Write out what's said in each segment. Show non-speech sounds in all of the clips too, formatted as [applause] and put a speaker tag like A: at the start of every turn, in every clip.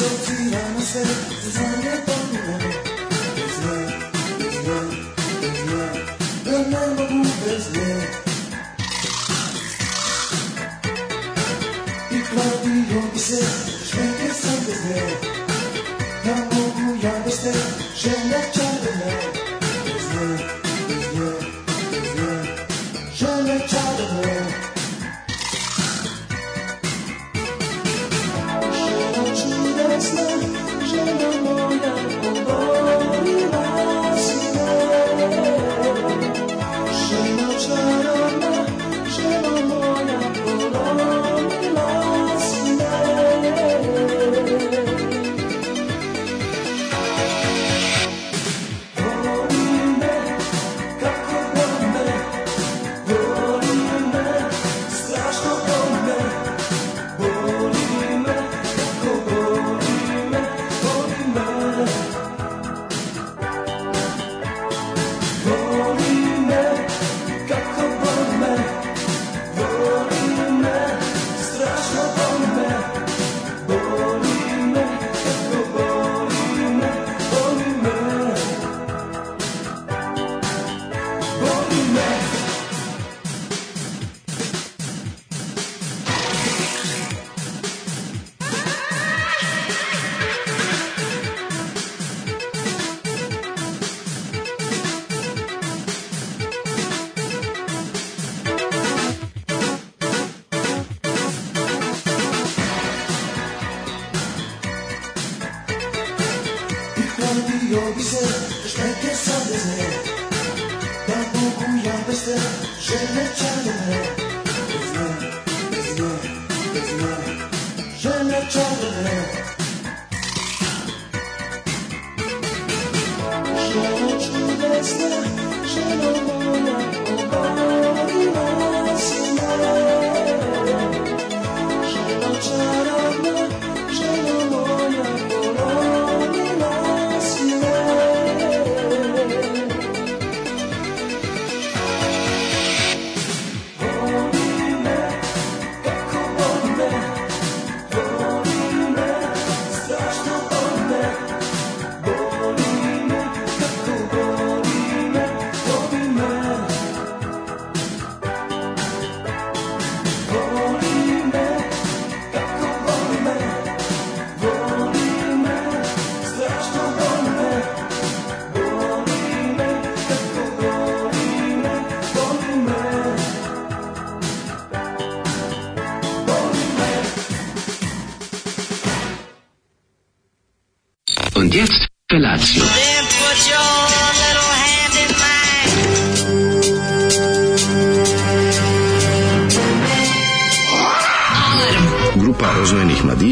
A: so te amo must say, it's wonderful.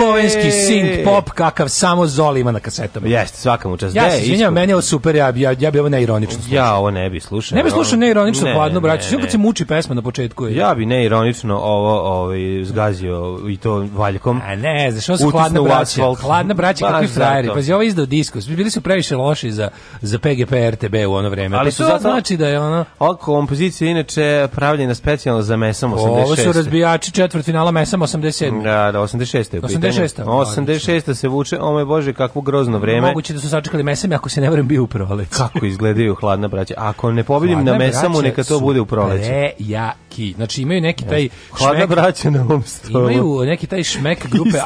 B: slovenski synth pop kakav samo Zoli ima na kasetama.
C: Jeste, svaka mu čast.
B: Ja se izvinjam, meni je super, ja, ja, ja bi ovo neironično
C: slušao. Ja ovo ne bi slušao.
B: Ne bi slušao neironično ne, hladno, braću. Sve kad se muči pesma na početku. Je.
C: Ja bi neironično ovo ovaj, zgazio i to valjkom. A
B: ne, zašto on se hladno braće? Hladna braća, kakvi frajeri. Pazi, ovo izdao diskus. Bili su previše loši za, za PGP RTB u ono vreme. Ali pa to zato, znači da je ono...
C: Ova kompozicija inače pravljena specijalno za Mesam 86. Ovo su razbijači četvrt finala Mesam 87. Da, da, 86. 86.
B: 86.
C: 86. se vuče, o moj Bože, kakvo grozno vreme.
B: Moguće da su sačekali mesem, ako se ne vrem bio u proleće.
C: [laughs] Kako izgledaju hladna braća? Ako ne pobedim na mesamu, neka to bude u proleće. Pre,
B: ja, ki. Znači imaju neki taj hladna
C: braća na ovom stolu.
B: Imaju neki taj šmek grupe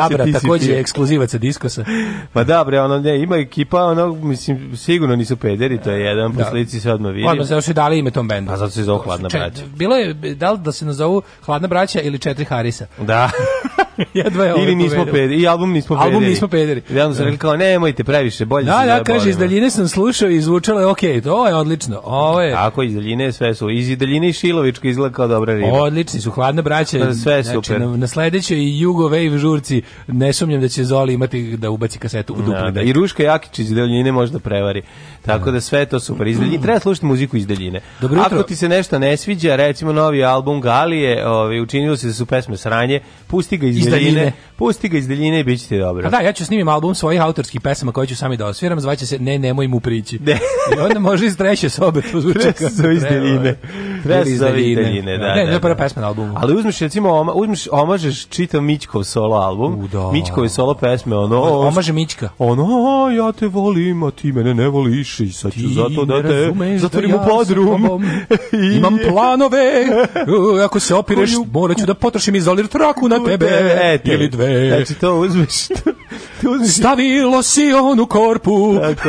B: Abra takođe ekskluzivac sa diskosa. Ma
C: pa
B: da,
C: bre, ono ne, ima ekipa, ono mislim sigurno nisu pederi, to je jedan da. po
B: se
C: odmah vidi. Odmah se još
B: i dali ime tom bendu. A pa
C: zato se zove Hladna braća.
B: Bilo je da li da se nazovu Hladna braća ili Četiri Harisa.
C: Da.
B: [laughs] Jedva je [laughs] Ili nismo pederi,
C: i album nismo pederi.
B: Album nismo pederi.
C: I onda sam rekao, kao, nemojte previše, bolje
B: da, se Da, da, kaže, iz daljine sam slušao i zvučalo je okej, okay, to je odlično, ovo je...
C: Tako, iz daljine sve su, iz daljine i Šilovička izgleda kao dobra riba.
B: Odlični su, hladna braća, da,
C: sve znači, super.
B: Na, na sledećoj Jugo Wave žurci, ne sumnjam da će Zoli imati da ubaci kasetu u da, dupli.
C: Da, da, I Ruška Jakić iz daljine može da prevari. Tako da. da sve to super. Iz daljine, treba slušati muziku iz daljine. Dobro jutro. Ako ti se nešto ne sviđa, recimo novi album Galije, ovaj, učinilo se da su pesme sranje, pusti ga iz, iz daljine, daljine Pusti ga iz daljine i bit ćete dobro.
B: A da, ja ću snimim album svojih autorskih pesama koje ću sami da osviram, zvaće se Ne, nemoj mu prići. Ne. I onda može iz treće sobe to [laughs] zvuči.
C: iz daljine. Tres za videljine, da.
B: Ne, ne, da, prva da. pesma na albumu.
C: Ali uzmeš, recimo, oma, uzmeš, omažeš čitav Mićkov solo album, U, da. Mićkove solo pesme, ono... Omaže
B: Mićka.
C: Ono, ja te volim, a ti mene ne voliš i sad ću zato da te da zatvorim da ja u podrum.
B: [laughs] I... Imam planove, [laughs] ako se opireš, morat ću da potrošim izolir traku na tebe, e,
C: te. ili dve. Znači,
B: to uzmeš... [laughs] To, to uzmeš. Stavilo si onu korpu. Tako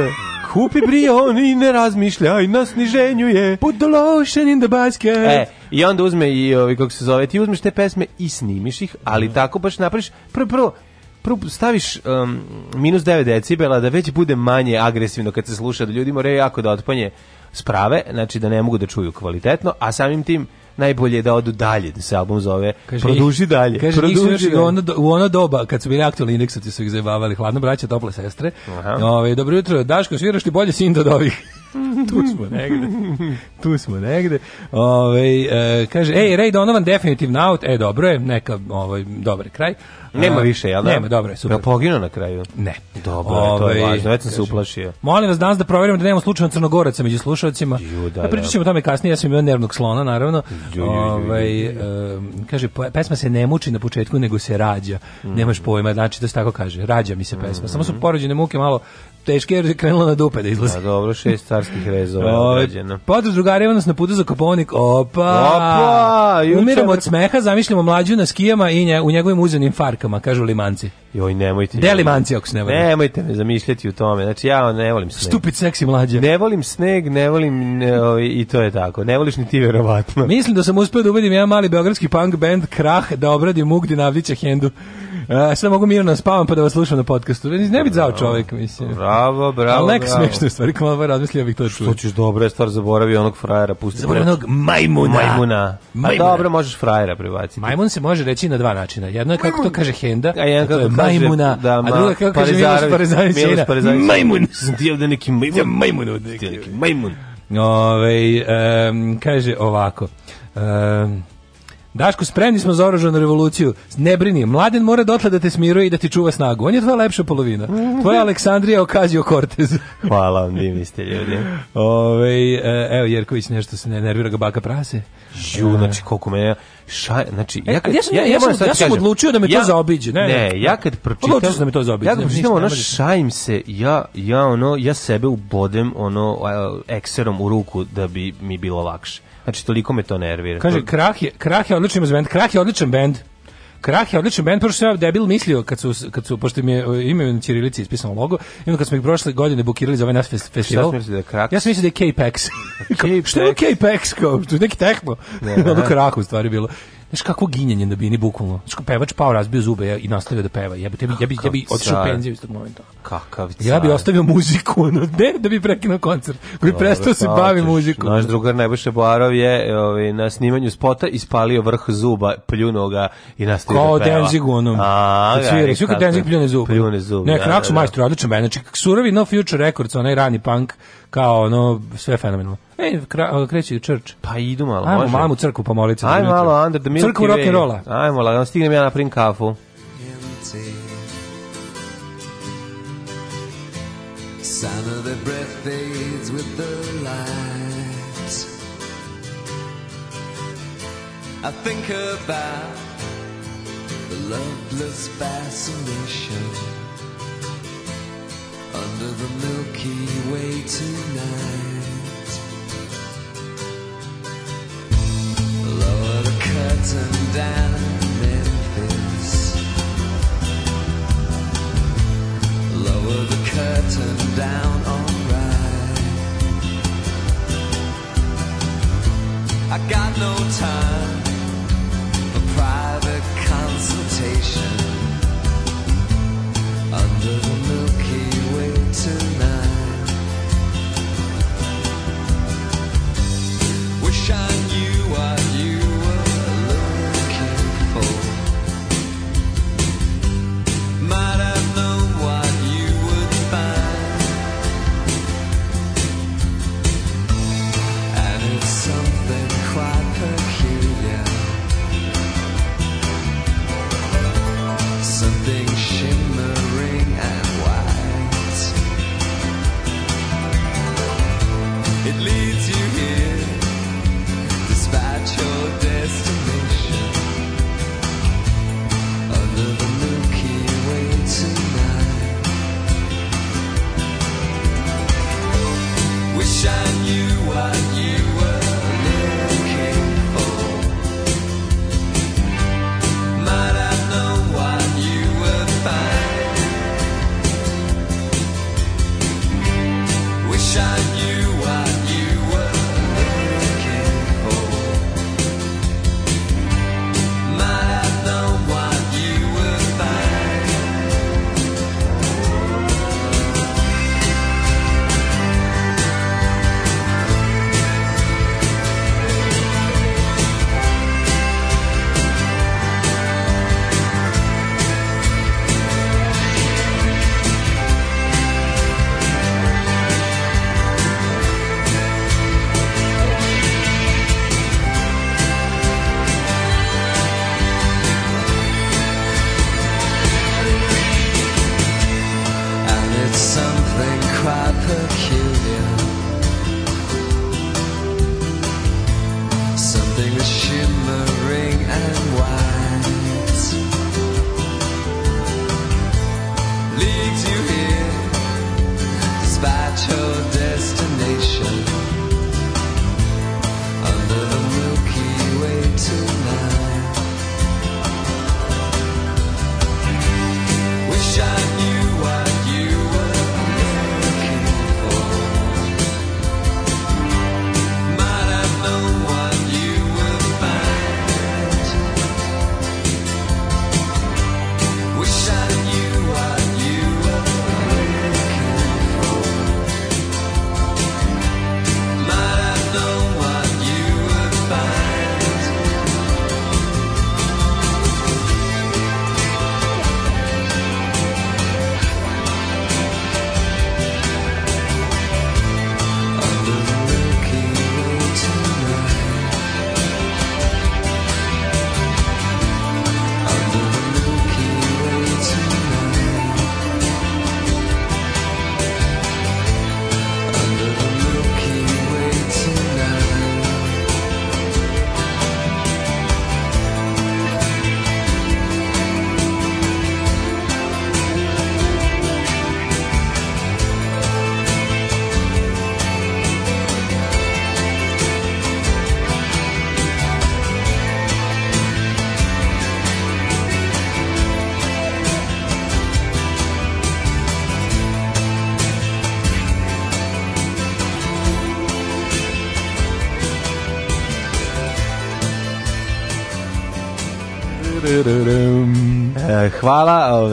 B: Kupi brion i ne razmišlja i na sniženju je. Put the lotion in the basket.
C: E, i onda uzme i, ovi, kako se zove, ti uzmeš te pesme i snimiš ih, ali da. tako baš napraviš, prvo, prvo, prvo staviš um, minus 9 decibela da već bude manje agresivno kad se sluša da ljudi moraju jako da otpanje sprave, znači da ne mogu da čuju kvalitetno, a samim tim najbolje je da odu dalje, da se album zove kaže, Produži dalje. Kaže, produži dalje. U, ono, do,
B: u ono doba, kad su bili aktualni indeksati, su ih zajebavali hladno braća, tople sestre. Ove, dobro jutro, Daško, sviraš li bolje sin od ovih? [laughs] tu smo negde. tu smo negde. Ove, e, kaže, ej, Ray Donovan definitivno out. E, dobro je, neka, ovaj, dobar kraj.
C: Nema više, jel da?
B: Nema, dobro je, super. Je
C: poginuo na kraju?
B: Ne.
C: Dobro, Ove, to je ovaj, važno, već sam se uplašio.
B: Molim vas danas da proverimo da nemamo slučajno crnogoraca među slušalcima. Ju, da, da, da. pričat ćemo o tome kasnije, ja sam imao nervnog slona, naravno. Ju, ju, Ove, ovaj, kaže, pesma se ne muči na početku, nego se rađa. Mm Nemaš pojma, znači da se tako kaže, rađa mi se pesma. Mm Samo su mm. porođene muke malo teške jer je krenula na dupe da izlazi. Da,
C: dobro, šest carskih rezova
B: je Podruž drugari nas na putu za Koponik. Opa!
C: Opa!
B: Umiramo od smeha, zamišljamo mlađu na skijama
C: i nje,
B: u njegovim uzenim farkama, kažu limanci.
C: Joj, nemojte.
B: Delimanci, ako se
C: ne
B: volim.
C: Nemojte me zamišljati u tome. Znači, ja ne volim sneg.
B: Stupid seksi mlađe.
C: Ne volim sneg, ne volim ne, ovaj, i to je tako. Ne voliš ni ti, verovatno.
B: Mislim da sam uspio da ubedim jedan mali beogradski punk band Krah da obradi Mugdi Navdića Hendu. Uh, sad mogu mirno da spavam pa da vas slušam na podcastu. Ne bi zao čovjek, mislim.
C: Bravo, bravo.
B: Ali neka smešna stvar, kao malo razmislio bih to
C: čuo. Što ćeš dobra stvar, zaboravi onog frajera, pusti.
B: zaboravi onog majmuna.
C: Majmuna. majmuna. A dobro, možeš frajera
B: prebaciti. Majmun se može reći na dva načina. Jedno je kako to kaže Henda, a jedno kako majmuna, da, ma, a druga kako kaže Miloš Parezarević, Miloš Parezarević,
C: majmun. [laughs] Sam ti ovde neki majmun. Ja
B: majmun ovde, neki majmun. Ove, um, kaže ovako, um, Daško, spremni smo za oružanu revoluciju. Ne brini, mladen mora dotle da te smiruje i da ti čuva snagu. On je tvoja lepša polovina. Tvoja Aleksandrija Okazio Cortez.
C: [laughs] Hvala vam, divni ste ljudi.
B: Ove, e, evo, Jerković nešto se ne nervira ga baka prase.
C: Ju, znači, koliko me... Ša, znači,
B: e, ja, kad, ja, sam,
C: ja,
B: ja, ja, sam, ja sam odlučio da me
C: to
B: zaobiđe.
C: Ne, ne, ja kad pročitam... Odlučio sam da me to zaobiđe. Ja kad pročitam ono, šajim se, ja, ja, ono, ja sebe ubodem ono, ekserom u ruku da bi mi bilo lakše. Znači, toliko me to nervira.
B: Kaže, Krah je, krah je odličan band. Krah je odličan band. Krah je odličan band, pošto sam ja debil mislio kad su, kad su pošto mi je ime na Čirilici ispisano logo, i onda kad smo ih prošle godine bukirali za ovaj naš fest, festival,
C: sam da krak?
B: ja sam mislio da je K-Pax. K-Pax. [laughs] Što je K-Pax? neki tehno. Ne, ne. [laughs] ono kraku u stvari bilo. Znaš kako ginjenje da bi ni bukvalno. Znaš pevač pao, razbio zube i nastavio da peva. Ja bi tebi ja bi ja bi otišao penziju iz tog momenta. Kakav car. Ja bi ostavio muziku, no ne da bi prekinuo koncert. Da Koji prestao se bavi muzikom.
C: Naš drugar Nebojša Boarov je ovaj na snimanju spota ispalio vrh zuba, pljunuo ga i nastavio
B: Kao
C: da peva.
B: Kao Denzig onom. A, da, sve kao Denzig pljune zub. Pljune zub. Ne, da, Kraksu da, majstor odličan bend, znači surovi No Future Records, onaj rani punk kao ono sve fenomenalno. Ej, kreće church.
C: Pa idu malo, Ajmo
B: može. Ajmo crkvu pa molit se. Ajmo
C: malo under the Milky Crkvu
B: rock and rolla.
C: Ajmo, la, stignem ja na prim kafu. Sound of the breath fades with the light. I think about the loveless fascination. under the Milky Way tonight. Lower the curtain down in Memphis. Lower the curtain down on right. I got no time for private concerts. sunshine. You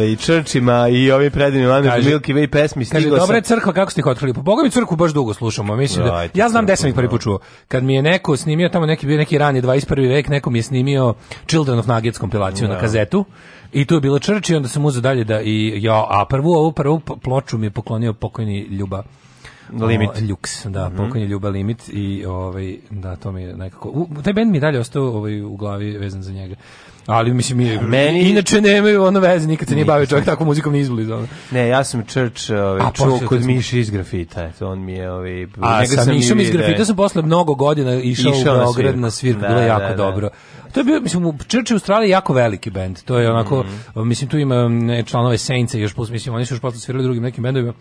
C: i črčima i ovim predivnim Anima Milky Way pesmi. Stigo kaže,
B: sam... dobra je crkva, kako ste ih otkrili? Po pa Boga mi crkvu baš dugo slušamo. Mislim da, ja znam gde sam ih prvi da. put Kad mi je neko snimio, tamo neki, bio neki rani 21. vek, neko mi je snimio Children of Nuggets kompilaciju da. na kazetu. I tu je bilo črč i onda sam uzeo dalje da i ja, a prvu ovu prvu ploču mi je poklonio pokojni Ljuba
C: limit. O,
B: Lux, da, mm -hmm. pokojni Ljuba Limit i ovaj, da, to mi je nekako... U, taj band mi je dalje ostao ovaj, u glavi vezan za njega. Ali mislim mi meni inače nemaju ono veze, nikad se nije bavio čovjek tako muzikom ni izboli ono.
C: Ne, ja sam Church ovaj čuo kod Miše iz grafita, eto on mi je ovaj
B: A sa sam Mišom iz grafita da. sam posle mnogo godina išao, išao u Beograd na svirku, da, bilo je da, jako da, dobro. To je bio, mislim, Church u Australiji jako veliki bend. To je onako, mm -hmm. mislim, tu ima članove Saintsa još plus, mislim, oni su još posle svirali drugim nekim bendovima.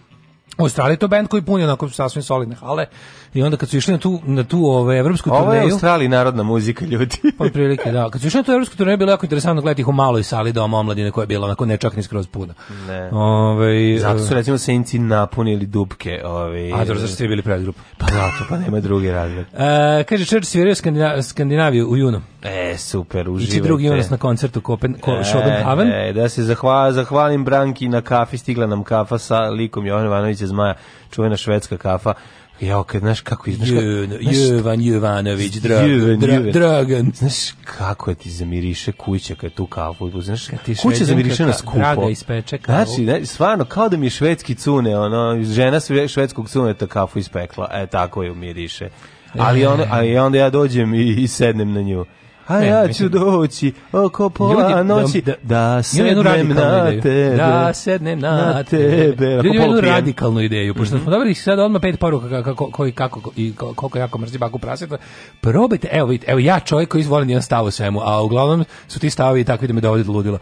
B: U Australiji je to bend koji puni onako sasvim solidne hale i onda kad su išli na tu, na tu ovaj, evropsku
C: turneju...
B: Ovo je
C: Australiji narodna muzika, ljudi. [laughs]
B: pa prilike, da. Kad su išli na tu evropsku turneju, bilo jako interesantno gledati ih u maloj sali doma omladine koja je bila onako ne čak ni skroz puna. Ne. Ove,
C: ovaj, zato su eh, recimo Senci napunili dubke. Ove, ovaj,
B: a zato
C: zašto
B: ste bili predgrupa?
C: Pa zato, pa nema drugi razlog.
B: [laughs] E, eh, kaže, Church svirio Skandina, Skandinaviju u junu.
C: E, super, uživajte. Ići
B: drugi junas na koncertu Kopen, ko, e, Schopenhaven. E,
C: da se zahva, zahvalim Branki na kafi, stigla nam kafa sa likom Jovan Ivanović Kraljice zmaja, čuvena švedska kafa. Ja, kad znaš kako je, znaš
B: Jovan Jovanović, Dragan, dra, Dragan.
C: Znaš kako je ti zamiriše kuća kad tu kafu, znaš, kad ti kuća zamiriše na skupo. Draga
B: ispeče kavu.
C: Znači, ne, stvarno, kao da mi je švedski cune, ono, žena švedskog cune cuneta kafu ispekla, e, tako je umiriše. E. Ali, on, ali onda ja dođem i, i sednem na nju a ja ću da- doći oko pola da- noći da, da, sednem na tebe. Da sednem na, tebe. Ljudi
B: imaju jednu radikalnu ideju, pošto mhm. smo dobili sad odmah pet poruka kako, koji, kako, i koliko jako mrzi baku praseta. Probajte, evo vidite, evo ja čovjek koji izvolim jedan stav o svemu, a uglavnom su ti stavi takvi da me dovodi do ludila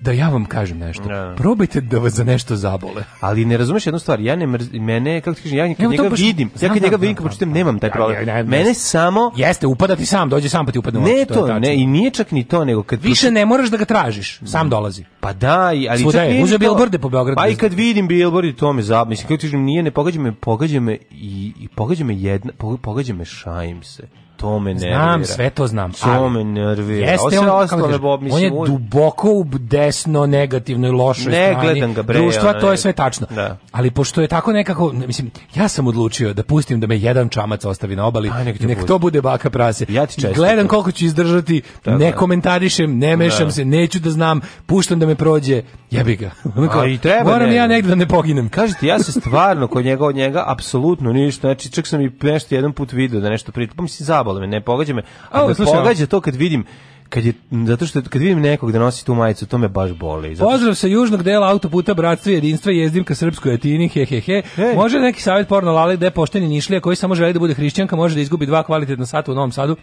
B: da ja vam kažem nešto. No. Da. Probajte da vas za nešto zabole.
C: Ali ne razumeš jednu stvar, ja ne mrzim, mene, kako ti kažem, ja kad njega baš, vidim, znam, ja kad da- njega da- vidim, pročitam, nemam taj problem. Ja, ja, ja, mene samo...
B: Jeste, upadati sam, dođe sam pa ti upadne
C: u Ne to, to ne, i nije čak ni to, nego kad...
B: Više ne moraš da ga tražiš, sam dolazi.
C: Pa da, ali Svuda
B: čak je, uzeo bilborde po Beogradu.
C: Pa i kad vidim bilborde, to me zab... Mislim, kako ti kažem, nije, ne pogađa me, pogađa me i, i pogađa me jedna, pogađa me šajim se. To me
B: nervira. Znam, sve to znam.
C: To me nervira.
B: Jeste on, ostalo, ne, bo, mislim, on je duboko u desno, i lošoj ne, strani. Gledam ga bre, društva, to je sve tačno. Da. Ali pošto je tako nekako, mislim, ja sam odlučio da pustim da me jedan čamac ostavi na obali, A, nek, nek to bude baka prase. Ja ti Gledam koliko ću izdržati, da, ne da. komentarišem, ne mešam da. se, neću da znam, puštam da me prođe, jebi ga. Onako, [laughs] A, i treba moram da ne, ja negdje da ne poginem.
C: Kažete, ja se stvarno kod njega od njega apsolutno ništa, znači čak sam i nešto jedan put video da nešto pričam, pa mi se zabole me, ne pogađa me. A ovo pogađa to kad vidim kad je zato što kad vidim nekog da nosi tu majicu to me baš boli zato
B: što... pozdrav sa južnog dela autoputa bratstva i jedinstva jezdim ka srpskoj etini he he he hey. može neki savjet porno lali da je pošteni nišlija koji samo želi da bude hrišćanka može da izgubi dva kvalitetna sata u Novom Sadu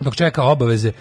B: dok čeka obaveze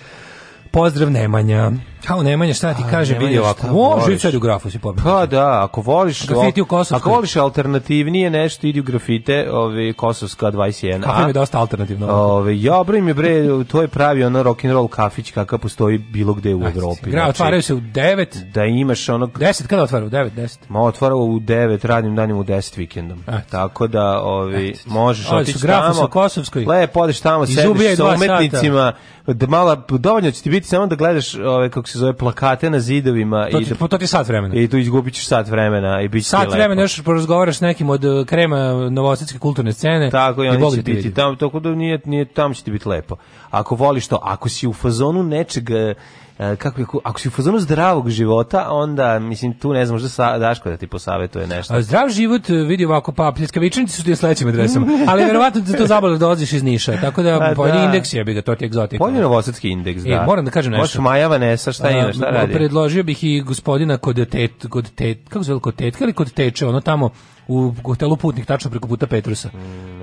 B: pozdrav Nemanja. Kao Nemanja, šta ti kaže, vidi ovako, O, sad u grafu si pobiti.
C: Pa da, ako voliš, grafiti u Kosovskoj. Ako voliš alternativnije nešto, idi u grafite, ovi, Kosovska 21. Kafe
B: je dosta alternativno. Ovaj
C: ja bre mi bre, to je pravi ono rock and roll kafić kakav postoji bilo gde u Evropi.
B: Gra znači otvaraju se u 9.
C: Da imaš ono
B: 10 kada otvara u 9, 10.
C: Ma otvara
B: u
C: 9 radnim danima u 10 vikendom. Tako da, ovaj možeš otići tamo.
B: Grafu Kosovskoj.
C: Lepo odeš tamo, sediš sa umetnicima, da mala dovoljno će ti biti samo da gledaš ove kako se zove plakate na zidovima
B: to ti,
C: i
B: da, to ti sat vremena. I
C: tu izgubićeš sat vremena i biće
B: sat vremena još porazgovaraš s nekim od e, krema novosadske kulturne scene.
C: Tako i oni će da biti tamo, tako da nije nije tamo će ti biti lepo. Ako voliš to, ako si u fazonu nečeg e, E, kako je, ako si u fazonu zdravog života, onda, mislim, tu ne znam, možda sa, Daško da ti posavetuje nešto. A,
B: zdrav život, e, vidi ovako, pa vičnici su ti u sledećim adresama, ali verovatno ti to zabavno dolaziš iz Niša, tako da pojedi pa da. indeks je, bi ga, to ti je egzotika.
C: Pojedi novosadski indeks, e, da. E,
B: moram da kažem nešto. Možeš
C: Maja Vanessa, šta ima, šta radi?
B: Predložio bih i gospodina kod tet, kod tet, kako se zove, kod tetka ili kod teče, ono tamo, u hotelu Putnik, tačno preko puta Petrusa.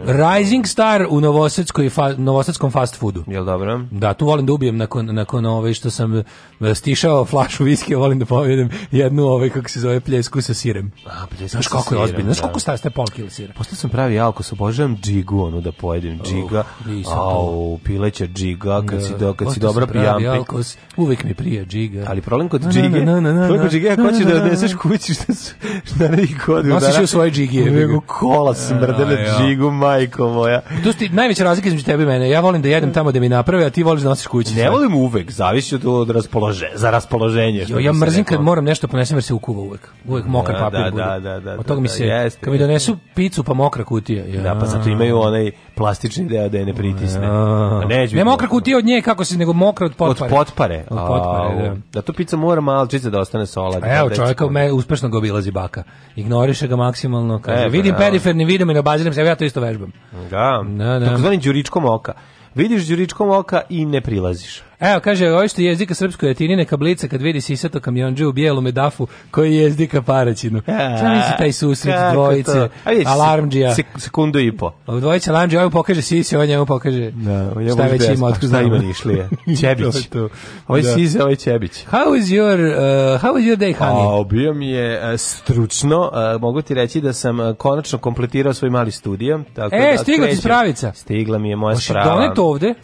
B: Rising Star u Novosadskom fa, Novosadskom fast foodu.
C: Jel dobro?
B: Da, tu volim da ubijem nakon nakon ove što sam eh, stišao flašu viskija, volim da pojedem jednu ove ovaj, kako se zove pljesku sa sirem. A, pljesku Znaš kako je ozbiljno? Znaš da. koliko staje pol kila sira?
C: Posle sam pravi alkos, obožavam džigu, ono da pojedem džiga. Uh, Au, pileća džiga, kad si, da, do, kad si dobro pijampik. Alkos,
B: uvek mi prija džiga.
C: Ali problem kod džige, problem kod džige, ako ćeš da odneseš kući, što su na nekih godinu dana džigije. Nego kola smrdele džigu, majko moja.
B: To su ti najveća razlika između tebe i mene. Ja volim da jedem tamo da mi naprave, a ti voliš da nosiš kući.
C: Ne volim uvek, zavisi od, od raspolože, za raspoloženje.
B: Jo, ja mrzim kad moram nešto ponesem jer se ukuva uvek. Uvek da, mokar da, papir da, bude. Da, da, da, od toga mi da, se, kad mi donesu picu pa mokra kutija. Ja.
C: Da, pa zato imaju onaj plastični deo da je ne pritisne.
B: A, pa neće ne mokra kutija od nje, kako se, nego mokra od potpare.
C: Od potpare. Od potpare, da. Da tu pica mora malo malčica da ostane sola. Pa
B: evo, čovjeka me uspešno ga obilazi baka. Ignoriše ga maksimalno. Kaže, Evo, pa vidim da. periferni, vidim i ne se, ja to isto vežbam.
C: Da, da, da. tako zvani đuričkom oka. Vidiš đuričkom oka i ne prilaziš.
B: Evo, kaže, ovo što jezdika srpsko jetini, neka blica kad vidi sisato kamionđe u bijelu medafu koji jezdi ka Paraćinu. E, šta misli taj susret Kako dvojice, alarmđija? Sek,
C: sekundu i po.
B: Dvojice alarmđija, ovaj pokaže sisi, ovaj njemu pokaže da, on šta već ima, otko
C: Šta ima nišlije? Čebić. [laughs] Ovo je ovaj da. size, ovo ovaj je Čebić.
B: How is your, uh, how is your day, honey? A,
C: bio mi je uh, stručno, uh, mogu ti reći da sam konačno kompletirao svoj mali studio.
B: Tako e, da, stigla ti spravica.
C: Stigla mi je moja Oši sprava.
B: Oši ovde?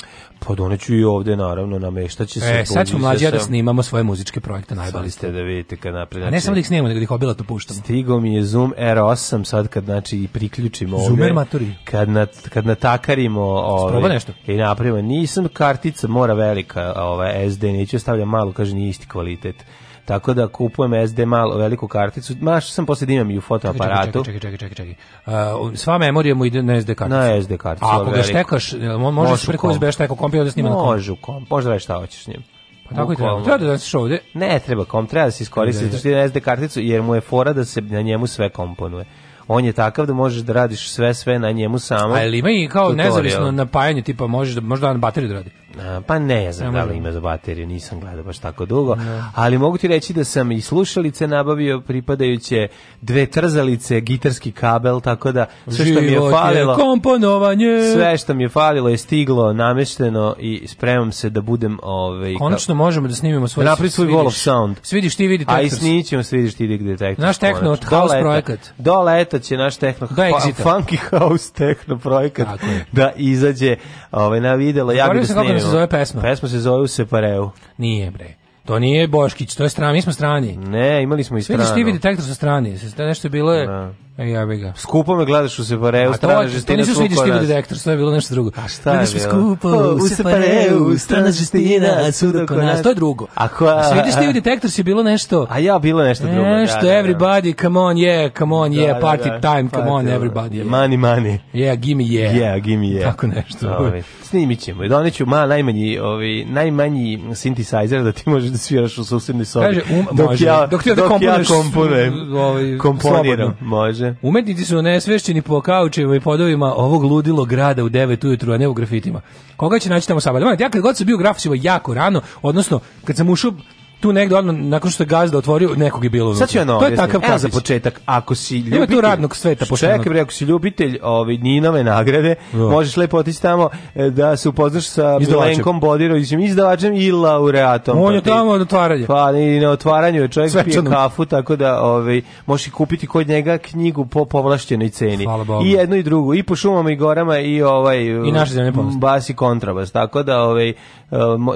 C: Pa doneću i ovde, naravno, nameštaće
B: se. E, sad ćemo mlađi da snimamo svoje muzičke projekte najbali
C: ste da vidite kad napred. Znači,
B: ne samo da ih snimamo, nego da ih obilato puštamo.
C: Stigo mi je Zoom R8 sad kad znači i priključimo Zoom ovde. Maturi. Kad
B: na
C: kad natakarimo ove. Ovaj,
B: Proba nešto.
C: I napravimo, nisam kartica mora velika, ova SD, neću da stavljam malo, kaže nije isti kvalitet. Tako da kupujem SD malo veliku karticu. Maš sam posle da imam i u fotoaparatu. Čekaj,
B: čekaj, čekaj, čekaj. Uh, sva memorija mu ide na SD karticu.
C: Na SD karticu.
B: A ako ga štekaš, možeš preko USB šteko kompi da snima na
C: komp. Može u komp, možda radiš šta hoćeš s njim.
B: Pa tako i treba. Treba da daš ovde.
C: Ne, treba kom, treba da se iskoristi da, da. da. SD karticu jer mu je fora da se na njemu sve komponuje on je takav da možeš da radiš sve sve na njemu samo. A
B: ili ima i kao tutorial. nezavisno napajanje tipa možeš da možda na bateriju da radi.
C: Pa ne, ja znam da li ima za bateriju, nisam gledao baš tako dugo, ne. ali mogu ti reći da sam i slušalice nabavio pripadajuće dve trzalice, gitarski kabel, tako da sve što mi je falilo, komponovanje. sve što mi je falilo je stiglo, namešteno i spremam se da budem ovaj
B: Konačno možemo da snimimo svoj
C: da napravi svoj Wall of
B: Sound. Svidiš ti vidi
C: A i snićemo svidiš ti detektor.
B: Naš techno house projekat.
C: Do leta će naš techno funky house techno projekat da izađe ovaj na videlo ja bih
B: se zove pesma?
C: Pesma se zove U Separeu.
B: Nije, bre. To nije Boškić, to je strani, mi smo strani.
C: Ne, imali smo i strani. Vidiš, ti
B: vidi detektor sa strani, nešto
C: je
B: bilo... Da. E, ja bih
C: ga. Skupo me gledaš u separeu, strana žestina. To nisu vidiš
B: ti detektor, to je bilo nešto drugo.
C: A šta je
B: bilo? skupo u separeu, strana žestina, suda ko nas. To je drugo. A koja? A vidiš ti [laughs] detektor si bilo nešto.
C: A ja bilo nešto drugo.
B: Nešto da, da, da. everybody, come on, yeah, come on, yeah, party time, come on everybody.
C: Money, money.
B: Yeah, give me yeah.
C: Yeah, give me yeah.
B: Tako nešto.
C: Snimit ćemo i doneću ma najmanji, ovaj najmanji synthesizer da ti možeš da sviraš u susednoj sobi. Kaže, um, dok ja dok
B: ti da komponuješ, ovaj komponiram, može. Može. Umetnici su nesvešćeni po kaučevima i podovima ovog ludilog grada u 9 ujutru, a ne u grafitima. Koga će naći tamo sabada? Ja kad god sam bio u grafisima jako rano, odnosno kad sam ušao tu negde odmah nakon što je gazda otvorio nekog je bilo
C: sad ću ja
B: to
C: je
B: takav Evo za
C: početak ako si ljubitelj ima tu
B: radnog sveta
C: poštenog čekaj bre ako si ljubitelj ovaj Ninove nagrade no. Da. možeš lepo otići tamo e, da se upoznaš sa Milenkom Bodirovićem izdavačem i laureatom
B: on pa je
C: tamo
B: na otvaranju
C: pa i na otvaranju je čovjek Svečanom. pije kafu tako da ovaj možeš kupiti kod njega knjigu po povlaštenoj ceni i
B: jedno
C: i drugo i po šumama i gorama i ovaj
B: i naše zemlje
C: bas i kontrabas tako da ovaj e,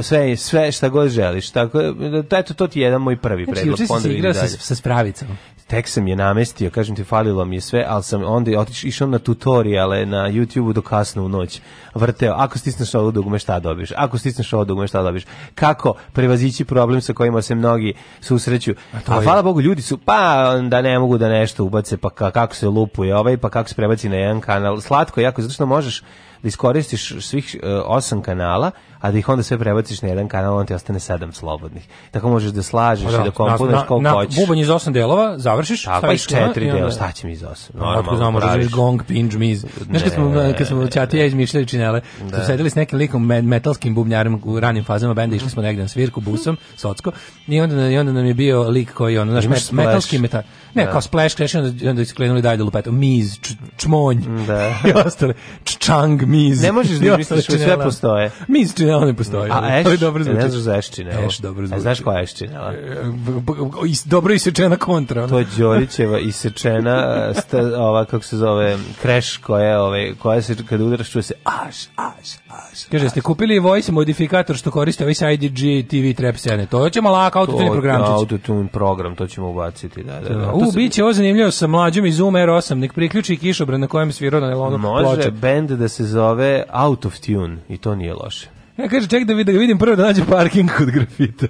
C: sve sve šta god želiš tako da eto, to ti jedan moj prvi znači, predlog. Znači,
B: se igrao sa, sa spravicom.
C: Tek sam je namestio, kažem ti, falilo mi je sve, ali sam onda otiš, išao na tutoriale na YouTube-u do kasno u noć. Vrteo, ako stisneš ovo dugme, šta dobiš? Ako stisneš ovo dugme, šta dobiš? Kako prevazići problem sa kojima se mnogi susreću? A, A hvala Bogu, ljudi su, pa da ne mogu da nešto ubace, pa kako se lupuje ovaj, pa kako se prebaci na jedan kanal. Slatko, jako, zato što možeš da iskoristiš svih uh, osam kanala, a da ih onda sve prebaciš na jedan kanal, on ti ostane sedam slobodnih. Tako možeš da slažeš
B: da, i da,
C: da
B: komponuješ koliko hoćeš. Bubanj iz osam delova, završiš,
C: Tako, staviš pa četiri dela, onda... šta mi iz osam?
B: Normalno, znam, možeš da gong, pinč, miz. Znaš kad smo, kad smo čatija izmišljali činele, da. sedeli s nekim likom metalskim bubnjarem u ranim fazama benda, išli smo negde na svirku, busom, socko, i onda, i onda nam je bio lik koji, ono, znaš, met, metalski metal, ne, da. kao splash, kreš, onda, onda sklenuli dalje lupeta. miz, č, čmonj, da. [laughs] i ostale, čang, miz. Ne možeš [laughs] da misliš,
C: sve postoje.
B: Miz, Eščinela ne
C: postoji. A eš, ali dobro
B: zvuči. Ne znaš za eščinela. Eš dobro
C: zvuči. A znaš koja je eščinela?
B: E, dobro isečena kontra. Ona.
C: To je Đorićeva isečena, [laughs] sta, ova, kako se zove, kreš koja, ove, koja se, kada udaraš, čuje se aš, aš, aš.
B: Kaže, ste kupili voice modifikator što koriste ovaj IDG TV trap scene. To ćemo lako autotune programčić.
C: Autotune program, to ćemo ubaciti, da, da. da.
B: U, se... bit će ovo zanimljivo sa mlađom iz Zoom R8. Nek priključi kišobran na kojem svirao
C: na
B: nelonu Može, ploče.
C: band da se zove Out of Tune i to nije loše.
B: Ja kažem, ček da vidim, da vidim prvo da nađe parking kod grafita.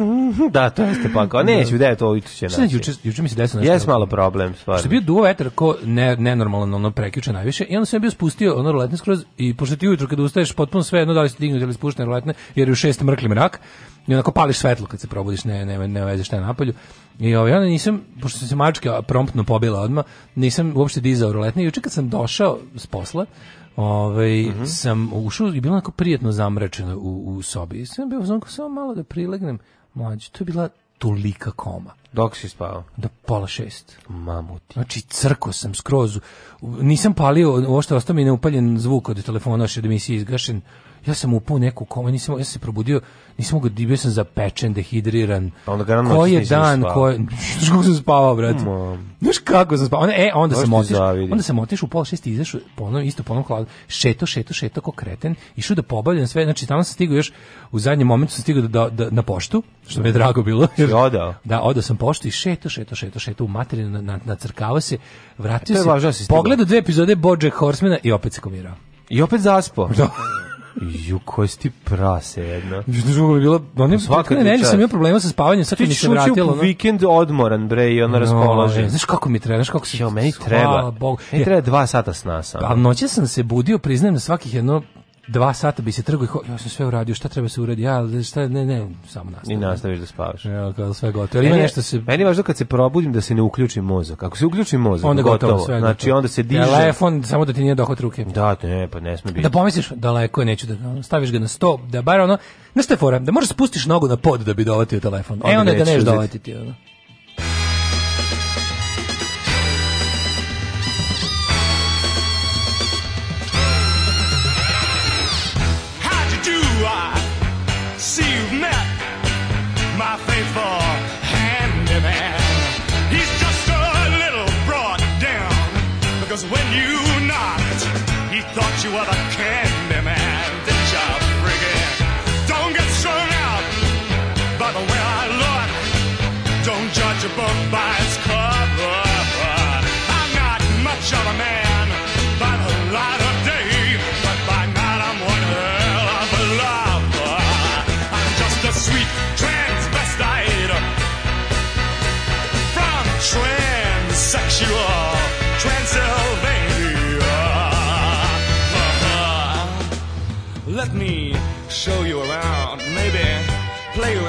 C: Mhm, da, to jeste pa kao neću, da je to uče
B: naći. juče, juče mi se desilo nešto.
C: Jes malo problem, stvarno.
B: Što je bio duo vetar ko ne, nenormalno ono prekjuče najviše i onda sam bio spustio ono roletne skroz i pošto ti ujutro kada ustaješ potpuno sve jedno da li si dignut ili spuštene roletne jer je u šest mrkli mrak i onako pališ svetlo kad se probudiš, ne, ne, ne veze šta je napolju. I ovaj, onda nisam, pošto sam se mačka promptno pobila odmah, nisam uopšte dizao roletne. Juče kad sam došao s posla, Ovaj mm -hmm. sam ušao i bilo onako prijatno zamračeno u, u sobi. I sam bio zonko samo malo da prilegnem. Mlađe, to je bila tolika koma.
C: Dok si spavao?
B: Do pola šest. Mamuti. Znači, crko sam skroz. Nisam palio, ovo što ostao mi neupaljen zvuk od telefona, što mi si izgašen ja sam upao u neku koma, nisam, ja sam se probudio, nisam mogao, bio sam zapečen, dehidriran.
C: Pa onda ga
B: Ko je dan, ko je... Znaš kako sam spavao, brate? Znaš kako sam spavao? Onda, e, onda Doš sam otiš, onda sam otiš u pola šest i izašao ponovno, isto ponovno hladu. Šeto, šeto, šeto, ko kreten. Išao da pobavljam sve, znači tamo sam stigao još, u zadnjem momentu sam stigao da, da, da na poštu, što mi je drago bilo.
C: Jer,
B: odao? Da, odao sam poštu i šeto, šeto, šeto, šeto, u materinu, na, na, nacrkava se, vratio e, se, da pogledao dve epizode Bojack Horsemana i opet se komirao.
C: I opet zaspo.
B: Da. [laughs]
C: Ju, koji ti prase jedna.
B: Znaš kako je bila, ona svaka nedelja sam imao problema sa spavanjem, sad mi se vratilo.
C: Ti vikend odmoran, bre, i ona no, raspolaže.
B: Znaš kako mi treba, znaš kako se...
C: Jo, meni treba. Hvala Bogu. Meni treba dva sata sna
B: sam. Pa A noće sam se budio, priznajem, na da svakih jedno dva sata bi se trgo i ho... ja sam sve uradio, šta treba se uradi, ja, šta, ne, ne, samo nastavim. I
C: nastaviš da spavaš.
B: Ja, kao sve gotovo. ima nešto
C: se... meni važno kad se probudim da se ne uključi mozak. Ako se uključi mozak, onda gotovo. gotovo. Sve znači, onda se diže.
B: Telefon, samo da ti nije dohvat ruke.
C: Da, ne, pa ne sme biti.
B: Da pomisliš, daleko je, neću da staviš ga na sto, da bar ono, znaš te fora, da možeš da spustiš nogu na pod da bi dovatio telefon. Onda e, onda ga neš dovatiti. Ono.
D: Cause when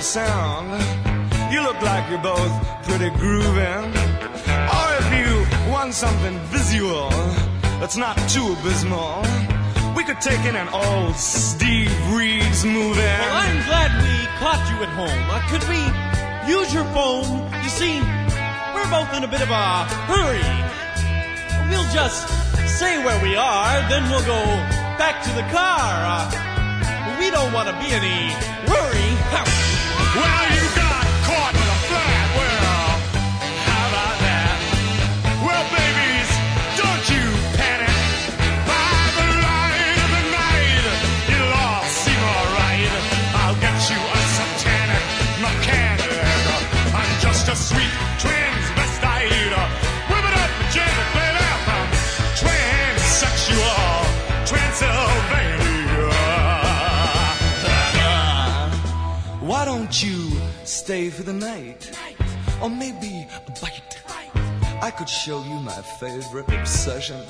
D: a sound. You look like you're both pretty grooving. Or if you want something visual that's not too abysmal, we could take in an old Steve Reeves movie.
E: Well, I'm glad we caught you at home. Uh, could we use your phone? You see, we're both in a bit of a hurry. We'll just say where we are, then we'll go back to the car. Uh, we don't want to be any worry.
D: Well, you don't you stay for the night? Or maybe a bite. I could show you my favorite obsession.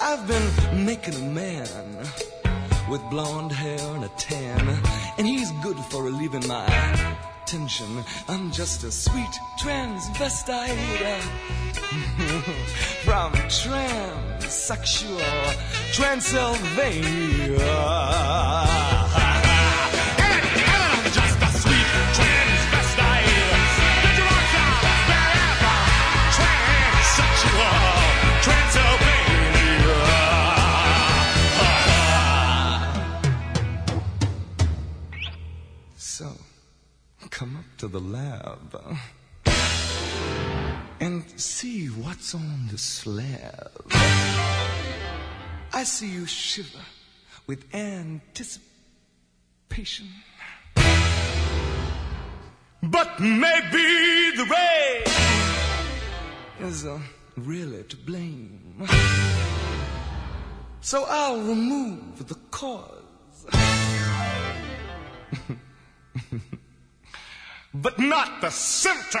D: I've been making a man with blonde hair and a tan, and he's good for relieving my tension. I'm just a sweet transvestite uh, [laughs] from transsexual Transylvania. come up to the lab and see what's on the slab. I see you shiver with anticipation. But maybe the rain is uh, really to blame. So I'll remove the cause. [laughs] but not the center.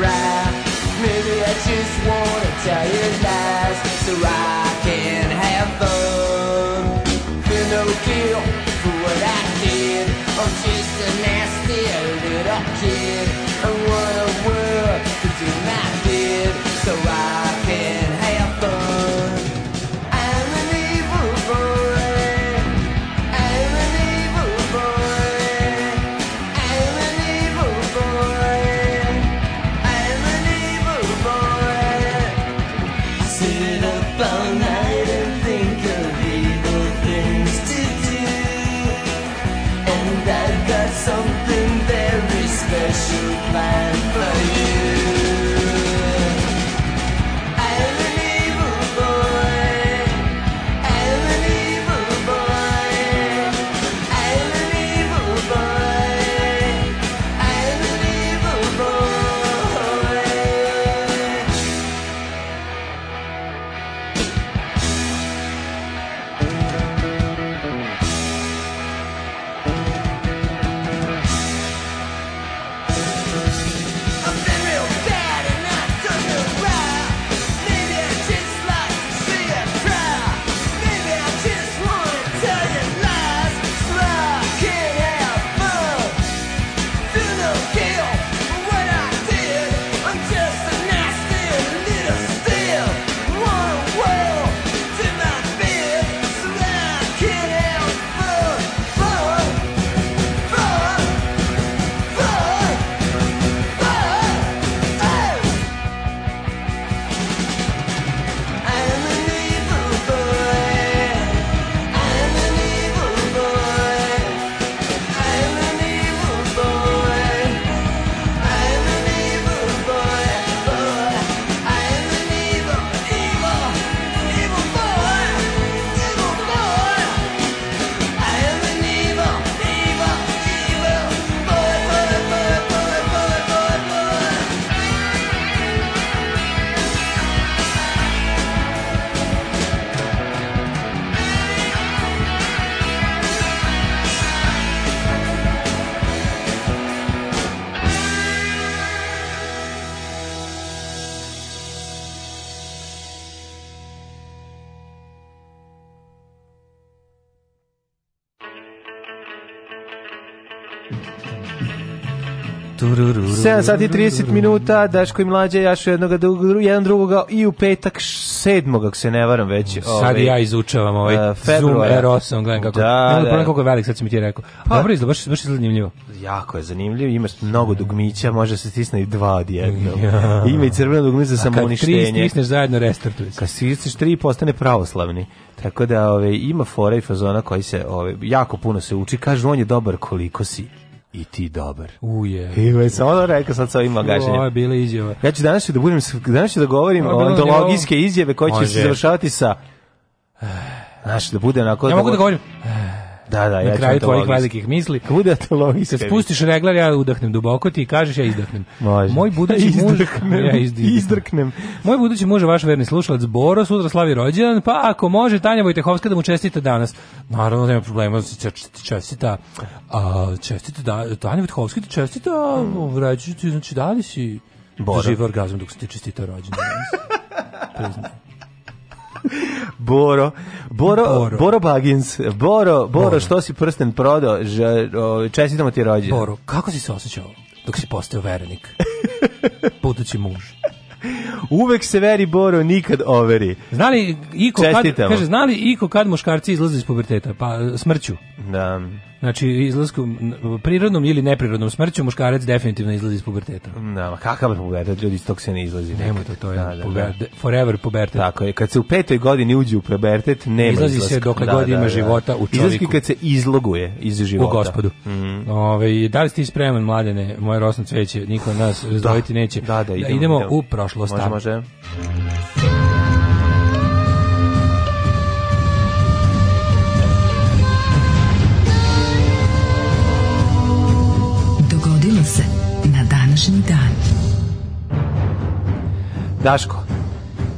F: cry. Maybe I just wanna tell you lies so I can have fun. Feel no guilt for what I did. I'm just a nasty little kid.
C: 7 sati 30 minuta, Daško i Mlađe, jašu jednog drugog, jedan drugoga i u petak 7. ako se ne varam već.
B: sad i ovaj, ja izučavam ovaj uh, Zoom R8, gledam kako, da, ne, da. Problem kako je velik, sad si mi ti rekao. Pa, pa Dobro izgleda, baš, baš
C: zanimljivo. Jako je zanimljivo, imaš mnogo dugmića, može se stisne i dva odjedno. Ja. Ima i crveno dugmića samo samo
B: A kad tri stisneš zajedno
C: restartuje Kad stisneš tri postane pravoslavni. Tako da ove, ovaj, ima fora i fazona koji se ove, ovaj, jako puno se uči. Kažu on je dobar koliko si. I ti dobar.
B: Uje.
C: I već sam ono rekao sad sa ovim gaženjem. Ovo je
B: bila
C: izjava. Ja ću danas da budem, danas ću da govorim o antologijske izjave koje će se završavati sa... [sighs] Znaš, da bude onako... Ja
B: mogu da, da- govorim...
C: Da, da, na
B: ja kraju tvojih velikih misli.
C: Kuda te logiš? Se
B: spustiš reglar, ja udahnem duboko ti kažeš ja izdahnem.
C: Može.
B: Moj budući [laughs] muž,
C: ja izdihnem. izdrknem.
B: Moj budući muž, vaš verni slušalac Boro, sutra slavi rođendan, pa ako može Tanja Vojtehovska da mu čestite danas. Naravno, nema problema, čestita. A, čestite da, Tanja Vojtehovska ti čestita, vraću ti, znači da li si
C: Boro. doživio
B: orgazam dok se ti čestitao rođendan. Priznam. [laughs]
C: [laughs] Boro. Boro, Boro, Boro Bagins. Boro, Boro, Boro, što si prsten prodao? Čestitamo ti rođe.
B: Boro, kako si se osjećao dok si postao verenik? [laughs] Budući muž.
C: Uvek se veri Boro, nikad overi.
B: Znali Iko Čestitamo. kad, kaže, znali Iko kad muškarci izlaze iz puberteta? Pa smrću.
C: Da.
B: Znači, izlaskom, prirodnom ili neprirodnom smrću, muškarac definitivno izlazi iz puberteta.
C: Da, ma kakav pubertet, ljudi iz tog se ne izlazi. Nemoj
B: to, to je da, da, da. puber, da. forever pubertet.
C: Tako je, kad se u petoj godini uđe u pubertet, nema
B: izlazi
C: izlaska.
B: se dokle da, god da, ima da. života u čovjeku.
C: Izlazi kad se izloguje iz života.
B: U gospodu.
C: Mm -hmm.
B: Ove, da li ste spreman, mladene, moje rosno cveće, niko nas razdvojiti neće.
C: Da, da,
B: idemo. idemo u prošlost.
C: Može, može. Daško.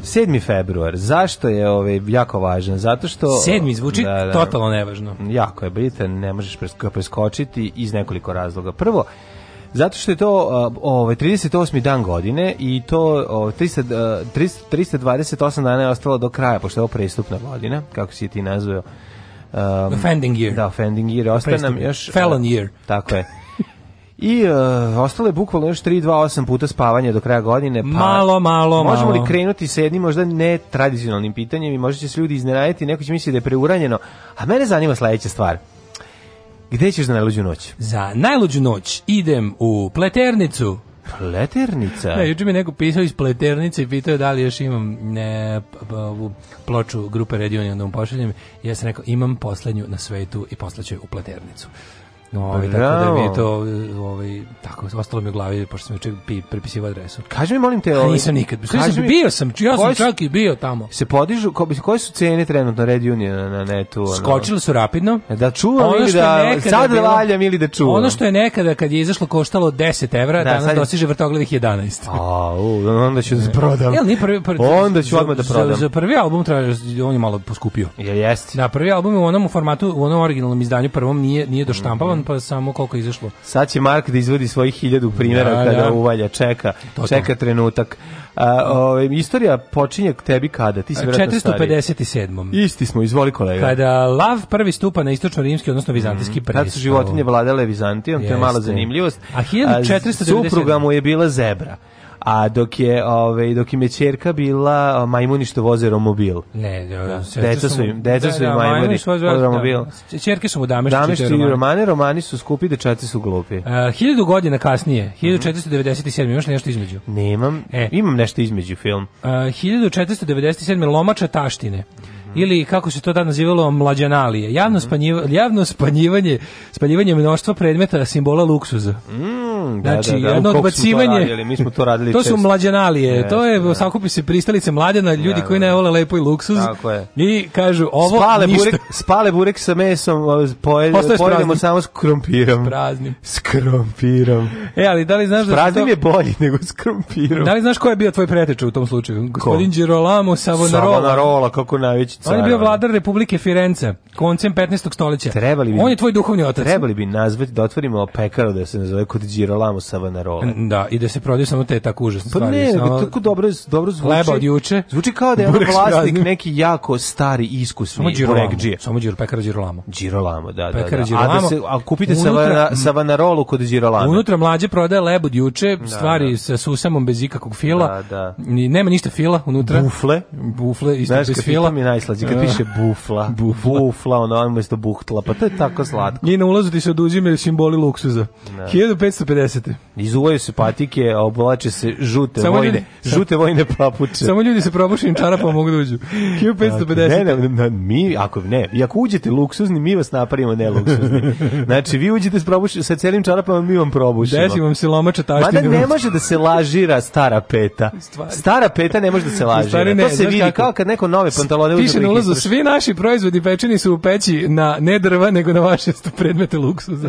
C: 7. februar. Zašto je ovaj jako važan?
B: Zato što 7. zvuči da, da, da, totalno nevažno.
C: Jako je bitan, ne možeš preskočiti iz nekoliko razloga. Prvo, zato što je to ovaj 38. dan godine i to ovaj, 328 dana je ostalo do kraja pošto je ovo prestupna godina, kako si ti nazvao.
B: Um, offending year.
C: Da, offending year. Ostaje nam još...
B: Felon year.
C: Tako je. I uh, ostalo je bukvalno još 3 2 8 puta spavanje do kraja godine, pa
B: malo malo
C: Možemo li krenuti sa jednim možda ne tradicionalnim pitanjem i možda će se ljudi iznenaditi, neko će misliti da je preuranjeno, a mene zanima sledeća stvar. Gde ćeš za najluđu noć?
B: Za najluđu noć idem u Pleternicu.
C: Pleternica?
B: Da, juče mi neko pisao iz Pleternice i pitao da li još imam ne, ovu ploču grupe Red Union da mu pošaljem. Ja sam rekao imam poslednju na svetu i poslaću u Pleternicu. No, ovaj, tako da mi je to, ovaj, tako, ostalo mi u glavi, pošto sam učer prepisivao adresu.
C: Kaži mi, molim te... Ovaj,
B: nisam nikad, kaži sam, mi, bio sam, ja sam čak i bio tamo.
C: Se podižu, ko, koje su cene trenutno Red Union na, na netu? Ono.
B: Skočile su rapidno.
C: E, da čuvam ono ili da, sad da valjam ili da
B: čuvam. Ono što je nekada, kad je izašlo, koštalo 10 evra, da, danas sad... dosiže vrtoglavih 11.
C: A, u, onda ću da prodam.
B: Jel, ni prvi, prvi,
C: onda ću odmah da prodam. Za,
B: za prvi album traži, on je malo poskupio. Jel
C: jeste?
B: Da, prvi album u onom formatu, u onom originalnom izdanju prvom nije, nije doštampavan, pa samo koliko izašlo.
C: Sad će Mark da izvodi svojih hiljadu primjera da, kada da. uvalja, čeka, to, čeka to. trenutak. A, o, ovaj, istorija počinje tebi kada? Ti
B: si 457. Stari.
C: Isti smo, izvoli kolega.
B: Kada Lav prvi stupa na istočno-rimski, odnosno vizantijski mm, Kada
C: su životinje vladale Vizantijom, Jeste. to je mala zanimljivost.
B: A 1490...
C: Supruga mu je bila zebra a dok je ovaj dok im je ćerka bila majmuni što voze romobil.
B: Ne,
C: ne da. deca su
B: im, deca
C: da, su im da, majmuni što voze romobil.
B: Ćerke su mu što
C: damešti romani. romani, romani su skupi, dečaci su glupi. E, uh,
B: 1000 godina kasnije, 1497, imaš nešto između?
C: Nemam, e. imam nešto između film. E,
B: uh, 1497 Lomača taštine. Mm-hmm. ili kako se to tad nazivalo mlađanalije, javno, mm-hmm. spanjiva, javno spanjivanje, spanjivanje mnoštva predmeta simbola luksuza.
C: Mm, da,
B: znači,
C: da, da, jedno odbacivanje, to, mi smo
B: to,
C: radili [laughs]
B: to su mlađanalije, ne, to je, da. sakupi se pristalice mlađana, da, ljudi da, koji da. ne vole lepo i luksuz
C: Tako je. i
B: kažu ovo spale ništa.
C: Burek, spale burek sa mesom, pojed, pojedemo samo s krompirom. S praznim. S krompirom.
B: E, ali da li znaš
C: da... Praznim to... je bolji nego s krompirom.
B: Da li znaš ko je bio tvoj preteč u tom slučaju? Gospodin Girolamo Savonarola.
C: Savonarola, kako najveći
B: On je bio vladar Republike Firence, koncem 15. stoljeća.
C: Trebali bi,
B: on je tvoj duhovni otac.
C: Trebali bi nazvati da otvorimo pekaru da se nazove kod Girolamo Savanarole.
B: Da, i da se prodaju samo te tako užasne pa stvari.
C: Pa ne, samo... Da tako dobro, dobro zvuči.
B: Leba od juče.
C: Zvuči kao da je Burek vlasnik raznim. neki jako stari iskusni
B: Burekđije. Samo Girolamo, pekara Girolamo.
C: Girolamo, da, da. da. Pekara da. Girolamo. A da
B: se, a
C: kupite unutra, Savanarolu kod Girolamo.
B: Unutra mlađe prodaje leba od juče, da, da. stvari da. sa susamom bez ikakvog fila. Da,
C: da.
B: Nema ništa fila unutra.
C: Bufle.
B: Bufle,
C: isto
B: bez fila.
C: Mi najslađe, znači, kad da. piše bufla, bufla, bufla ono, umesto buhtla, pa to je tako slatko.
B: I na ulazu ti se oduđime simboli luksuza. Ne. Da. 1550.
C: Izuvaju se patike, a oblače se žute Samo vojne, ljudi, žute vojne papuče.
B: Samo ljudi se probušim čarapom mogu da uđu. 1550.
C: Ne, ne, ne, mi, ako ne, i ako uđete luksuzni, mi vas napravimo ne luksuzni. [laughs] Znači, vi uđete s probušim, sa celim čarapama, mi vam probušimo. Desi vam
B: se lomača taštine.
C: Mada ne može da se lažira stara peta. Stvari. Stara peta ne može da se lažira. Ne, to se vidi kako? kao kad neko nove
B: pantalone uđe na ulazu, svi naši proizvodi pečeni su u peći na ne drva, nego na vaše predmete luksuza.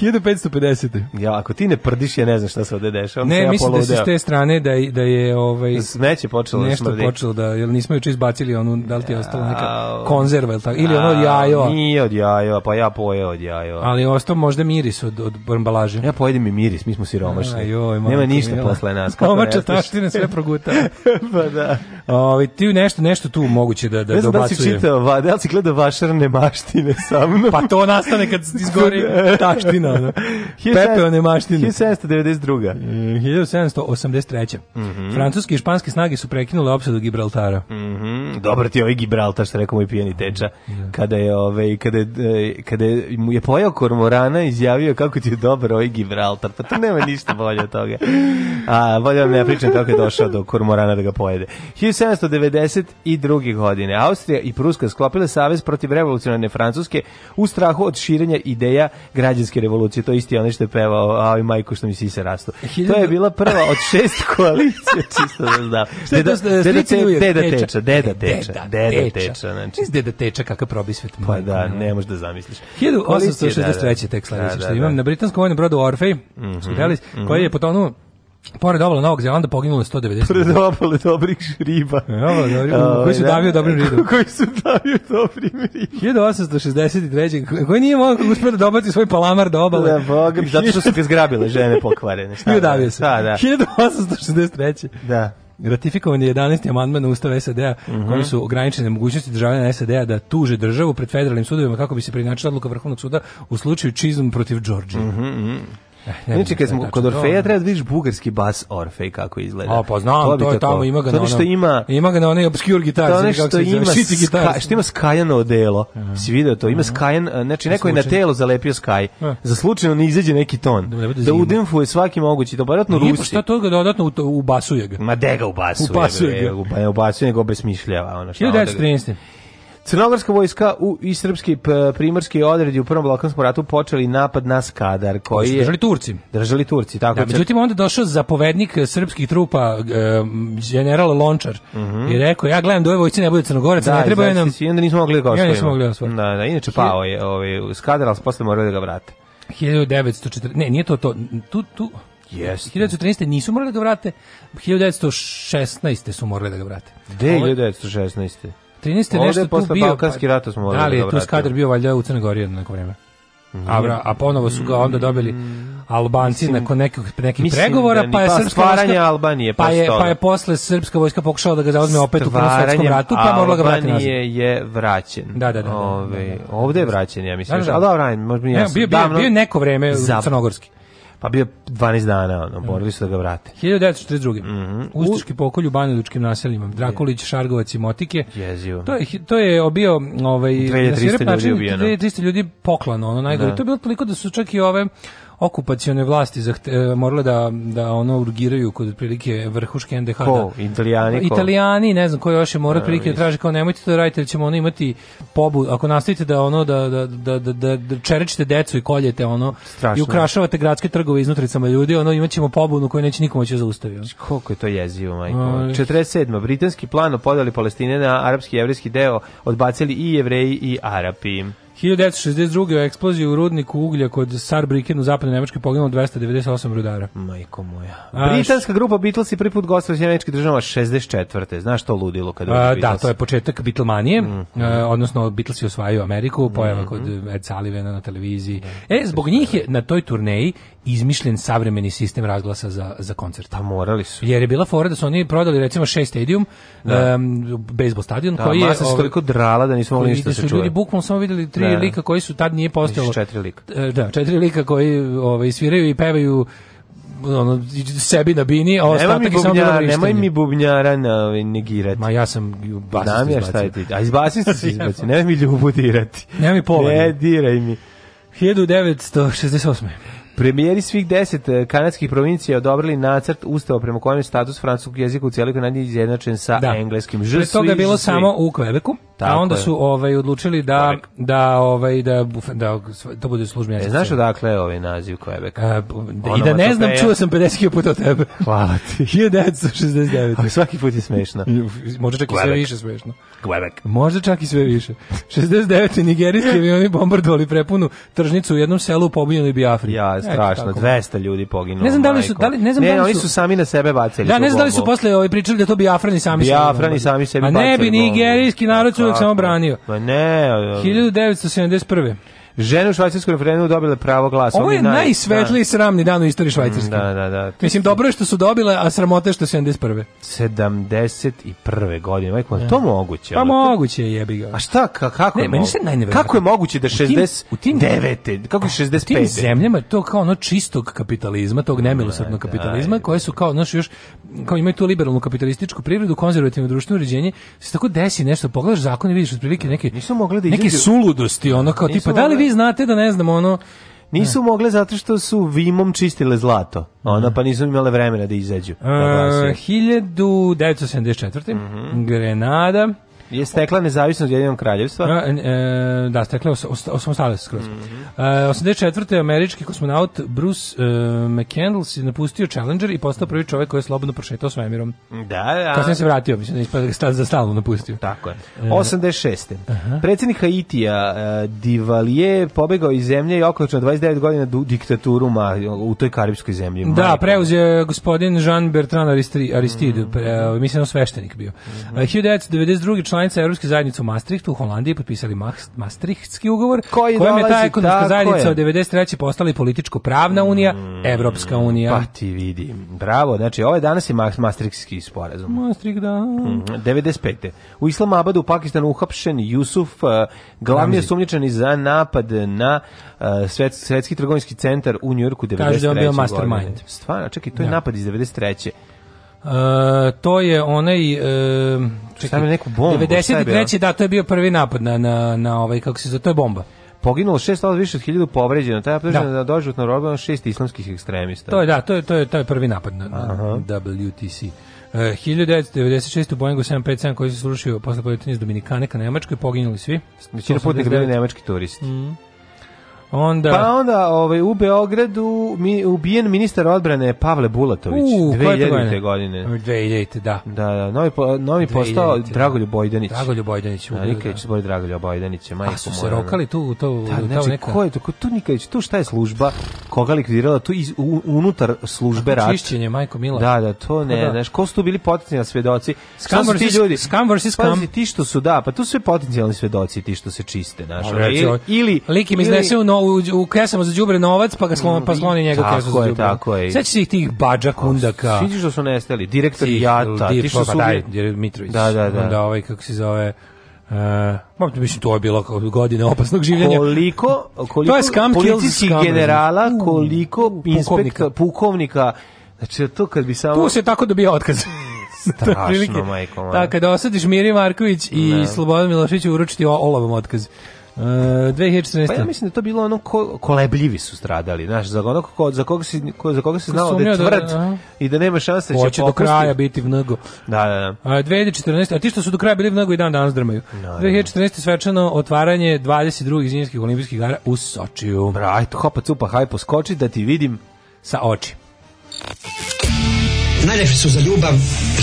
B: 1550.
C: [laughs] Ja, ako ti ne prdiš, ja ne znam šta se ovde dešava.
B: Ne, da
C: ja
B: mislim da se s te strane da, da je ovaj,
C: smeće počelo da
B: nešto smrdi. počelo da, jel nismo juče izbacili onu, da li ti je ostala neka konzerva ili tako, ili ono jajo. jajova.
C: Nije od jajova, pa ja pojeo od jajova.
B: Ali ostao možda miris od, od ambalaže.
C: Ja pojedem i miris, mi smo siromašni. joj, Nema ništa posle nas.
B: Omača taštine sve proguta.
C: [laughs] pa da.
B: Ovi, ti nešto, nešto tu moguće da da ne znam da dobacuje. Da si čitao, va, da li
C: si gledao vašarne maštine sa mnom?
B: pa to nastane kad izgori taština, da. Pepeone maštine.
C: 1792. Mm,
B: 1783. Mm -hmm. Francuske i španske snage su prekinule opsadu Gibraltara. Mm
C: -hmm. Dobar ti ovaj Gibraltar, što rekao moj pijeni teča, yeah. Da. kada je ovaj kada e, kada mu je pojao kormorana izjavio kako ti je dobar ovaj Gibraltar. Pa tu nema ništa bolje od toga. A bolje vam ne da pričam kako je došao do kormorana da ga pojede. 1792 1942. godine Austrija i Pruska sklopile savez protiv revolucionarne Francuske u strahu od širenja ideja građanske revolucije. To isti onaj što je pevao, a majku što mi si se rasto. To je bila prva od šest [laughs] koalicija, čisto da znam. E, deda, deda,
B: te, deda
C: teča, deda teča, deda teča.
B: Znači. Deda teča, kakav probisvet.
C: Pa da, ne možeš da zamisliš.
B: 1863.
C: Da,
B: da. tek sledeće da, što imam. Na britanskom vojnom brodu Orfej, mm -hmm, koji je potonuo Pored obale Novog Zelanda poginulo je 190.
C: Pored obale dobrih riba. Ovaj,
B: da, Obala, [laughs] koji su davio dobrim ribom.
C: koji su davio dobrim ribom.
B: 1863. Koji nije mogo uspio da dobaci svoj palamar do obale. Da,
C: bogam, [laughs] zato što su ga zgrabile žene pokvarene.
B: Šta, I da, davio se. Da, da. 1863.
C: Da.
B: Ratifikovan je 11. amandman Ustava SAD-a mm -hmm. kojim su ograničene mogućnosti državljana SAD-a da tuže državu pred federalnim sudovima kako bi se preinačila odluka Vrhovnog suda u slučaju čizom protiv Đorđije. Mm
C: -hmm. Znači, kad smo kod Orfeja, da. treba da vidiš bugarski bas Orfej kako izgleda. A,
B: pa znam, to, to
C: je
B: tamo, ima ga na ono... ima... Ima ga na onaj obscure gitar, znači
C: nešto što
B: ima,
C: ska, što ima skajano odelo. Si video to? Ima skajan, znači, neko je na telo zalepio skaj. E. Za slučajno ne izađe neki ton. Da udenfuje da svaki mogući,
B: to
C: baratno pa pa rusi.
B: Šta da
C: to
B: ga dodatno ubasuje ga?
C: Ma de
B: ga
C: ubasuje. Ubasuje ga. Ubasuje ga, obesmišljava.
B: 1913.
C: Crnogorska vojska u i srpski primorski odredi u Prvom Balkanskom ratu počeli napad na Skadar, koji je
B: držali Turci.
C: Držali Turci, tako. Da,
B: međutim onda došao zapovednik e, srpskih trupa e, general Lončar uh mhm. -huh. i rekao ja gledam da ove vojske ne bude Crnogoraca, da, ne treba nam. Da,
C: onda nismo mogli da
B: Ja
C: nismo mogli da Da, da, inače pao je ovaj Skadar, al posle morali da ga vrate.
B: 1940 Ne, nije to to. Tu tu Jeste. 1913. nisu morali da ga vrate, 1916. su morali da ga vrate.
C: 1916.
B: 13. Ovde nešto je posle tu bio. Balkanski
C: pa rat smo morali da Ali
B: da je tu skadar bio valjda u Crnoj Gori jedno neko vreme. Mm. A, a ponovo su ga onda dobili mm. Albanci mislim, nakon nekih nekih pregovora da pa je pa srpska
C: vojska Albanije pa je
B: pa je posle srpska vojska pokušala da ga zauzme opet u Prvom svetskom ratu pa morala ga vratiti
C: nazad.
B: je
C: vraćen.
B: Da, da, da. da, da Ove,
C: ovde je vraćen ja mislim. Da, da, da. A
B: dobro, možda nije. Bio bio, bio neko vreme za, crnogorski.
C: Pa bio 12 dana, ono, borili su da ga vrate.
B: 1942.
C: Mm -hmm.
B: Ustaški pokolj u Banjalučkim naseljima. Drakulić, Šargovac i Motike.
C: Jezivo.
B: To je, to je obio... Ovaj,
C: 2300
B: ljudi
C: ubijeno.
B: 2300 ljudi poklano, ono najgore. Da. To je bilo toliko da su čak i ove okupacione vlasti zahte, morale da, da ono urgiraju kod prilike vrhuške NDH. Ko? Da,
C: italijani? Ko?
B: Italijani, ne znam, ko još je mora prilike da traži kao nemojte to radite, jer ćemo ono imati pobu, ako nastavite da ono da, da, da, da, da čerečite decu i koljete ono Strašno. i ukrašavate gradske trgove iznutricama ljudi, ono imat ćemo pobunu koju neće nikomu će zaustaviti.
C: Koliko je to jezivo, majko. 47. Britanski plan o podeli Palestine na arapski i jevrijski deo odbacili i jevreji i Arapi.
B: 1962. u eksploziji u rudniku uglja kod Sarbriken u zapadnoj Nemačkoj poginulo 298 rudara.
C: Majko moja. A, Britanska grupa Beatles je prvi put gostala u Sjemeničkih država 64. Znaš to ludilo kada a,
B: Da, to je početak Beatlemanije, mm -hmm. a, odnosno Beatles je osvajaju Ameriku, pojava mm -hmm. kod Ed Sullivana na televiziji. Da, e, da, zbog da, njih je na toj turneji izmišljen savremeni sistem razglasa za, za koncert. Pa
C: morali su.
B: Jer je bila fora da su oni prodali recimo šest stadium, da. um, bejsbol stadion, da, koji je...
C: Da,
B: masa
C: se ovaj toliko drala da nisu mogli ništa da se
B: čuje. Ljudi bukvalno samo videli tri četiri da. lika koji su tad nije postojalo.
C: Četiri
B: lika. E, da, četiri lika koji ovaj, sviraju i pevaju ono, sebi na bini, a ostatak je samo bilo
C: Nemoj mi bubnjara na, ovaj, negirati.
B: Ma ja sam
C: basista Znam ja šta je ti. A izbasista [laughs] si izbacio. Nemoj mi ljubu dirati.
B: Nemoj mi pola. Ne,
C: diraj mi.
B: 1968.
C: Premijeri svih deset eh, kanadskih provincija odobrili nacrt ustava prema kojem status francuskog jezika u cijeloj Kanadi izjednačen sa da. engleskim.
B: Pre toga je bilo samo u Kvebeku. Tako a onda su ovaj odlučili da Korek. da ovaj da da to da bude službeni naziv. E,
C: znaš odakle je ovaj naziv Quebec? E,
B: I da ne znam, čuo sam 50 puta od tebe.
C: [laughs] Hvala ti.
B: 1969. [laughs] A
C: svaki put je smešno.
B: [laughs] Možda čak Quebec. i sve više smešno.
C: Quebec.
B: Možda čak i sve više. 69. nigerijski avioni bombardovali prepunu tržnicu u jednom selu u pobunjenoj Biafri.
C: Ja, strašno. Eto, 200 ljudi poginulo.
B: Ne znam da li su da li ne znam ne, da li
C: su,
B: Ne, oni su
C: sami na sebe bacili.
B: Da, ne znam da li su posle ovaj pričali da to Biafrani sami Biafrani sami sebi bacili. A ne bi nigerijski narod uvijek samo branio. Ma
C: ne.
B: 1971.
C: Žene u švajcarskom referendumu dobile pravo glasa.
B: Ovo je naj... najsvetliji da. sramni dan u istoriji Švajcarske. Mm,
C: da, da, da.
B: Mislim, dobro je što su dobile, a sramote što 71.
C: 71. godine. Majko, ja. Da. to moguće? Pa
B: moguće je, jebi ga.
C: A šta, ka, kako, ne, je meni se kako je moguće da 69. U kako je 65.
B: U tim zemljama to kao ono čistog kapitalizma, tog da, nemilosrdnog da, kapitalizma, koje su kao, znaš, još, kao imaju tu liberalnu kapitalističku privredu, konzervativno društveno uređenje, se tako desi nešto, pogledaš zakon i vidiš otprilike neke,
C: da neke
B: suludosti, ono kao tipa, da li vi znate da ne znam, ono...
C: Nisu da. mogle zato što su vimom čistile zlato. Ona pa nisu imale vremena da izađu.
B: Da 1974. Mm -hmm. Grenada.
C: Je stekla nezavisnost Jedinog kraljevstva? A,
B: e, da, stekla je osamostala se skroz. Mm -hmm. e, 84. američki kosmonaut Bruce e, McCandles je napustio Challenger i postao prvi čovjek koji je slobodno prošetao svemirom.
C: Da, da.
B: Kasnije se vratio, mislim, da ispada da za stalno napustio.
C: Tako je. 86. E, aha. Haitija e, Divalije pobegao iz zemlje i okolično 29 godina du, diktaturu ma, u toj karibskoj zemlji.
B: Da, Majka. preuzeo gospodin Jean Bertrand Aristide, Aristide mm -hmm. pre, mislim, sveštenik bio. Mm -hmm. 1992 članica Europske zajednice u Maastrichtu u Holandiji potpisali Maastrichtski ugovor,
C: Koji kojim
B: je ta
C: ekonomska
B: zajednica od 93. postala političko-pravna unija, mm, Evropska unija.
C: Pa ti vidi. Bravo, znači ovo ovaj danas je Maastrichtski sporazum. Maastricht, da. Mm, 95. U Islamabadu u Pakistanu uhapšen Jusuf, uh, glavni je sumnjičan za napad na uh, svet, svetski trgovinski centar u Njujorku 93. Kaže da on bio mastermind. Stvarno, čekaj, to je ja. Da. napad iz 93. Uh, to je onaj uh, čekaj, neku bombu, 93. da, to je bio prvi napad na, na, na ovaj, kako se zove, to je bomba poginulo 600 više od 1000 povređeno. Taj optužen da doživotno na robljeno šest islamskih ekstremista. To je da, to je to je taj prvi napad na, na WTC. Uh, 1996. u Boeingu 757 koji se srušio posle poletanja iz Dominikane ka Nemačkoj poginuli svi. Većina putnika bili nemački turisti. Mm. Onda... Pa onda ovaj, u Beogradu mi, ubijen ministar odbrane Pavle Bulatović. U, 2000. godine. 2000. da. Da, da. Novi, novi postao da. Dragoljub Bojdanić. Dragoljub Bojdanić. Da, da, da, Nikolić da. Dragoljub Bojdanić. A su se rokali tu, to, da, znači, neka... Ko je to? Ko, tu Nikolić, tu šta je služba? Koga likvidirala? Tu iz, u, unutar službe rat. Čišćenje, majko Mila. Da, da, to ne. Pa da. Znaš, ko su tu bili potencijalni svedoci? Skam versus, ljudi? Skam versus skam. Pazi, ti što su, da, pa tu sve potencijalni svedoci, ti što se čiste. Znaš, ili, pa ili, lik im iznese u u, u kesama za đubre novac, pa ga slon, pa mm, sloni njega tako kesu za đubre. Tako je, tako se tih bađa kundaka. Sviđiš što su nestali, direktor Sih, Jata, ti što pa su... Daj, Mitrović. Da, da, da. Onda ovaj, kako se zove... Uh, e, Možda mislim to je bilo godine opasnog življenja. Koliko, koliko to policijskih generala, koliko inspektora, pukovnika. pukovnika, znači to kad bi samo... Tu se tako dobija otkaz. [laughs] Strašno, majko. Da, kada osadiš Miri Marković i ne. Da. Slobodan Milošić uručiti olavom otkaz. Uh, e, 2014. Pa ja mislim da to bilo ono ko, kolebljivi su stradali, znaš, za onog ko, za koga se ko, za koga se znalo da je da- tvrd da, da, i da nema šanse da će Hoće do kraja biti vnogo. Da, da, da. E, a, 2014. A ti što su do kraja bili vnogo i dan danas drmaju. Da, 2014. Da. svečano otvaranje 22. zimskih olimpijskih igara u Sočiju. Braj, to hopa cupa, haj poskoči da ti vidim sa oči. Najlepše su za ljubav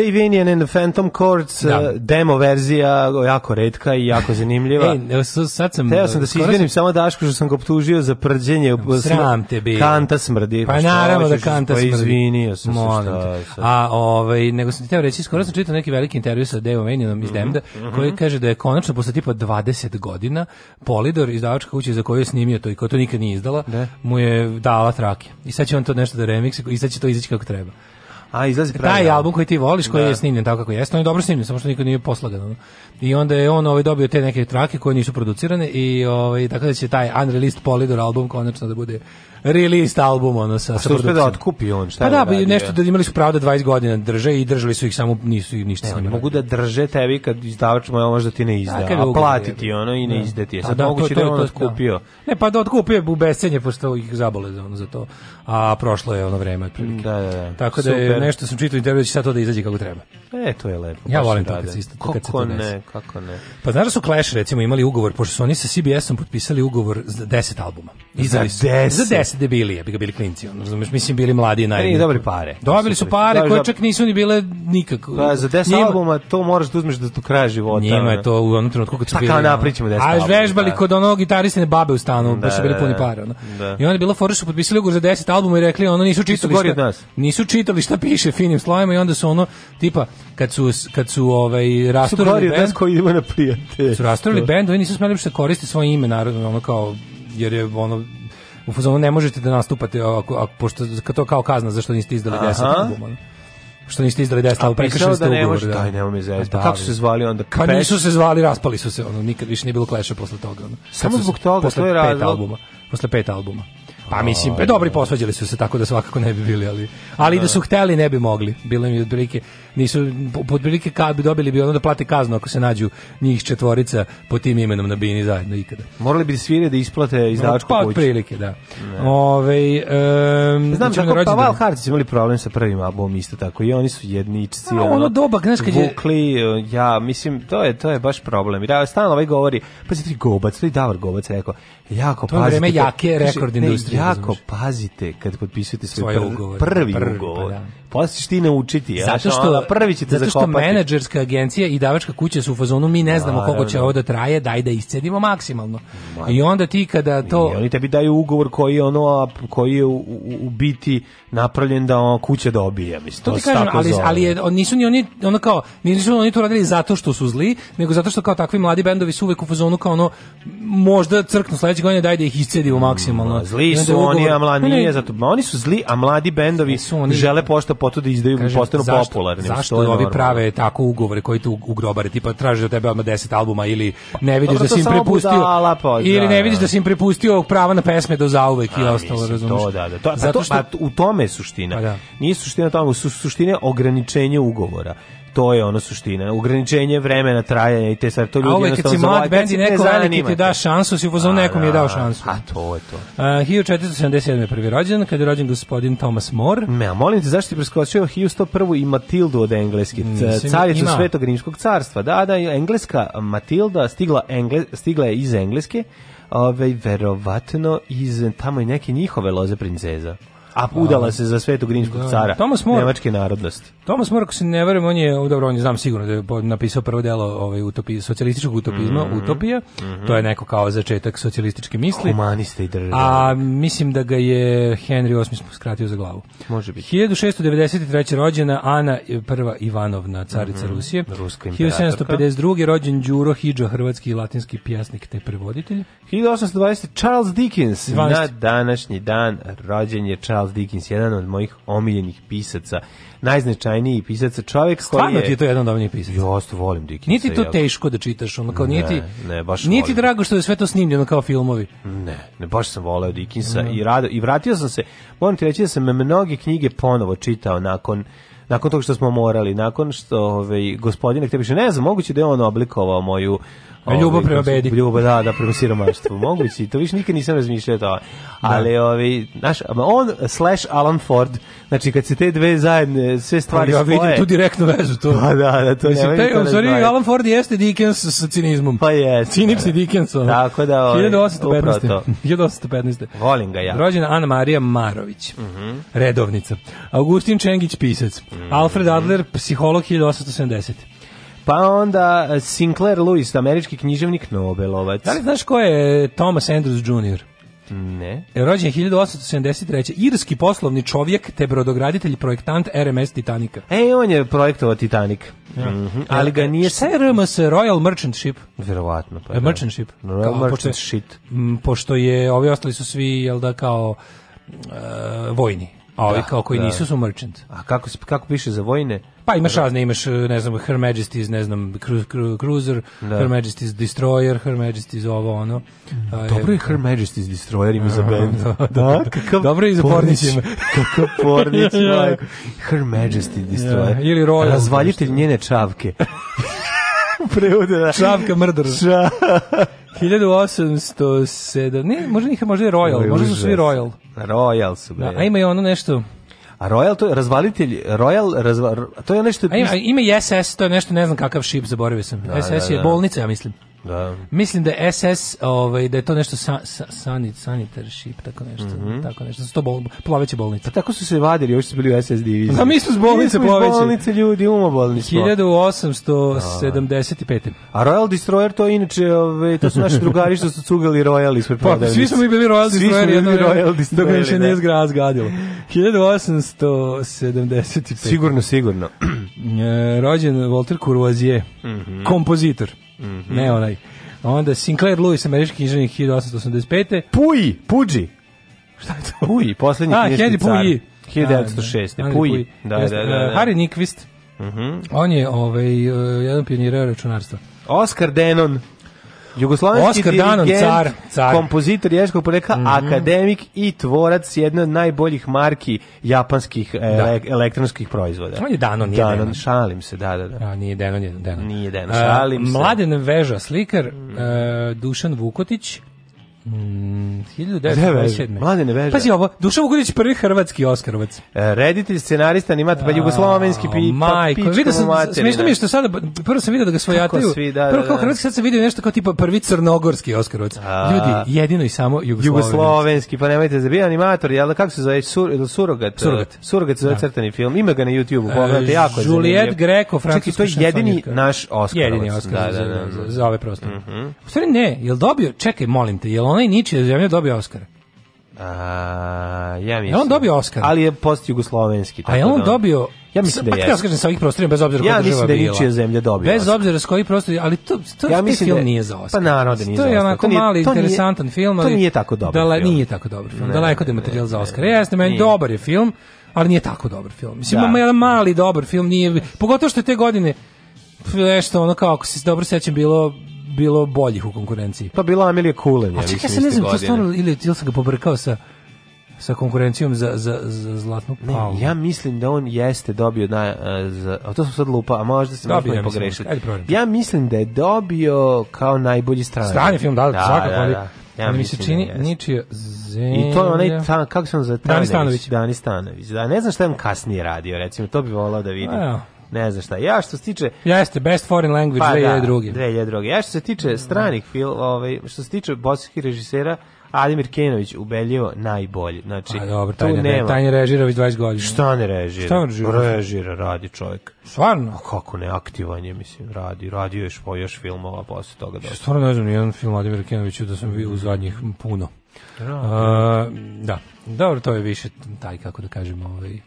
C: Dave Indian and the Phantom Courts, da. Eh, demo verzija, jako redka i jako zanimljiva. [laughs] Ej, sad sam... Teo sam da se izvinim samo Dašku, što sam ga optužio za prđenje. Sram te bio. Kanta smrdi. Pa, pa naravno da kanta pa smrdi. Pa izvinio sam se šta. A, ovaj, nego sam ti teo reći, skoro sam čitao neki veliki intervju sa Dave Indianom iz mhm, Demda, mhm. koji kaže da je konačno posle tipa 20 godina Polidor, izdavačka kuća za koju je snimio to i koja to nikad nije izdala, da. mu je dala trake. I sad će on to nešto da remikse i sad će to izaći kako treba. A izlazi pravi taj album. koji ti voliš, koji da. je snimljen tako kako jeste, on je dobro snimljen, samo što nikad nije poslagan. I onda je on ovaj dobio te neke trake koje nisu producirane i ovaj tako da će taj unreleased Polydor album konačno da bude released album ono sa sa da produkcijom. da otkupi on, šta? Pa da, da nešto da imali su pravo da 20 godina drže i držali su ih samo nisu ih ništa ne, ne mogu da drže tebi kad izdavač moj mu da ti ne izda, da, a platiti ono i ne da. izdati. Pa Sad da, moguće da on otkupio. Da. Ne, pa da otkupio u besenje pošto ih zabole za ono za to. A prošlo je ono vreme otprilike. Da, da, da. Tako da je nešto sam čitao intervju da će sad to da izađe kako treba. E, to je lepo. Ja volim to kad se isto, kako to ne, kako ne. Pa znaš da su Clash recimo imali ugovor, pošto su oni sa CBS-om potpisali ugovor za 10 albuma. Izdali za 10? Za 10 debili, ja bi ga bili klinci, ono, razumeš, mislim bili mladi i najbolji. dobri pare. Dobili su pare koje čak nisu ni bile nikako. Pa za 10 Njima, albuma to moraš da uzmeš do, do kraja života. Njima je to u onom trenutku kad su pa, bili. Tako napričimo 10 A vežbali da. kod onog gitariste babe u stanu, da, baš su bili da, puni da. para. Ono. Da. I onda je bila fora što potpisali ugovor za 10 albuma i rekli ono nisu čitali. Nisu čitali šta piše finim slovima i onda su ono tipa kad su kad su ovaj rastorili bend koji ima na prijatelje. Su rastorili bend, oni nisu smeli da koriste svoje ime naravno ono kao jer je ono u fazonu ne možete da nastupate ako, ako pošto to kao kazna zašto niste izdali 10 albuma. No? Što niste izdali 10 albuma, prekršili ste da ugovor. Ne može, da. Taj, nema mi zezba. Pa da, Kako su se zvali onda? Pa nisu se zvali, raspali su se, ono, nikad više nije bilo kleša posle toga. Ono. Samo zbog toga, posle to je razlog. Albuma, posle pet albuma. Pa mislim, pa dobri posvađali su se tako da svakako ne bi bili, ali ali da, da. su hteli ne bi mogli. Bilo im je otprilike nisu podprilike kad bi dobili bi ono da plate kaznu ako se nađu njih četvorica pod tim
G: imenom na bini zajedno ikada. Morali bi svire da isplate izdavačku pa, kuću. Pa prilike, da. Ne. Ove, um, Znam, tako pa Val Hartić imali problem sa prvim albumom isto tako i oni su jedničci. A, ono, ono doba, znaš kad je... Vukli, e, ja, mislim, to je, to je baš problem. I da, stalno ovaj govori, pa si ti gobac, to je Davor Gobac rekao, jako to pazite. To je jake rekord industrije. Jako razumiješ. pazite kad potpisujete svoj prvi, da, ugovor. Prvi, prvi ugovor. Pa, da, da. Posle ti naučiti. Zato što za prvi ćete zato što menadžerska agencija i davačka kuća su u fazonu mi ne znamo koliko će ovo da traje, daj da iscedimo maksimalno. I onda ti kada to I oni tebi daju ugovor koji je ono koji je u, u, u biti napravljen da on kuće dobije, mislim. To, to ti kažem, ali ali je, nisu ni oni ono kao nisu oni to radili zato što su zli, nego zato što kao takvi mladi bendovi su uvek u fazonu kao ono možda crknu sledeće godine daj da ih iscedimo maksimalno. Zli su ugovor, oni, a mladi nije zato. Oni su zli, a mladi bendovi su oni, žele pošto potudi da izdaju postanu popularni. Zašto ovi normalno. prave tako ugovore koji tu ugrobare, tipa traže od da tebe odmah 10 albuma ili ne vidiš Dobro, da si im prepustio budala, pa, ili ne da. vidiš da si im prepustio prava na pesme do zauvek i ostalo, razumiješ? To, da, da. To, pa Zato što, pa, u tome je suština. Pa, da. Nije suština tome, su, suština ograničenje ugovora to je ono suština. Ograničenje vremena trajanja i te stvari. To ljudi ovaj, jednostavno kad si mlad bendi neko veliki ti da šansu, si upoznan nekom je da. dao šansu. A to je to. Uh, 1477. je prvi rođen, kada je rođen gospodin Thomas More. Me, a molim te, zašto ti preskočio 1101. i Matildu od engleske, caricu Svetog Rimskog carstva. Da, da, engleska Matilda stigla, engle, stigla je iz engleske, ove, verovatno iz tamo i neke njihove loze princeza a udala se za svetog rimskog da. cara Thomas More, nemačke narodnosti. Thomas More, ako se ne verujem, on je, dobro, on je znam sigurno da je napisao prvo delo ovaj, utopi, socijalističkog utopizma, mm -hmm. Utopija, mm -hmm. to je neko kao začetak socijalističke misli. Humaniste i države. A mislim da ga je Henry VIII skratio za glavu. Može biti. 1693. rođena Ana I Ivanovna, carica mm -hmm. Rusije. Ruska 1752. rođen Đuro Hidžo, hrvatski i latinski pjasnik te prevoditelj. 1820. Charles Dickens 20. na današnji dan rođen je Charles Charles Dickens, jedan od mojih omiljenih pisaca, najznačajniji pisac, čovjek Stvarno koji je... Stvarno ti je to jedan od omiljenih pisaca. Ja volim Dickinsa. Niti to teško da čitaš, ono kao niti... Ne, baš Niti volim. drago što je sve to snimljeno kao filmovi. Ne, ne, baš sam voleo Dickinsa mm. Da. i, rado, i vratio sam se, moram ti reći da sam mnoge knjige ponovo čitao nakon nakon toga što smo morali, nakon što ovaj gospodin tebi ne znam, moguće da je on oblikovao moju Ove, ljubav prema bedi. Ljubav, da, da, prema siromaštvu. Mogući, to više nikad nisam razmišljao to. Da. Ali, da. ovi, znaš, on slash Alan Ford, znači kad se te dve zajedne, sve stvari ali, spoje... Ja vidim tu direktno vezu, to. Pa da, da, to Mislim, taj, to sorry, Alan Ford jeste Dickens sa cinizmom. Pa jeste. Cinični da. Dickens. Ono. Tako da, ovi, 1815. 1815. Volim ga ja. Rođena Ana Marija Marović, mm -hmm. redovnica. Augustin Čengić, pisac. Mm -hmm. Alfred Adler, psiholog 1870. Pa onda eh, Sinclair Lewis, američki književnik Nobelovac. Da li znaš ko je Thomas Andrews Jr.? Ne. Rođen 1873. Irski poslovni čovjek te brodograditelj projektant RMS Titanika. E, on je projektovao Titanik. Ja. Mm -hmm. Ali ga e, nije... Šta je RMS? Royal Merchant Ship? Vjerovatno. Pa, e, da. Merchant Ship. Royal kao, Merchant pošto, Ship. Pošto je, ovi ostali su svi, jel da, kao uh, vojni. A ovi da, kao koji da. nisu su merchant. A kako, kako piše za vojne? Pa imaš razne, imaš, e, ne znam, Her Majesty's, ne znam, cru, cru, Cruiser, da. Her Majesty's Destroyer, Her Majesty's ovo, ono. Mm. Dobro je Her Majesty's Destroyer ima za band. [laughs] Da, da, da, da, kakav Dobro je i za pornić ima. [laughs] Kakav pornić, [laughs] majko. Her Majesty Destroyer. Ja, ili Royal. Razvaljitelj njene čavke. Preude, da. Čavka mrdr. Ča... 1807, ne, možda, njih, možda je Royal, možda su svi Royal. Royal su da, bre. Da, a ima i ono nešto... A Royal to je razvalitelj, Royal razva, to je nešto... A ima, ima i SS, to je nešto, ne znam kakav šip, zaboravio sam. Da, SS da, da. je da. bolnica, ja mislim. Da. Mislim da je SS, ovaj, da je to nešto sa, sa, sanit, ship, tako nešto. Mm -hmm. tako nešto. Sto bol, plaveće bolnice. Pa tako su se vadili, još su bili u SS diviziji. Da, mi smo s bolnice mi smo plaveće. bolnice ljudi, umo bolnice. 1875. A, Royal Destroyer to je inače, ovaj, to su naši drugari što su cugali Royal ispred pa, Svi smo mi bili Royal svi Destroyer, jedno Royal Destroyer. Dok mi se nije da. zgra zgadilo. 1875. Sigurno, sigurno. [clears throat] E, rođen Walter Courvoisier, mm -hmm. kompozitor mm -hmm. ne onaj. Onda Sinclair Lewis, američki knjiženik 1885. Puji, Puđi. Šta je to? Puji, poslednji A, knjižni car. Puji. 1906. Da, Puji. Da, da, da, da. Harry Nikvist. Mm -hmm. On je ovaj, jedan pionir računarstva. Oscar Denon. Jugoslavenski Oskar dirigent, Danon, car, car. kompozitor ješkog poreka, mm -hmm. akademik i tvorac jedne od najboljih marki japanskih ele, da. elektronskih proizvoda. On je Danon, nije Danon. Denon. Šalim se, da, da, da. A, nije Danon, nije Danon. Nije Danon, šalim uh, se. Mladen Veža, slikar, uh, Dušan Vukotić, Mm, 1927. Mlade ne veže. Pazi ovo, Dušan Vukurić prvi hrvatski Oskarovac. E, reditelj, scenarista, animat, pa jugoslovenski pi, pa vidio sam, smiješno mi je što sada, prvo sam vidio da ga svojataju, svi, da, prvo da, kao da, hrvatski, sad sam vidio nešto kao tipa prvi crnogorski Oskarovac. Ljudi, jedino i samo jugoslovenski. Jugoslovenski, pa nemojte zabijati animator, jel kako se zove, sur, surogat, surogat, surogat se zove da. crtani film, ima ga na YouTube-u, e, pogledajte, jako je Juliet Greco, francuski to je jedini naš Oskarovac. Jedini Oskarovac da, da, da, za, da. za ove prostore. Mm ne, jel dobio, čekaj, molim te, jel onaj Nietzsche zemlje dobio Oscara. A, ja mislim. Je on dobio Oscar? Ali je post jugoslovenski. Tako A je da on dobio Ja mislim da je. Pa kažem sa ovih prostora bez obzira ja koja država bila. Ja mislim da je zemlja dobila. Bez obzira s kojih prostora, ali to to ja mislim film da je, nije za Oscar. Pa naravno da nije. To je onako mali interesantan nije, film, ali to nije tako dobar. Da nije tako dobar film. Daleko da je materijal za Oscar. Jeste, meni dobar je film, ali nije tako dobar film. Mislim, da. jedan mali dobar film nije, pogotovo što je te godine nešto ono kao, ako se dobro sećam, bilo bilo boljih u konkurenciji. Pa bila Amelija Kulen, ja mislim. se ne znam, to stvarno, ili, ili sam ga pobrkao sa sa konkurencijom za, za, za zlatnu palmu. Ne, ja mislim da on jeste dobio na, eh, za, a to sam sad lupa, a možda se možda ja pogrešiti. Ja mislim da je dobio kao najbolji strani. Strani film, da, da, da svakako, da, da. Ja ali mi se da čini ničija zemlja. I to je onaj, ta, kako se on zove? Dani Stanović. Dani Stanović. Da, ne znam šta je on kasnije radio, recimo, to bi volao da vidim. A, ne znam šta. Ja što se tiče Jeste Best Foreign Language pa, 2002. Da, drugi. Ja što se tiče mm. stranih film, ovaj što se tiče bosanskih režisera, Ademir Kenović ubeljivo najbolji. Znači, A dobro, taj ne, nema. Taj režira već 20 godina. Šta ne režira? Šta režira? Režira, radi čovjek. Stvarno? A kako ne, aktivan je, mislim, radi. Radio je po još filmova posle toga. Da. Stvarno ne znam, jedan film Ademir Kenoviću da sam bio u zadnjih puno. Uh, da, dobro, to je više taj, kako da kažemo, ovaj,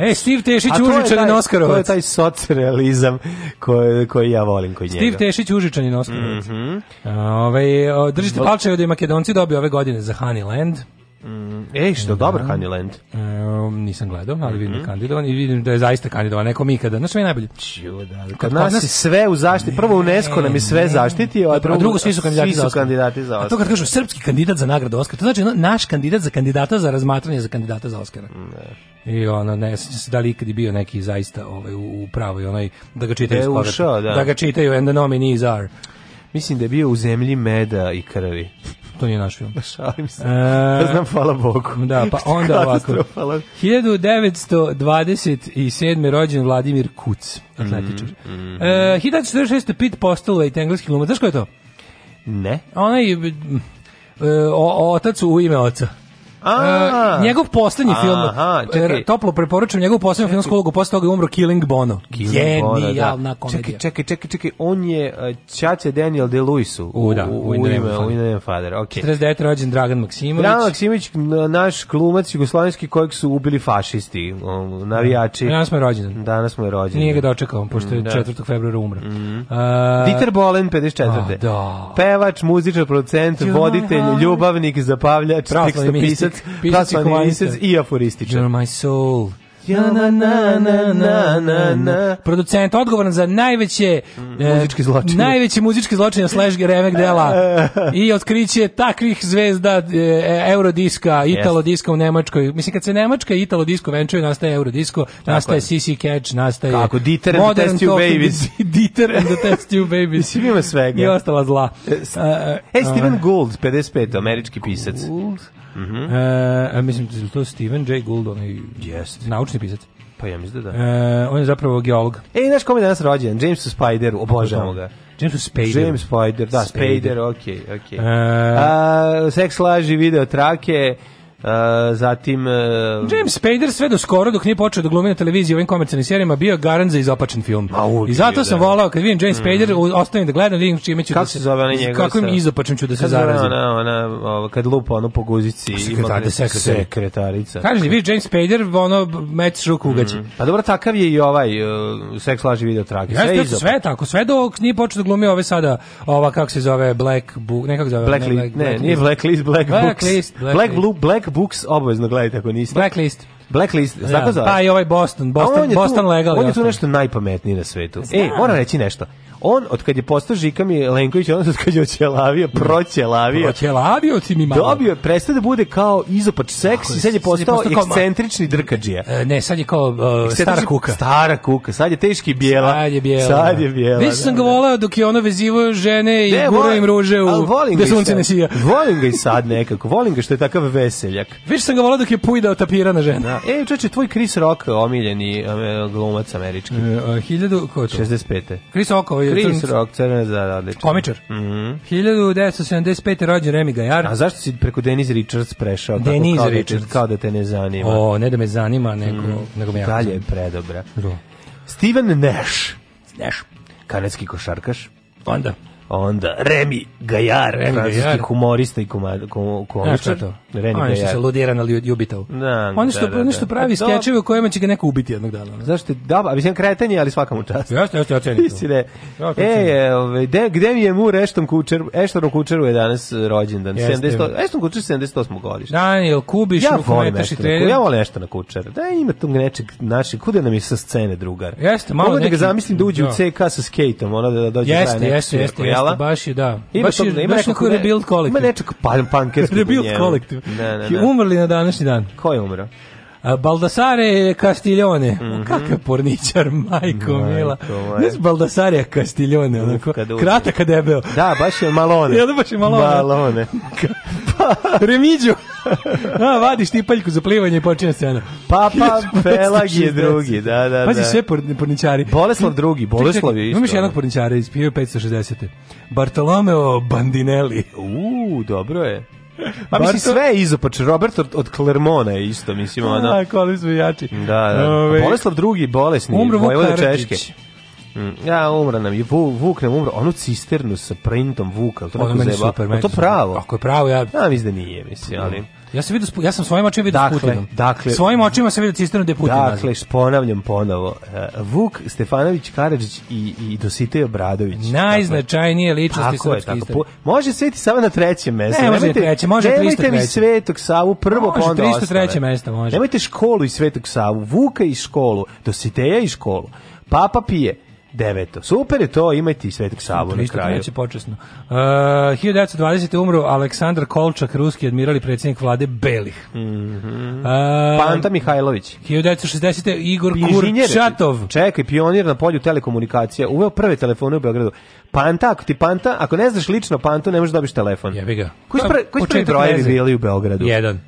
G: E, Steve Tešić užičanin Oskarovac. To je taj socrealizam koji, koji ja volim kod njega. Steve Tešić užičanin Oskarovac. Mm -hmm. Ove, ovaj, držite palče da Makedonci dobio ove godine za Honeyland. Mm, ej, što dobar Honeyland. Da. Um, ehm, nisam gledao, ali vidim mm -hmm. kandidovan i vidim da je zaista kandidovan. Neko mi ikada, znaš što je najbolje? Čuda. Kod, kod nas, nas sve u zaštiti. Prvo UNESCO nam je sve zaštitio, a drugo, a drugo svi su kandidati, svi su za, Oscar. kandidati za Oscar. A to kad kažu srpski kandidat za nagradu Oscar, to znači naš kandidat za kandidata za razmatranje za kandidata za Oscara. Ne. Mm, da. I ono, ne da li ikad je bio neki zaista ovaj, u, u pravoj, onaj, da ga čitaju. Da, ušao, da. da ga čitaju, and the nominees are. Mislim da je bio u zemlji meda i krvi to nije naš film. [laughs] Šalim se. E, znam, hvala Bogu. Da, pa [laughs] onda ovako. 1927. rođen Vladimir Kuc, atletičar. Mm, mm, e, 1946. Pit Postlewaite, engleski glumac. Znaš ko je to?
H: Ne.
G: Onaj... E, o, otac u ime oca uh, njegov poslednji film, aha, e, toplo preporučujem njegov poslednji čekaj. film Skologu, posle toga je umro Killing Bono.
H: Genijalna Bono, da. komedija. Čekaj, čekaj, čekaj, čekaj, on je uh, Čače Daniel de Luisu u, u, da, u, u, ime, u ime Fader. Okay.
G: 49. rođen Dragan Maksimović. Dragan
H: Maksimović, naš glumac jugoslovenski kojeg su ubili fašisti, um, navijači.
G: Da. Danas mu je rođen.
H: Danas mu je
G: rođen. Nije ga dočekao, pošto je da. 4. februara umro. Mm.
H: Uh, Dieter Bolen, 54. A, da. Pevač, muzičar, producent, voditelj, ljubavnik, zapavljač, tekstopisac pisac, pisac i aforističar. You're my soul. Ja, na, na,
G: na, na, na, na. Producent odgovoran za najveće mm, e, muzički zločine. Najveće muzički zločine slash remek dela [laughs] i otkriće takvih zvezda e, eurodiska, italo diska u Nemačkoj. Mislim kad se Nemačka i italo disko venčaju nastaje eurodisko, nastaje CC Catch, nastaje Kako Dieter and the Test Babies. [laughs] Dieter and the Test Babies. Mislim ima
H: svega. I ostala zla. E, Steven Gould, 55, američki pisac. Gould.
G: Mm -hmm. e, mislim, da je to Steven Jay Gould, on yes. naučni pisac.
H: Pa ja mislim da
G: da. E, on je zapravo geolog.
H: Ej, znaš kome je danas rođen? Jamesu Spideru, obožavamo ga.
G: James Spider. James
H: Spider, da, Spider, okej, okej. Okay, e. okay. seks laži, video trake, Uh, zatim
G: uh, James Spader sve do skoro dok nije počeo da glumi na televiziji u ovim komercijalnim serijama bio garant za izopačen film. I zato sam da. volao kad vidim James mm. Spader ostavim da gledam da vidim čime ću kako da se zove na njega kako im izopačen ću da se zarazim. Ona,
H: ona, ona, kad lupa ono po guzici
G: sekretar, ima sekretarica. Kaže vidi James Spader ono meč ruku ugaće. Mm.
H: Pa dobro takav je i ovaj uh, seks laži video tragi. Sve, ja, sve
G: tako sve dok nije počeo da glumi ove sada ova kako se zove Black Book
H: nekako zove ne, Black, ne, Black, ne, Black, ne, nije Black List Black, Black Books. List, Black, Black Blue Black Books obavezno gledajte ako niste.
G: Blacklist.
H: Blacklist, ja, da. tako
G: zove? Pa i ovaj Boston, Boston, Boston
H: tu,
G: legal.
H: On
G: je tu
H: nešto najpametniji na svetu. Ej, moram reći nešto on od kad je postao Žika Lenković on se kad je očelavio, proćelavio.
G: Proćelavio ti mi malo.
H: Dobio, prestao da bude kao izopač seks sad je postao, je ekscentrični ma... drkađija.
G: E, ne, sad je kao uh, stara kuka.
H: Stara kuka, sad je teški bijela. Sad je bijela. Sad da. je bijela.
G: Već da, sam ga da. volao dok je ona vezivao žene i gurao im ruže u
H: gde
G: sunce ne
H: sija. Volim ga i sad nekako, volim ga što je takav veseljak.
G: Već sam ga volao dok je pujdao tapirana žena.
H: Da. E, čeče, tvoj Chris Rock, omiljeni e, glumac američki. 1000, ko je 65. Chris Rock, Chris Rock, crvena zvezda, odlično.
G: Komičar. Mm -hmm. 1975. rođen Remy Gajar.
H: A zašto si preko Deniz Richards prešao? Deniz kao Richards. Da te, kao da te ne zanima.
G: O, ne da me zanima, nego, mm.
H: nego me ja. Dalje je predobra. Do. Steven Nash. Nash. Kanadski košarkaš.
G: Onda
H: onda Remi Gajar, Remi francuski Gajar. humorista i komad, kom, komičar. to?
G: Remi Gajar. Što se ludira na Ljubitavu. Da, da, oni što, da, da, nešto da. pravi da. skečeve u kojima će ga neko ubiti jednog dana.
H: Zašto? Da, a mislim kretanje, ali svaka mu čast.
G: Jeste, jeste,
H: ja cenim. [laughs] Istine. Da ja, e, ove, ovaj, de, gde mi je mu Reštom Kučer, Ešton Kučeru je danas rođendan. 70, Ešton Kučer 78. godište.
G: Daniel Kubiš, ja
H: volim Ešton Kučer. Ja volim Ešton Kučer. Da, ima tu nečeg našeg, kude nam je sa scene drugar.
G: Jeste, malo Mogu da ga zamislim da uđe u CK sa skateom, ona da dođe Jeste, jeste, jeste metal baš je, da.
H: Ima
G: baš je, to, ima baš nekako, ne, rebuild kolektiv.
H: Ima nečak pan, punkerski.
G: rebuild kolektiv. Ne, ne, ne. Umrli na današnji dan.
H: Ko
G: je
H: umro?
G: Baldasare Castiglione. Mm -hmm. Kakav porničar, majko, majko mila. Ne Baldasare Castiglione, onako. Krata kad debel. Da,
H: baš je
G: malone.
H: Ja,
G: da baš je
H: malone. Malone.
G: Pa, Remiđo. A, vadiš ti paljku za plivanje i počinje scena. Papa
H: pa, Pelag je drugi, da, da, da. Pazi, sve porničari. Boleslav drugi, Boleslav je isto. Imaš jednog
G: porničara iz 560. Bartolomeo Bandinelli.
H: Uuu, dobro je. A pa mislim, sve je izopače. Robert od, od Clermona je isto, mislim, ono.
G: A, kolim smo jači.
H: Da, da. Pa Ove... Boleslav drugi, bolesni, Umro Vojvoda Češke. Mm, ja, umra nam i Vuk, Vuk nam umra. Onu cisternu sa printom Vuka, to neko zeba. Super, to pravo.
G: Ako je pravo, ja... Ja
H: mislim da nije, mislim, ali...
G: Ja sam vidio ja sam svojim očima vidio dakle, Putinom. Dakle, svojim očima sam vidio cisternu da Putin. Dakle,
H: ponavljam ponovo. E, Vuk Stefanović Karadžić i i Dositej Obradović.
G: Najznačajnije ličnosti srpske istorije.
H: Može Sveti Sava na trećem mestu. Ne, može nemojte, treće, može 303. Nemojte mi Svetog Savu prvo može, onda. Može 303. mesto, može. Nemojte školu i Svetog Savu, Vuka i školu, Dositeja i školu. Papa pije deveto. Super je to, imajte i Svetog Savu na kraju.
G: Neće počasno. Uh, 1920. umru Aleksandar Kolčak, ruski admiral i predsjednik vlade Belih. Mm -hmm.
H: uh, Panta Mihajlović.
G: 1960. Igor Inženjer, Kurčatov.
H: Čekaj, pionir na polju telekomunikacija. Uveo prve telefone u Beogradu. Panta, ako ti Panta, ako ne znaš lično Pantu, ne možeš da dobiš telefon. Jebi ga. Koji su pa, prvi brojevi bili u Beogradu?
G: Jedan.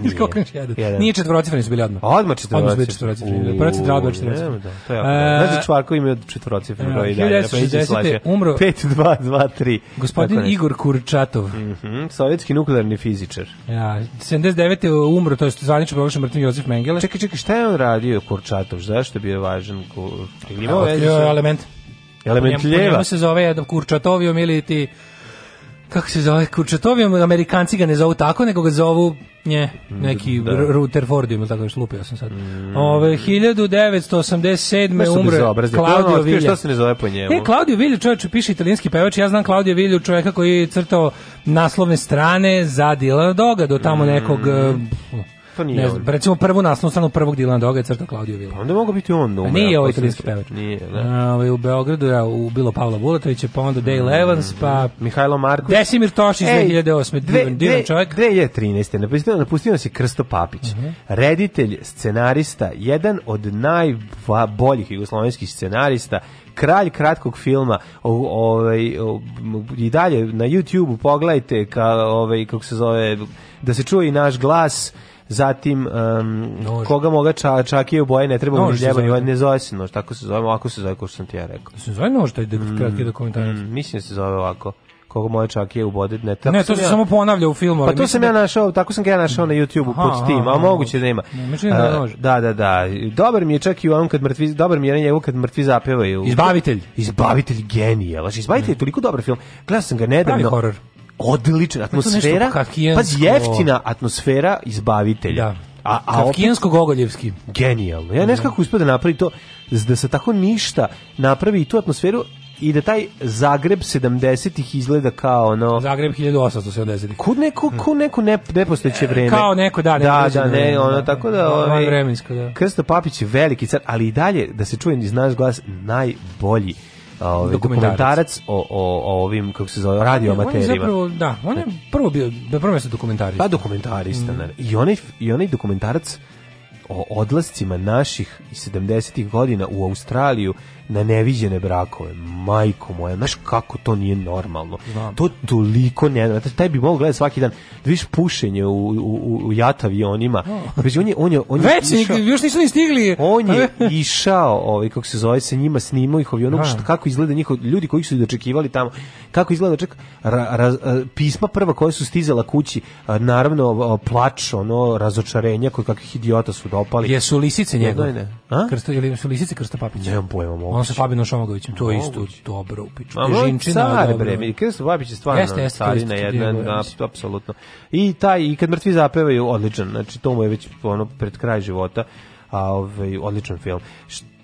G: Nije. Skokneš jedan. jedan. Nije četvorocifreni su bili odmah.
H: Odmah četvorocifreni.
G: Odmah su bili četvorocifreni. Da, prvi cifra odmah
H: četvorocifreni. Da, to je jako. E, znači čvarko ime od četvorocifreni e, broj i dalje. 2, pa
G: umro... 5223. Gospodin Igor Kurčatov. Mm
H: -hmm. Sovjetski nuklearni fizičar.
G: Ja, 79. je umro, to je zvanično proglašen Martin Josif Mengele.
H: Čekaj, čekaj, šta je on radio Kurčatov? Zašto je bio važan?
G: Imao
H: element. Element ljeva. Po njemu
G: se zove Kurčatovijom ili ti kako se zove, Kurčetovijom, Amerikanci ga ne zovu tako, nego ga zovu nje, neki da. Rutherford ili tako nešto, lupio sam sad. Mm. Ove, 1987. umre Claudio Vilja.
H: Što se ne zove po njemu?
G: E, Claudio Vilja čovječ piše italijanski pevač, ja znam Claudio Vilju čovjeka koji je crtao naslovne strane za Dilana Doga do tamo mm. nekog mm. To nije ne znam, recimo prvu naslovnu stranu prvog Dilana Doga je crtao Claudio Villa. Pa
H: onda mogu biti on numera. Pa nije ovaj pa italijanski
G: pevač. Nije, da. Ovaj, u Beogradu je ubilo Pavla Bulatovića, pa onda Dale mm, Evans, pa
H: Mihajlo Marković.
G: Desimir Tošić 2008. Divan,
H: divan
G: čovjek.
H: 2013. Napustio, napustio nas je Krsto Papić. Mhm. Reditelj, scenarista, jedan od najboljih jugoslovenskih scenarista, kralj kratkog filma ovaj i dalje na YouTubeu pogledajte ka, ovaj kako se zove da se čuje i naš glas zatim um, koga moga ča, čakije u boje ne treba mu ni ovaj ne zove se nož, tako se zove, ovako se zove, kao što sam ti ja rekao. Se
G: zove nož, taj mm, kratki dokumentarac? Mm,
H: mislim da se zove ovako koga moja čakija ubode
G: ne tako ne to se ja, samo ponavlja u filmu
H: pa to sam da... ja našao tako sam ga ja našao na YouTubeu pod tim a moguće da ima ne, da, e, da da da dobar mi je čak i on kad mrtvi dobar mi je njegov kad mrtvi zapevaju
G: izbavitelj
H: izbavitelj genije znači izbavitelj je toliko dobar film gledao sam ga nedavno
G: Pravi horror
H: odličan pa atmosfera. Pa jeftina atmosfera izbavitelja.
G: Da. A, a Kafkijansko Gogoljevski.
H: Genijalno. Ja ne znam da. kako uspio da napravi to, da se tako ništa napravi i tu atmosferu i da taj Zagreb 70-ih izgleda kao ono
G: Zagreb 1870-ih.
H: Kud neko ku hm. neko ne nepostojeće e, vreme.
G: Kao neko da,
H: ne da, da, ne, vreme, ono da.
G: tako da
H: ovaj
G: vremensko da.
H: Krsto Papić je veliki car, ali i dalje da se čuje iz naš glas najbolji ovaj, dokumentarac. o, o, o ovim, kako se zove, radioamaterima. On je
G: zapravo, da, on je znači- prvo
H: bio,
G: prvo mjesto dokumentarista.
H: Pa dokumentarista, mm. I, onaj, I onaj dokumentarac o odlascima naših iz 70-ih godina u Australiju na neviđene brakove. Majko moja, znaš kako to nije normalno. Znam. To toliko ne, taj bi mogao gledati svaki dan. Da vidiš pušenje u u u jatavi onima. No. Znači, on je on je on
G: je Već išao, još nisu ni stigli.
H: On je [laughs] išao, ovaj kako se zove, sa njima snimao ih ovdje ono da. što kako izgleda njihov ljudi koji su ih dočekivali tamo. Kako izgleda ček ra, ra, pisma prva koja su stizala kući, naravno plač, ono razočarenje koji kakvih idiota su dopali.
G: Jesu lisice njegove? A? Krsto ili su lisice Krsto Papića?
H: Nemam pojma,
G: Ono sa Fabinom Šomagovićem, to je isto dobro u piču.
H: Ma, Žinčina, car, bre, Kirsten Babić je stvarno jeste, jeste, carina jedna, apsolutno. I taj, i kad mrtvi zapevaju, odličan, znači to mu je već ono, pred kraj života, a ovaj, odličan film.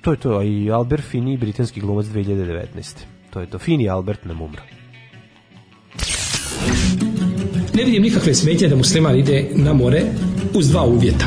H: To je to, i Albert Fini, britanski glumac 2019. To je to, Fini Albert nam umra.
G: Ne vidim nikakve smetje da musliman ide na more uz dva uvjeta.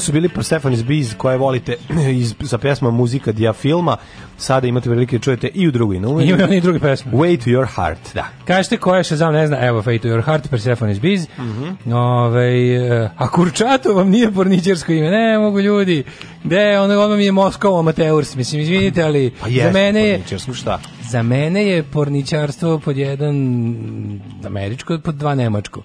H: Ovo su bili pa Stefan iz Biz koje volite [clears throat] iz, sa pesma muzika dija filma. Sada imate prilike da čujete i u drugoj novi.
G: Ima i drugi pesma.
H: Way to your heart, da.
G: Kažete koja je Shazam, ne zna, evo Way to your heart, Persephone iz Biz. Mm -hmm. Ove, eh, a Kurčato vam nije porničarsko ime, ne mogu ljudi. gde ono, ono mi je Moskova amateurs, mislim, izvinite, ali pa za mene je... Šta? Za mene je porničarstvo pod jedan američko, pod dva nemačko.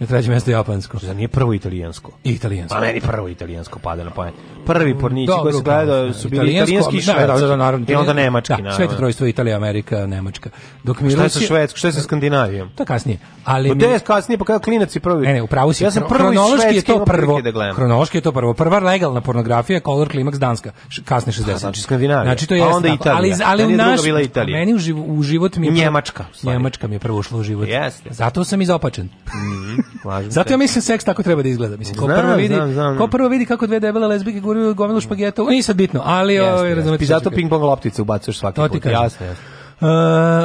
G: Na trećem mjestu japansko. Zar
H: znači, da nije prvo italijansko?
G: I italijansko. Pa
H: meni prvo italijansko pada na pamet. Prvi mm, pornići koji se gleda su bili italijanski i švedski. Da, naravno. I onda nemački, da,
G: naravno. Sveto trojstvo Italija, Amerika, Nemačka.
H: Dok mi šta je sa švedsko, šta je sa Skandinavijom?
G: To kasnije.
H: Ali pa mi... je kasnije, pa kada klinac i prvi. Ne,
G: ne, upravo si. Ja sam prvo kronološki je to prvo. Da kronološki je to prvo. Prva legalna pornografija Color Climax Danska, kasne 60. znači
H: Skandinavija. Znači to je. onda Italija.
G: Ali, ali u naš,
H: meni u, život mi je... Njemačka.
G: Njemačka mi je prvo ušla u život. Zato sam izopačen. Mhm. Zato ja mislim seks tako treba da izgleda. Mislim, ko, prvo vidi, znam, znam. ko prvo vidi kako dve debele lezbijke guraju gomilu špageta, nije sad bitno, ali... Jasne, ovaj,
H: jasne. Zato ping-pong loptice ubacuješ svaki to put. Jasno, jasno. Uh,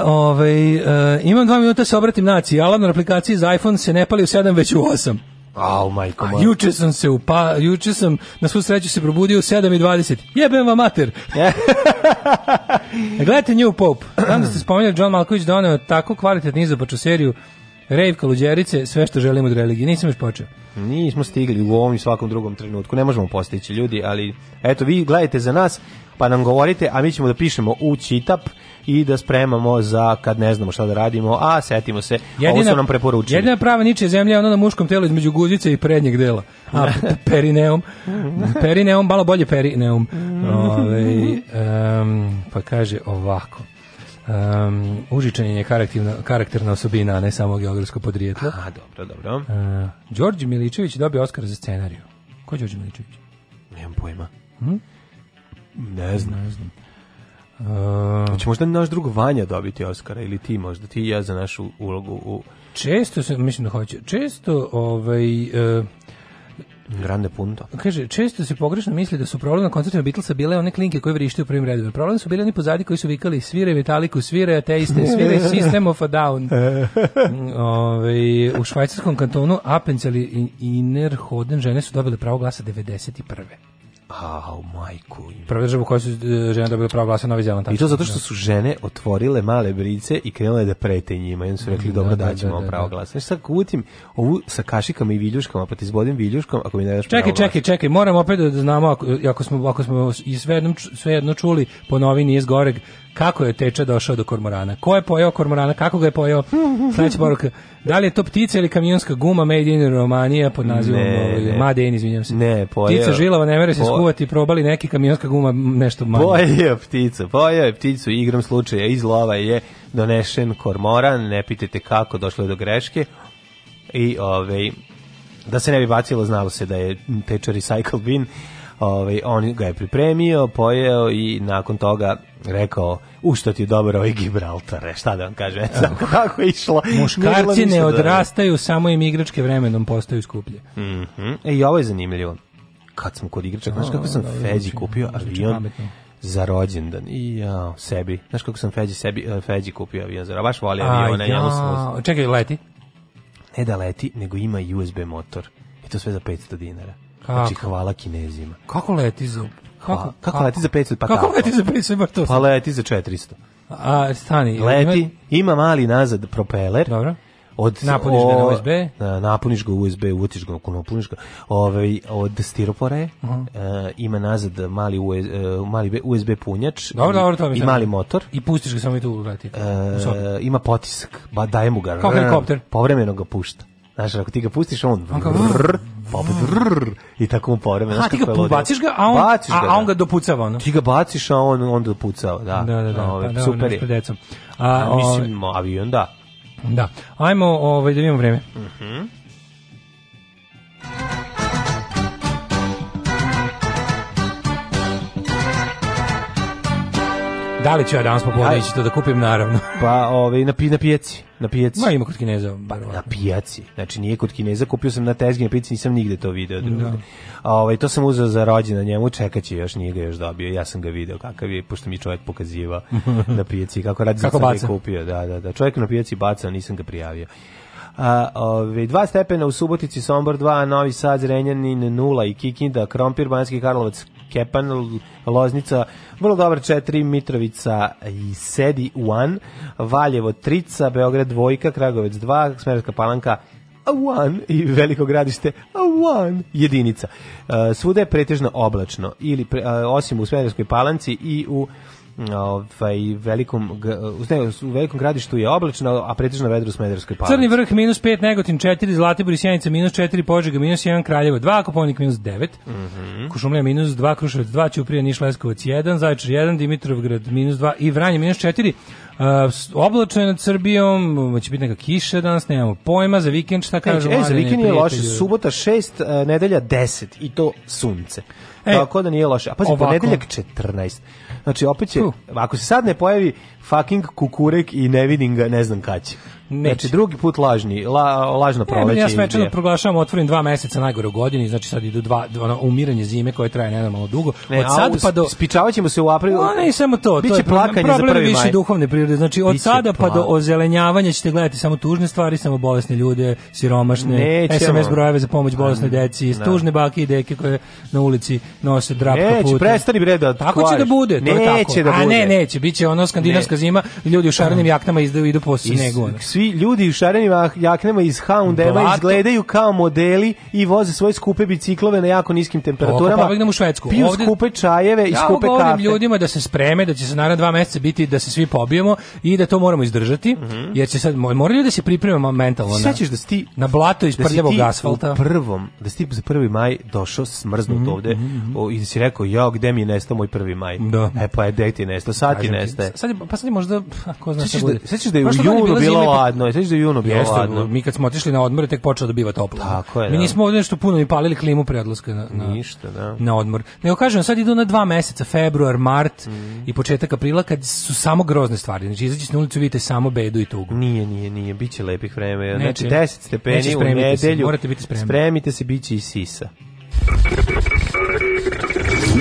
G: ovaj, uh, imam dva minuta da se obratim naciji. Alarm na aplikaciji za iPhone se ne pali u 7, već u 8.
H: Au, oh, majko moja.
G: Juče sam se upa, juče sam na svu sreću se probudio u 7:20. Jebem vam mater. [laughs] E, gledajte New Pope. Znam da ste spomenuli John Malković doneo da tako kvalitetnu izopaču seriju Rave, kaluđerice, sve što želimo od religije. Nisam još počeo.
H: Nismo stigli u ovom i svakom drugom trenutku. Ne možemo postići ljudi, ali eto, vi gledajte za nas, pa nam govorite, a mi ćemo da pišemo u čitap i da spremamo za kad ne znamo šta da radimo, a setimo se, jedina, ovo su nam preporučili.
G: Jedina prava niče zemlja je ona na muškom telu između guzice i prednjeg dela. A [laughs] perineum, perineum, malo bolje perineum. [laughs] Ove, ovaj, um, pa kaže ovako. Um, užičanin je karakterna karakterna osobina, a ne samo geografsko podrijetlo.
H: A, dobro, dobro. Uh,
G: Đorđe Miličević dobio Oskar za scenariju. Ko je Đorđe Miličević? Nemam
H: pojma. Hm?
G: Ne znam. Ne znam. Uh,
H: znači možda naš drug Vanja dobiti Oscara ili ti možda, ti i ja za našu ulogu u...
G: Često se, mislim da hoće, često ovaj, uh,
H: Grande punto.
G: Kaže, često se pogrešno misli da su problem na koncertima Beatlesa bile one klinke koje vrište u prvim redovima. Problem su bili oni pozadi koji su vikali svire Vitaliku, svire ateiste, svire [laughs] System of a Down. Ove, u švajcarskom kantonu Apenzeli i Innerhoden žene su dobile pravo glasa 91.
H: A, majku.
G: Prva država koja su e, žene dobile pravo glasa Novi Zeland.
H: I to zato što da. su žene otvorile male brice i krenule da prete njima. I onda su rekli, mm, dobro, da, da, daćemo da, da, da, pravo da. glasa. Znači, sad utim ovu sa kašikama i viljuškama, pa ti zbodim viljuškom, ako mi ne daš čekaj, Čekaj,
G: čekaj, moramo opet da znamo, ako, ako smo, ako smo i sve jedno, sve jedno čuli po novini iz Goreg, kako je teča došao do kormorana. Ko je pojeo kormorana, kako ga je pojeo? Sledeća poruka. Da li je to ptica ili kamionska guma made in Romania pod nazivom ne, ovaj, ne. Maden, izvinjam se.
H: Ne, pojeo.
G: Ptica žilava ne mere se po... skuvati, probali neki kamionska guma nešto manje.
H: Pojeo pticu, pojeo je pticu igram slučaja iz lova je donešen kormoran, ne pitajte kako, došlo je do greške. I ovaj da se ne bi bacilo, znalo se da je teča recycle bin. Ovaj on ga je pripremio, pojeo i nakon toga rekao, u što ti je dobar ovaj Gibraltar, e, šta da vam kažem, samo kako je išlo.
G: Muškarci ne odrastaju, samo im igračke vremenom postaju skuplje. Mm
H: -hmm. E, i ovo je zanimljivo. Kad sam kod igrača, znaš kako sam da, Feđi znači, kupio znači avion pametno. za rođendan i ja, sebi, znaš kako sam Feđi, sebi, e, Feđi kupio avion za baš voli avione. Ja. Sam...
G: Čekaj, leti?
H: Ne da leti, nego ima USB motor. I to sve za 500 dinara. Znači, kako? Znači, hvala kinezima.
G: Kako leti za Kako, kako
H: leti za 500? Pa
G: kako, kako leti za 500 pa
H: ima to? Pa leti za 400.
G: A, stani.
H: Leti, ima, mali nazad propeler. Dobro.
G: Od,
H: napuniš ga
G: na USB?
H: Na, napuniš ga USB, utiš ga, napuniš ga. Ove, ovaj, od stiropora je, uh mhm. -huh. e, ima nazad mali, US, e, e, mali USB punjač
G: dobro, dobro, to
H: i mali motor.
G: I pustiš ga samo i tu leti.
H: E, ima potisak, ba, daje mu ga. Kao
G: helikopter.
H: Povremeno ga pušta. Znaš, ako ti ga pustiš, on, on kao, vrr, poput i tako mu poreme. A ti ga
G: baciš ga, a on, baciš a, ga, a da. on ga dopucava. Ono.
H: Ti ga baciš, a on, on dopucava,
G: da. Da, da, da. Ove, pa da,
H: super je. Decom. A, a, ovaj- mislim, avion, da.
G: Da. Ajmo ovaj, da vidimo vreme. Mhm. Uh -huh. Da li ću ja danas popodne ići to da kupim, naravno. [laughs] Pa, ovaj, na, pi, na pijaci. Na pijaci. Ma ima kod Kineza. Pa, na pijaci. Znači, nije kod Kineza. Kupio sam na tezgi na pijaci, nisam nigde to video. Da. A, ovaj, to sam uzeo za rođena njemu, čekat će još, nije ga još dobio. Ja sam ga video kakav je, pošto mi čovjek pokazivao [laughs] na pijaci. Kako radi, kako sam baca. ga kupio. Da, da, da. Čovjek na pijaci baca, nisam ga prijavio. A, ove, ovaj, dva stepena u Subotici, Sombor 2, Novi Sad, Zrenjanin 0 i Kikinda, Krompir, Banjski Karlovac Kepan, Loznica, vrlo dobar 4, Mitrovica i Sedi 1, Valjevo 3, Beograd 2, Kragovec 2, Smerska palanka A1 i veliko gradište A1 jedinica. E, svuda je pretežno oblačno ili pre, e, osim u Smederskoj palanci i u ovaj velikom ne, u velikom gradištu je oblačno, a pretežno vedro u Smederskoj palanci. Crni vrh minus 5, Negotin 4, Zlatibor i Sjenica minus 4, Požega minus 1, Kraljevo 2, Koponik minus 9, mm -hmm. Kušumlija minus 2, Kruševac 2, Ćuprija, Niš, Leskovac 1, Zaječar 1, Dimitrovgrad minus 2 i Vranje minus 4. Uh, oblačno je nad Srbijom, će biti neka kiša danas, nemamo pojma, za vikend šta znači, kažu. E, za vikend je loše, subota 6, e, nedelja 10 i to sunce. E, Tako da nije loše. A pazi, ovako. ponedeljak 14. Znači, opet će, ako se sad ne pojavi fucking kukurek i ne vidim ga, ne znam kada će. Neće. Znači drugi put lažni, la, lažno proleće. Ne, ja svečano proglašavam otvorim dva meseca najgore u godini, znači sad idu dva, ono, umiranje zime koje traje nenormalno dugo. Ne, od sada pa do spičavaćemo se u aprilu. No, ne, samo to, Biće to je plakanje problem, za prvi više maj. duhovne prirode. Znači od Biće sada pa do ozelenjavanja ćete gledati samo tužne stvari, samo bolesne ljude, siromašne, Nećemo. SMS brojeve za pomoć bolesne mm, deci, ne. Da. tužne bake i deke koje na ulici nose drap Neće, puta. prestani bre da Tako će da bude, to neće je tako. Da bude. A ne, neće, biće ono skandinavska ne. zima, ljudi u šarnim mm. jaknama idu, idu po snegu. Svi Ljudi, ljudi u šarenim jaknama iz H&M izgledaju kao modeli i voze svoje skupe biciklove na jako niskim temperaturama. Pa, u Švedsku. Piju Ovdje, skupe čajeve i ja skupe kafe. Ja ljudima da se spreme, da će se naravno dva mjeseca biti da se svi pobijemo i da to moramo izdržati, mm -hmm. jer će sad, moraju da se pripremamo mentalno. Sećaš da si ti na blato iz da prljavog asfalta. prvom, da si ti za prvi maj došao smrznut mm -hmm. ovde mhm. o, i da si rekao, ja, gde mi je nestao moj prvi maj? Da. E pa je, gde ti nestao? Sad ti nestaje. Sad, pa sad je možda, ko zna sećaš da, sećaš da je u junu bilo ladno, je da juno bilo Jeste, ladno. Mi kad smo otišli na odmor, tek počeo da biva toplo. Tako je, Mi da. nismo ovdje nešto puno ni palili klimu pre odlaska na, na, Ništa, da. na odmor. Nego kažem, sad idu na dva meseca, februar, mart mm. i početak aprila, kad su samo grozne stvari. Znači, izađeš na ulicu, vidite samo bedu i tugu. Nije, nije, nije, bit će lepih vremena. Znači, 10 stepeni u nedelju. Se, morate biti spremni. Spremite se, bit će i sisa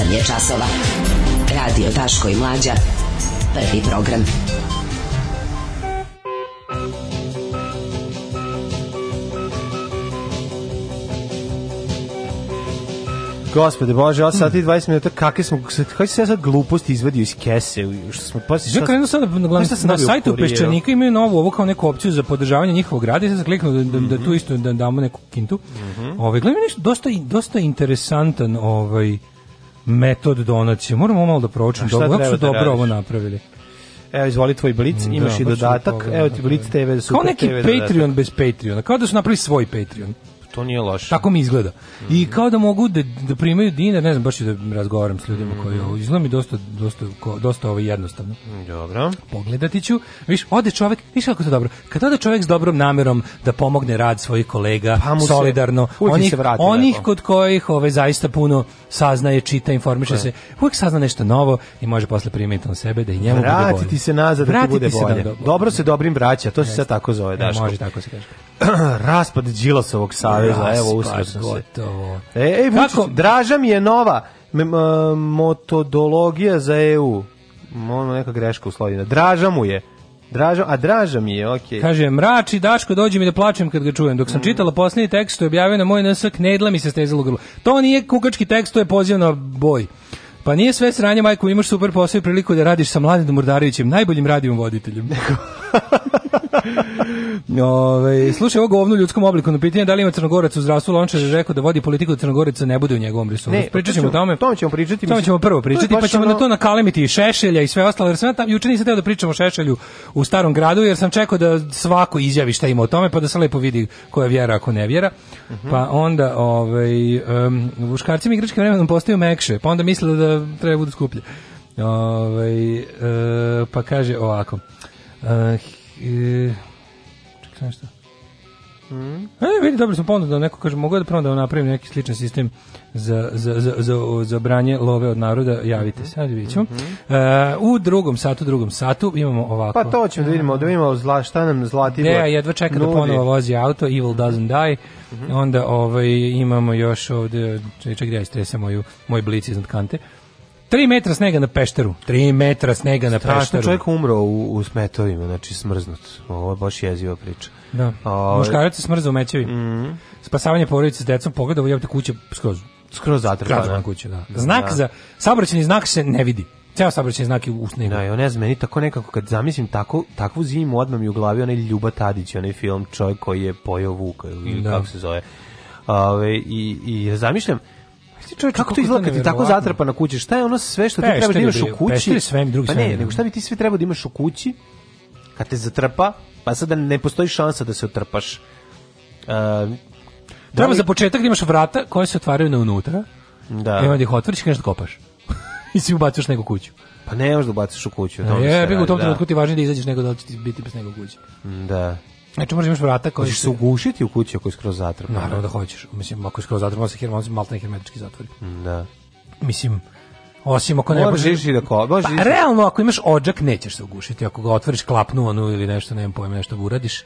I: 8 je časova. Radio Daško i Mlađa. Prvi program. Gospode Bože, 8 sati 20 minuta, kakve smo, kako se ja sad gluposti izvadio iz kese,
J: što
I: smo
J: pa Že krenuo sad na, glavno, pa na sajtu Peščanika imaju novu ovo kao neku opciju za podržavanje njihovog rada i sad sam kliknuo da, da, da tu mhm. isto da damo neku kintu. Mm -hmm. Ovaj gledam nešto dosta dosta interesantan ovaj metod donacije. Moramo malo da proučimo. Dobro, kako su da dobro ovo napravili.
I: Evo, izvoli tvoj Blitz, da, imaš da, i dodatak. Evo ti Blitz TV,
J: Super TV. Kao neki
I: TV
J: Patreon dodatak. bez Patreona. Kao da su napravili svoj Patreon.
I: To nije loše.
J: Tako mi izgleda. Mm. I mhm. kao da mogu da, da primaju dinar, ne znam, baš ću da razgovaram s ljudima mm. koji ovo. Izgleda mi dosta, dosta, ko, dosta ovo jednostavno.
I: Dobro.
J: Pogledati ću. Viš, ode čovek, viš kako to dobro. Kad ode čovek s dobrom namerom da pomogne rad svojih kolega, pa solidarno, se, onih, se vrati, onih neko. Da, da. kod kojih ove, ovaj, zaista puno saznaje, čita, informiše Kaj. Da. se, uvijek sazna nešto novo i može posle primiti na sebe da i njemu Vratiti
I: bude bolje. se nazad da ti bude bolje. Dobro se dobrim vraća, to se sad tako
J: zove, e, Daško. Može tako se
I: kaže. [clears throat] raspad Đilasovog saveza, raspad, evo uspio
J: gotovo.
I: se. E, ej, Kako? Draža mi je nova metodologija za EU. Ono neka greška u uslovljena. Draža mu je. Draža, a draža
J: mi
I: je, okej. Okay.
J: Kaže, mrači, Daško, dođi mi da plačem kad ga čujem. Dok sam mm. čitala posljednji tekst, što je objavio na moj NSK, nedla mi se stezalo grlo. To nije kukački tekst, to je poziv na boj. Pa nije sve sranje, majko, imaš super posao i priliku da radiš sa mladim Murdarevićem, najboljim radijom voditeljem. [laughs] Ove, slušaj ovo govno ljudskom obliku na pitanje da li ima Crnogorac u zdravstvu Lončar je rekao da vodi politiku da Crnogoraca ne bude u njegovom resoru.
I: Pričat ćemo o tome. O Tome ćemo pričati. Tome
J: ćemo prvo pričati pa ćemo ono... na to nakalemiti i Šešelja i sve ostalo. Jer sam ja tam, juče nisam teo da pričam o Šešelju u starom gradu jer sam čekao da svako izjavi šta ima o tome pa da se lepo vidi koja vjera ako ne vjera. Uh mhm. -huh. Pa onda ovaj, um, muškarci mi igrački vremenom postaju mekše pa onda misle da treba budu skuplje. Ove, ovaj, e, pa kaže ovako. E, čekaj, šta? Mm. E, vidi, dobro sam ponudio da neko kaže, mogu da prvo da napravim neki sličan sistem za, za, za, za, za branje love od naroda, javite se, ajde vidit Mm -hmm. uh, u drugom satu, drugom satu imamo ovako.
I: Pa to ćemo da vidimo, da vidimo zla, šta nam zlati.
J: Ne, jedva čeka da nudi. da ponovo vozi auto, Evil Doesn't Die, mm -hmm. onda ovaj, imamo još ovde, čekaj, gdje ja istresam moju, moj blic iznad kante. Uh, 3 metra snega na Pešteru. 3 metra snega na Strašno Pešteru.
I: čovjek umro u, u smetovima, znači smrznut. Ovo je baš jeziva priča.
J: Da. O, Muškarac se smrzao u mećevi. Mm -hmm. Spasavanje porodice s decom, pogledao je kuće skroz.
I: Skroz zatrpana.
J: kuća, da. da. Znak da. za, saobraćeni znak se ne vidi ceo saobraćajni znak je u snegu.
I: Da, no,
J: ne
I: znam, meni tako nekako kad zamislim tako, takvu zimu odmah mi u glavi onaj Ljuba Tadić, onaj film čovjek koji je pojao Vuka ili da. kako se zove. Ove, i, i zamišljam čovječ, kako to izgleda kad ti tako zatrpana kući? Šta je ono sve što ti treba da imaš u kući?
J: sve drugi
I: Pa ne, nego šta bi ti sve trebao da imaš u kući? Kad te zatrpa, pa sada ne postoji šansa da se otrpaš. Uh, da
J: Treba za početak da imaš vrata koje se otvaraju na unutra. Da. I onda ih otvoriš i da kopaš. [laughs] I si ubaciš nego kuću.
I: Pa ne možeš da ubaciš u kuću.
J: Ne, je, u tom da. trenutku ti važnije da izađeš nego da će ti biti bez nego kuće.
I: Da.
J: Znači, možeš da imaš vrata koji... Možeš se
I: ugušiti u kući ako je skroz zatvor.
J: Naravno da hoćeš. Mislim, ako je skroz zatvor, može se hermon, malta ne hermetički zatvori.
I: Da.
J: Mislim, osim ako ne
I: možeš... Možeš da ko... Možeš
J: pa, da- realno, ako imaš odžak, nećeš se ugušiti. Ako ga otvoriš klapnu onu ili nešto, ne pojma, nešto uradiš.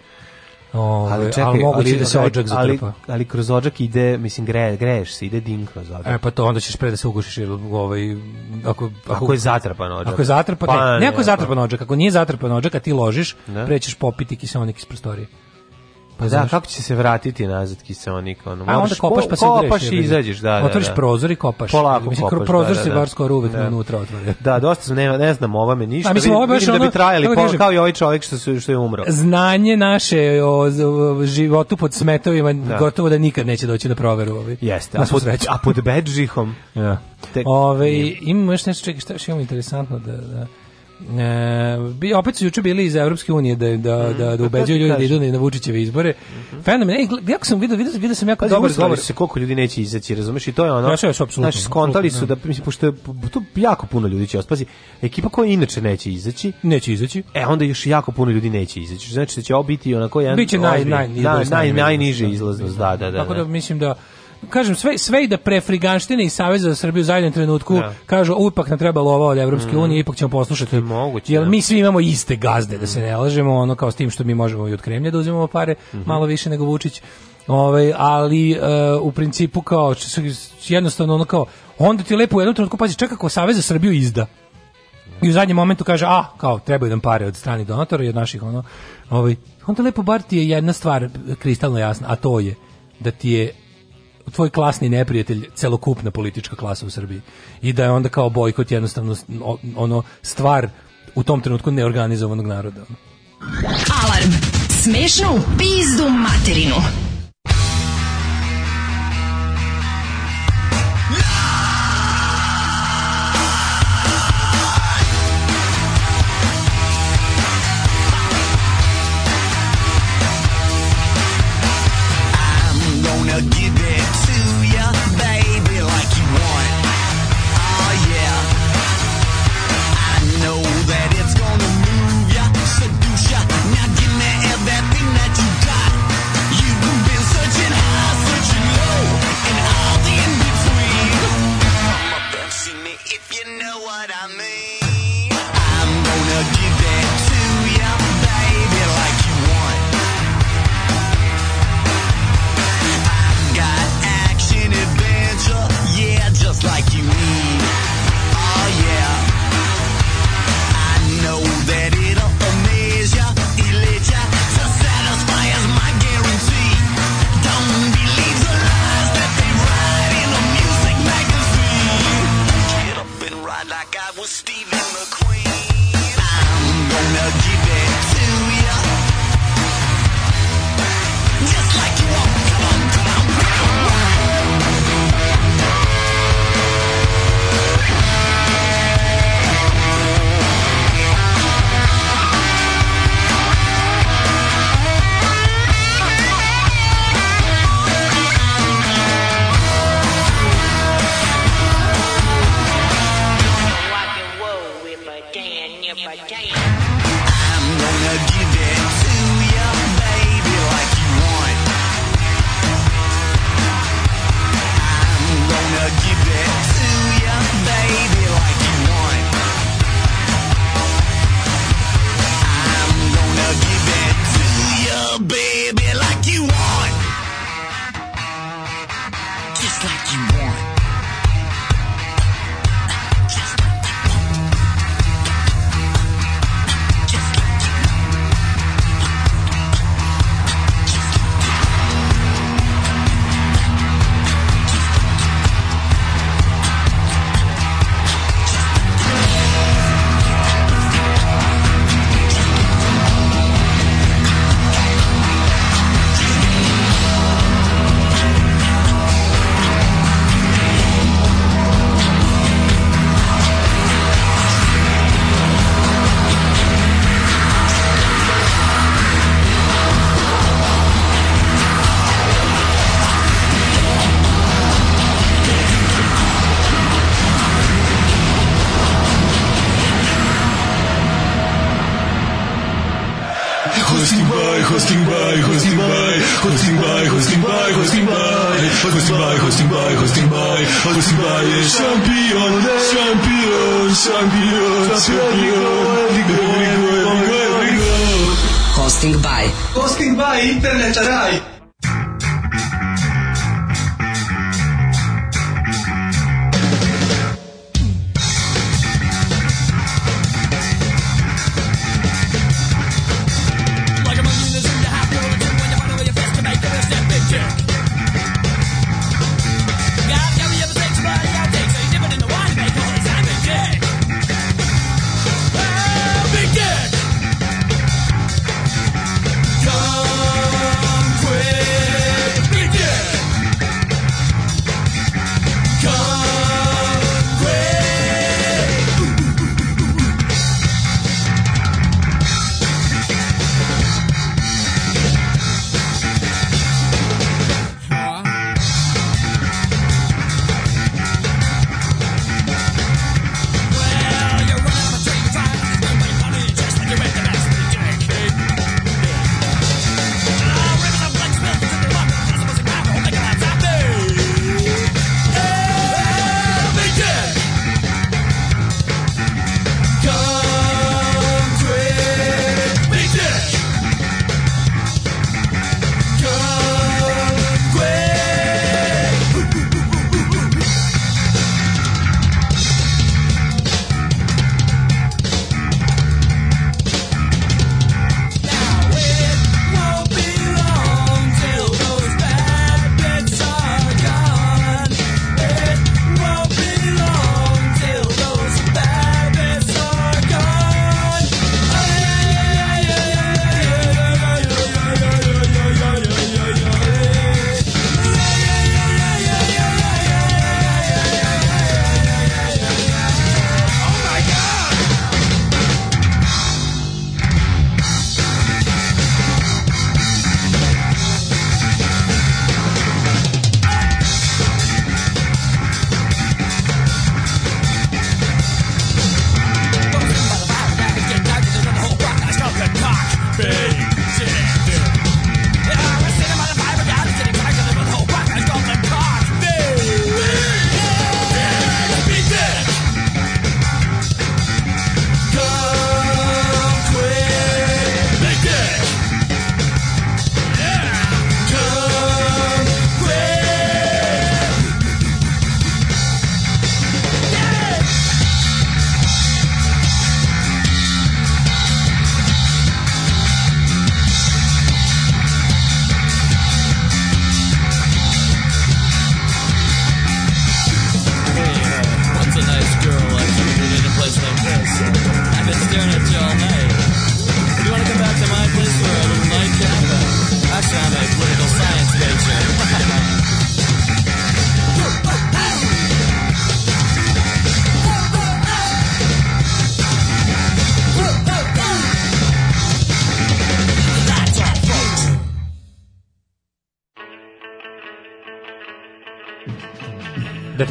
J: Ove, ovaj, ali čekaj,
I: ali ali, da se odžak zatrpa. Ali, ali kroz odžak ide, mislim, greje, greješ se, ide din kroz odžak.
J: E, pa to onda ćeš pre da se ugušiš, jer ovaj, ako, ako, ako je zatrpan odžak. Ako je zatrpan, pa, e, ne, ne, ako je zatrpan odžak, ako nije zatrpan odžak, a ti ložiš, ne? prećeš popiti kiselnik iz prostorije.
I: Pa da, kako će se vratiti nazad kiseonik? Ono,
J: a onda kopaš pa se kopaš i
I: izađeš, da, da, da.
J: Otvoriš prozor i kopaš.
I: Polako mislim, kopaš,
J: prozor da, da, se da. bar skoro uvek da. unutra otvori.
I: Da, dosta sam, ne, ne znam ovome ništa. A, mislim, ovo baš ono, da bi trajali pol, kao i ovaj čovjek što, su, što je umro.
J: Znanje naše o, životu pod smetovima da. gotovo da nikad neće doći da proveru ovi. Jeste, a pod,
I: a pod bedžihom. Ja.
J: Tek, Ove, imamo još nešto, čekaj, šta je interesantno da... da E, opet su juče bili iz Evropske unije da, da, mm, da, da pa ubeđuju ljudi da idu na Vučićeve izbore. Mm -hmm. Fenomen, ej, jako sam video, video, vidio sam jako pa, dobar
I: govor. se koliko ljudi neće izaći, razumeš, i to je ono,
J: ja,
I: sve,
J: apsolutno, znači,
I: skontali su da, mislim, pošto je tu jako puno ljudi će ostati, ekipa koja inače neće izaći,
J: neće izaći,
I: e, onda još jako puno ljudi neće izaći, znači da će ovo biti onako jedan, biće naj, naj, naj, naj, najniže izlaznost, da, da, da.
J: Tako
I: da,
J: da. mislim da, kažem, sve, sve i da pre Friganštine i Saveza za Srbiju u zadnjem trenutku da. kažu, ipak nam trebalo ovo od Evropske mm. unije, ipak ćemo poslušati.
I: Moguće, jer da.
J: mi svi imamo iste gazde, mm. da se ne lažemo, ono kao s tim što mi možemo i od Kremlja da uzimamo pare, mm -hmm. malo više nego Vučić. Ovaj, ali uh, u principu kao jednostavno ono kao onda ti lepo u jednom trenutku pazi čeka ko Savez za Srbiju izda. I u zadnjem momentu kaže, a, kao, trebaju nam pare od stranih donatora i od naših, ono, ovaj, onda lepo bar ti je jedna stvar kristalno jasna, a to je da ti je tvoj klasni neprijatelj celokupna politička klasa u Srbiji i da je onda kao bojkot jednostavno ono stvar u tom trenutku neorganizovanog naroda. Alarm! Smešnu pizdu materinu!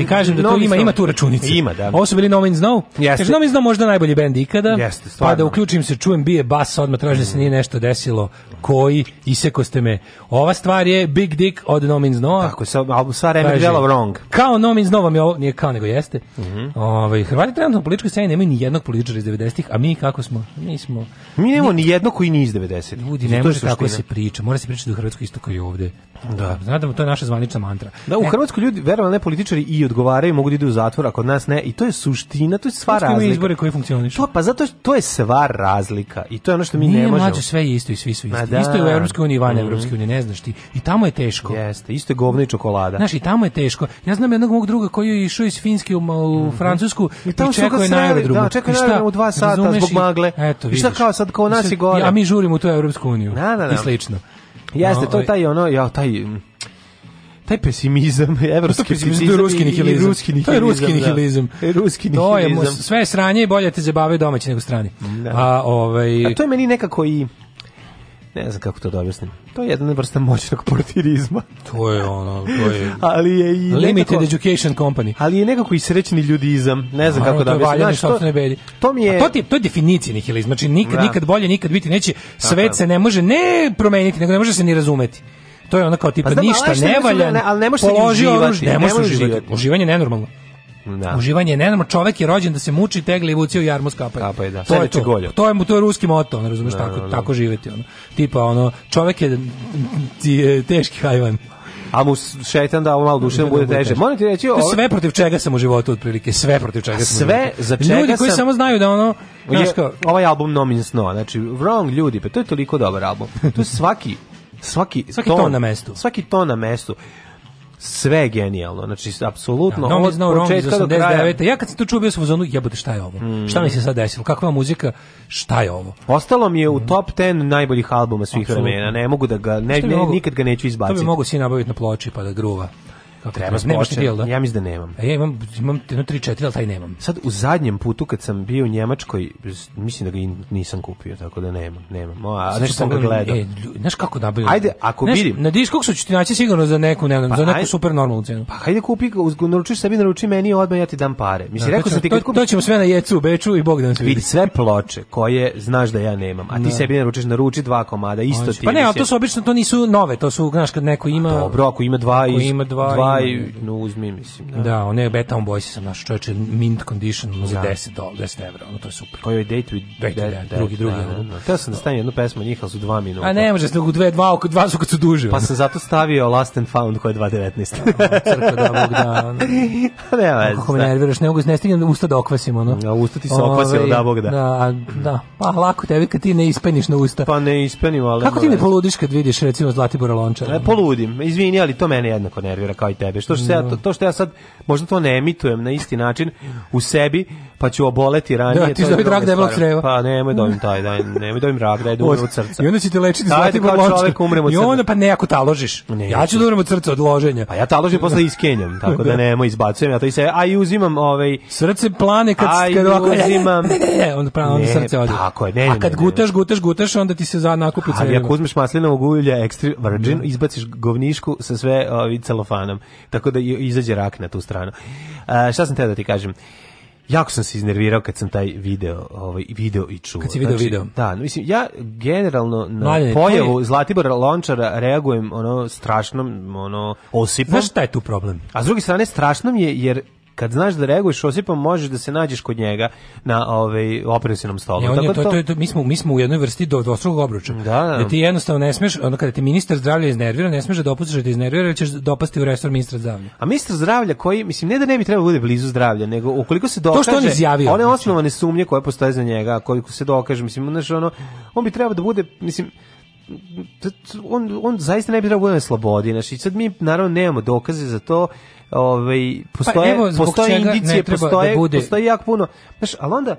J: ti kažem da to ima, ima tu računice. Ima,
I: da. Ovo su
J: bili No Man's Snow. Jeste. Kaže, No Snow možda najbolji bend ikada. Jeste, stvarno. Pa da uključim se, čujem bije bas, odmah traži da se nije nešto desilo. Koji, iseko ste me. Ova stvar je Big Dick od No Man's Snow.
I: Tako, sa, sva Remek Delo Wrong.
J: Kao No Man's Snow vam je ovo, nije kao nego jeste. Mm -hmm. Ove, ovaj, Hrvati trenutno u političkoj sceni nemaju ni jednog političara iz 90-ih, a mi kako smo?
I: Mi
J: smo...
I: Mi nemamo ni jednog koji ni iz
J: 90-ih. Ljudi, ne može tako se priča. Mora se pričati da u Hrvatskoj isto kao i ovde. Da. Znate, to je naša zvanična mantra.
I: Da, u e- Hrvatskoj ljudi, verovali ne političari i odgovaraju mogu da idu u zatvor, a kod nas ne. I to je suština, to je sva Pošto razlika. izbore
J: koji funkcionišu.
I: To, pa zato to je sva razlika. I to je ono što mi
J: Nije,
I: ne možemo.
J: Mlađe, sve je isto i svi su isti. Da. Isto je u Evropskoj uniji, van mm. Evropske unije, ne znaš ti. I tamo je teško.
I: Jeste, isto je govno i čokolada.
J: Znaš, i tamo je teško. Ja znam jednog mog druga koji je išao iz Finske u, u mm. Francusku i, tamo i čekao je na drugu.
I: Da, čekao je u dva sata Razumeš zbog magle.
J: Eto, I
I: šta kao sad, kao nas i gore.
J: A mi žurimo u tu Evropsku uniju. Da, da, da. I slično.
I: Jeste, to ovaj- taj ono, ja, taj taj pesimizam, [laughs] evroskepticizam ruski nihilizam. Ruski
J: nihilizam. To je ruski nihilizam. Da. E,
I: ruski nihilizam.
J: To je sve sranje i bolje te zabave domaći nego strani. Da. A, ovaj...
I: A to je meni nekako i ne znam kako to da objasnim. To je jedan vrsta moćnog [laughs] portirizma.
J: To je ono, to je...
I: ali
J: je i
I: Limited nekako, Education Company. Ali je nekako i srećni ljudizam. Ne znam kako da objasnim. Znaš, to,
J: to, mi je... A to, ti, to je definicija nihilizma. Znači, nikad, da. nikad bolje, nikad biti neće. Svet se ne može ne promeniti, nego ne može se ni razumeti to je ono kao tipa pa ništa ne da valja, ne, ali ne možeš položi oružje, ne možeš uživati. Uživanje je nenormalno.
I: Da.
J: Uživanje je nenormalno, čovek je rođen da se muči, tegli i vuci u jarmu skapaju. Kapaj,
I: da. To
J: je to. Golje. To je to je ruski moto, ne razumeš, da, tako, da, da. tako živeti. Ono. Tipa, ono, čovek je e, teški hajvan
I: a mu šetan da malo duše da, bude da, teže. Moram ti reći, ovo... sve
J: protiv čega sam u životu otprilike, sve protiv čega sam.
I: Sve za čega
J: Ljudi koji sam... samo znaju da ono, je,
I: znači, ovaj album No Means No, znači Wrong ljudi, pa to je toliko dobar album. To je svaki svaki,
J: svaki ton,
I: ton
J: na mestu.
I: Svaki ton na mestu sve je genijalno. Znači apsolutno
J: ja, da, od znao početka do kraja. Ja kad sam to čuo bio sam u zonu jebote šta je ovo? Mm. Šta mi se sad desilo? Kakva muzika? Šta je ovo?
I: Ostalo mi je u mm. top 10 najboljih albuma svih vremena. Ne mogu da ga ne, ne nikad ga neću izbaciti.
J: To bi mogu si nabaviti na ploči pa da gruva.
I: Kako treba spočet. Ja mislim da nemam.
J: E, ja imam, imam jedno 3-4, ali taj nemam.
I: Sad u zadnjem putu kad sam bio u Njemačkoj, mislim da ga nisam kupio, tako da nemam. nemam. O, a nešto sam ga gledao. E,
J: znaš kako nabavio?
I: Ajde, ako znaš, vidim.
J: Na diskoksu ću ti naći sigurno za neku, ne znam, pa, za neku ajde, super normalnu cenu.
I: Pa hajde kupi ga, naručiš sebi, naruči meni i odmah ja ti dam pare. Mislim, da, rekao sam ti
J: kad kupi... To ćemo sve na jecu, beču i Bog da nas vidi. Vidi,
I: sve ploče koje znaš da ja nemam, a ti ne. Da. sebi naručiš, naruči dva komada, isto
J: ti. Pa ne, ali to su obično, to nisu nove, to su, znaš, kad neko ima... Dobro, ako
I: ima dva, ima dva daj,
J: no uzmi, mislim. Da, da, da one Betown Boys sam našao čoveče mint condition za da. 10 dola, 10 evra, ono to je super.
I: To je Date with Date, da, da, drugi, drugi. Da, da,
J: da.
I: Teo sam da stavim jednu pesmu, njih, ali su dva minuta.
J: A ne može, se nego dve, dva, dva su kad su duže.
I: Pa sam zato stavio Last and Found koja je 2.19.
J: [laughs] Crkva da Bog da. Ne, [laughs]
I: ne,
J: kako me da. nerviraš, ne mogu, ne stignem
I: usta
J: da okvasim,
I: ono. Da, usta ti se ovaj, okvasilo, da Bog da. Da,
J: da, pa lako tebi kad ti ne ispeniš na usta.
I: Pa ne ispenim,
J: ali... Kako ti ne poludiš kad vidiš, recimo, Zlatibora Lončara? Ne,
I: poludim, izvini, ali to mene jednako nervira kao i tebe. Što što ja, da. to, to što ja sad možda to ne emitujem na isti način u sebi, pa ću oboleti ranije. Da,
J: ti
I: dobiti rak debelog creva. Pa nemoj da taj, daj, nemoj da im rak, daj da umre od
J: srca. I onda ćete lečiti zlati bolončka. I onda pa ne ako taložiš. Ne, ja ću da umrem od srca od loženja.
I: Pa ja taložim posle da. iskenjam, tako da, da nemoj izbacujem ja to i se a i uzimam ovaj
J: srce plane kad kad
I: ovako uzimam.
J: Onda pravo onda srce odi. Tako je, ne, A kad gutaš, gutaš, gutaš, onda ti se za nakupi
I: cev. Ali ako uzmeš maslinovog ulja extra virgin, izbaciš govnišku sa sve ovaj celofanom. Tako da izađe rak na tu stranu. A, šta sam te da ti kažem? jako sam se iznervirao kad sam taj video, ovaj video i čuo.
J: Kad si video znači, video.
I: Da, mislim ja generalno na Mladine, pojavu je... Zlatibora Lončara reagujem ono strašnom, ono osipom.
J: Znaš šta je tu problem?
I: A s druge strane strašno je jer kad znaš da reaguješ osipom, možeš da se nađeš kod njega na ovaj operacionom stolu. Ja, je, da
J: to, to, to, mi, smo, mi smo u jednoj vrsti do dvostrukog obruča. Da, da. da ti jednostavno ne smeš, onda kada ti ministar zdravlja iznervira, ne smeš da dopustiš da te iznervira, jer ćeš dopasti u resor ministra zdravlja.
I: A ministar zdravlja koji, mislim, ne da ne bi trebalo da bude blizu zdravlja, nego ukoliko se dokaže... To što
J: on izjavio.
I: One osnovane sumnje koje postoje za njega, koliko se dokaže, mislim, znaš, ono, on bi trebao da bude, mislim, on, on zaista ne bi trebalo da bude na slobodi. Znači, sad mi naravno nemamo dokaze za to, ovaj postoje pa, postoje indicije, da postoje, da bude... postoje jako puno. Znaš, ali onda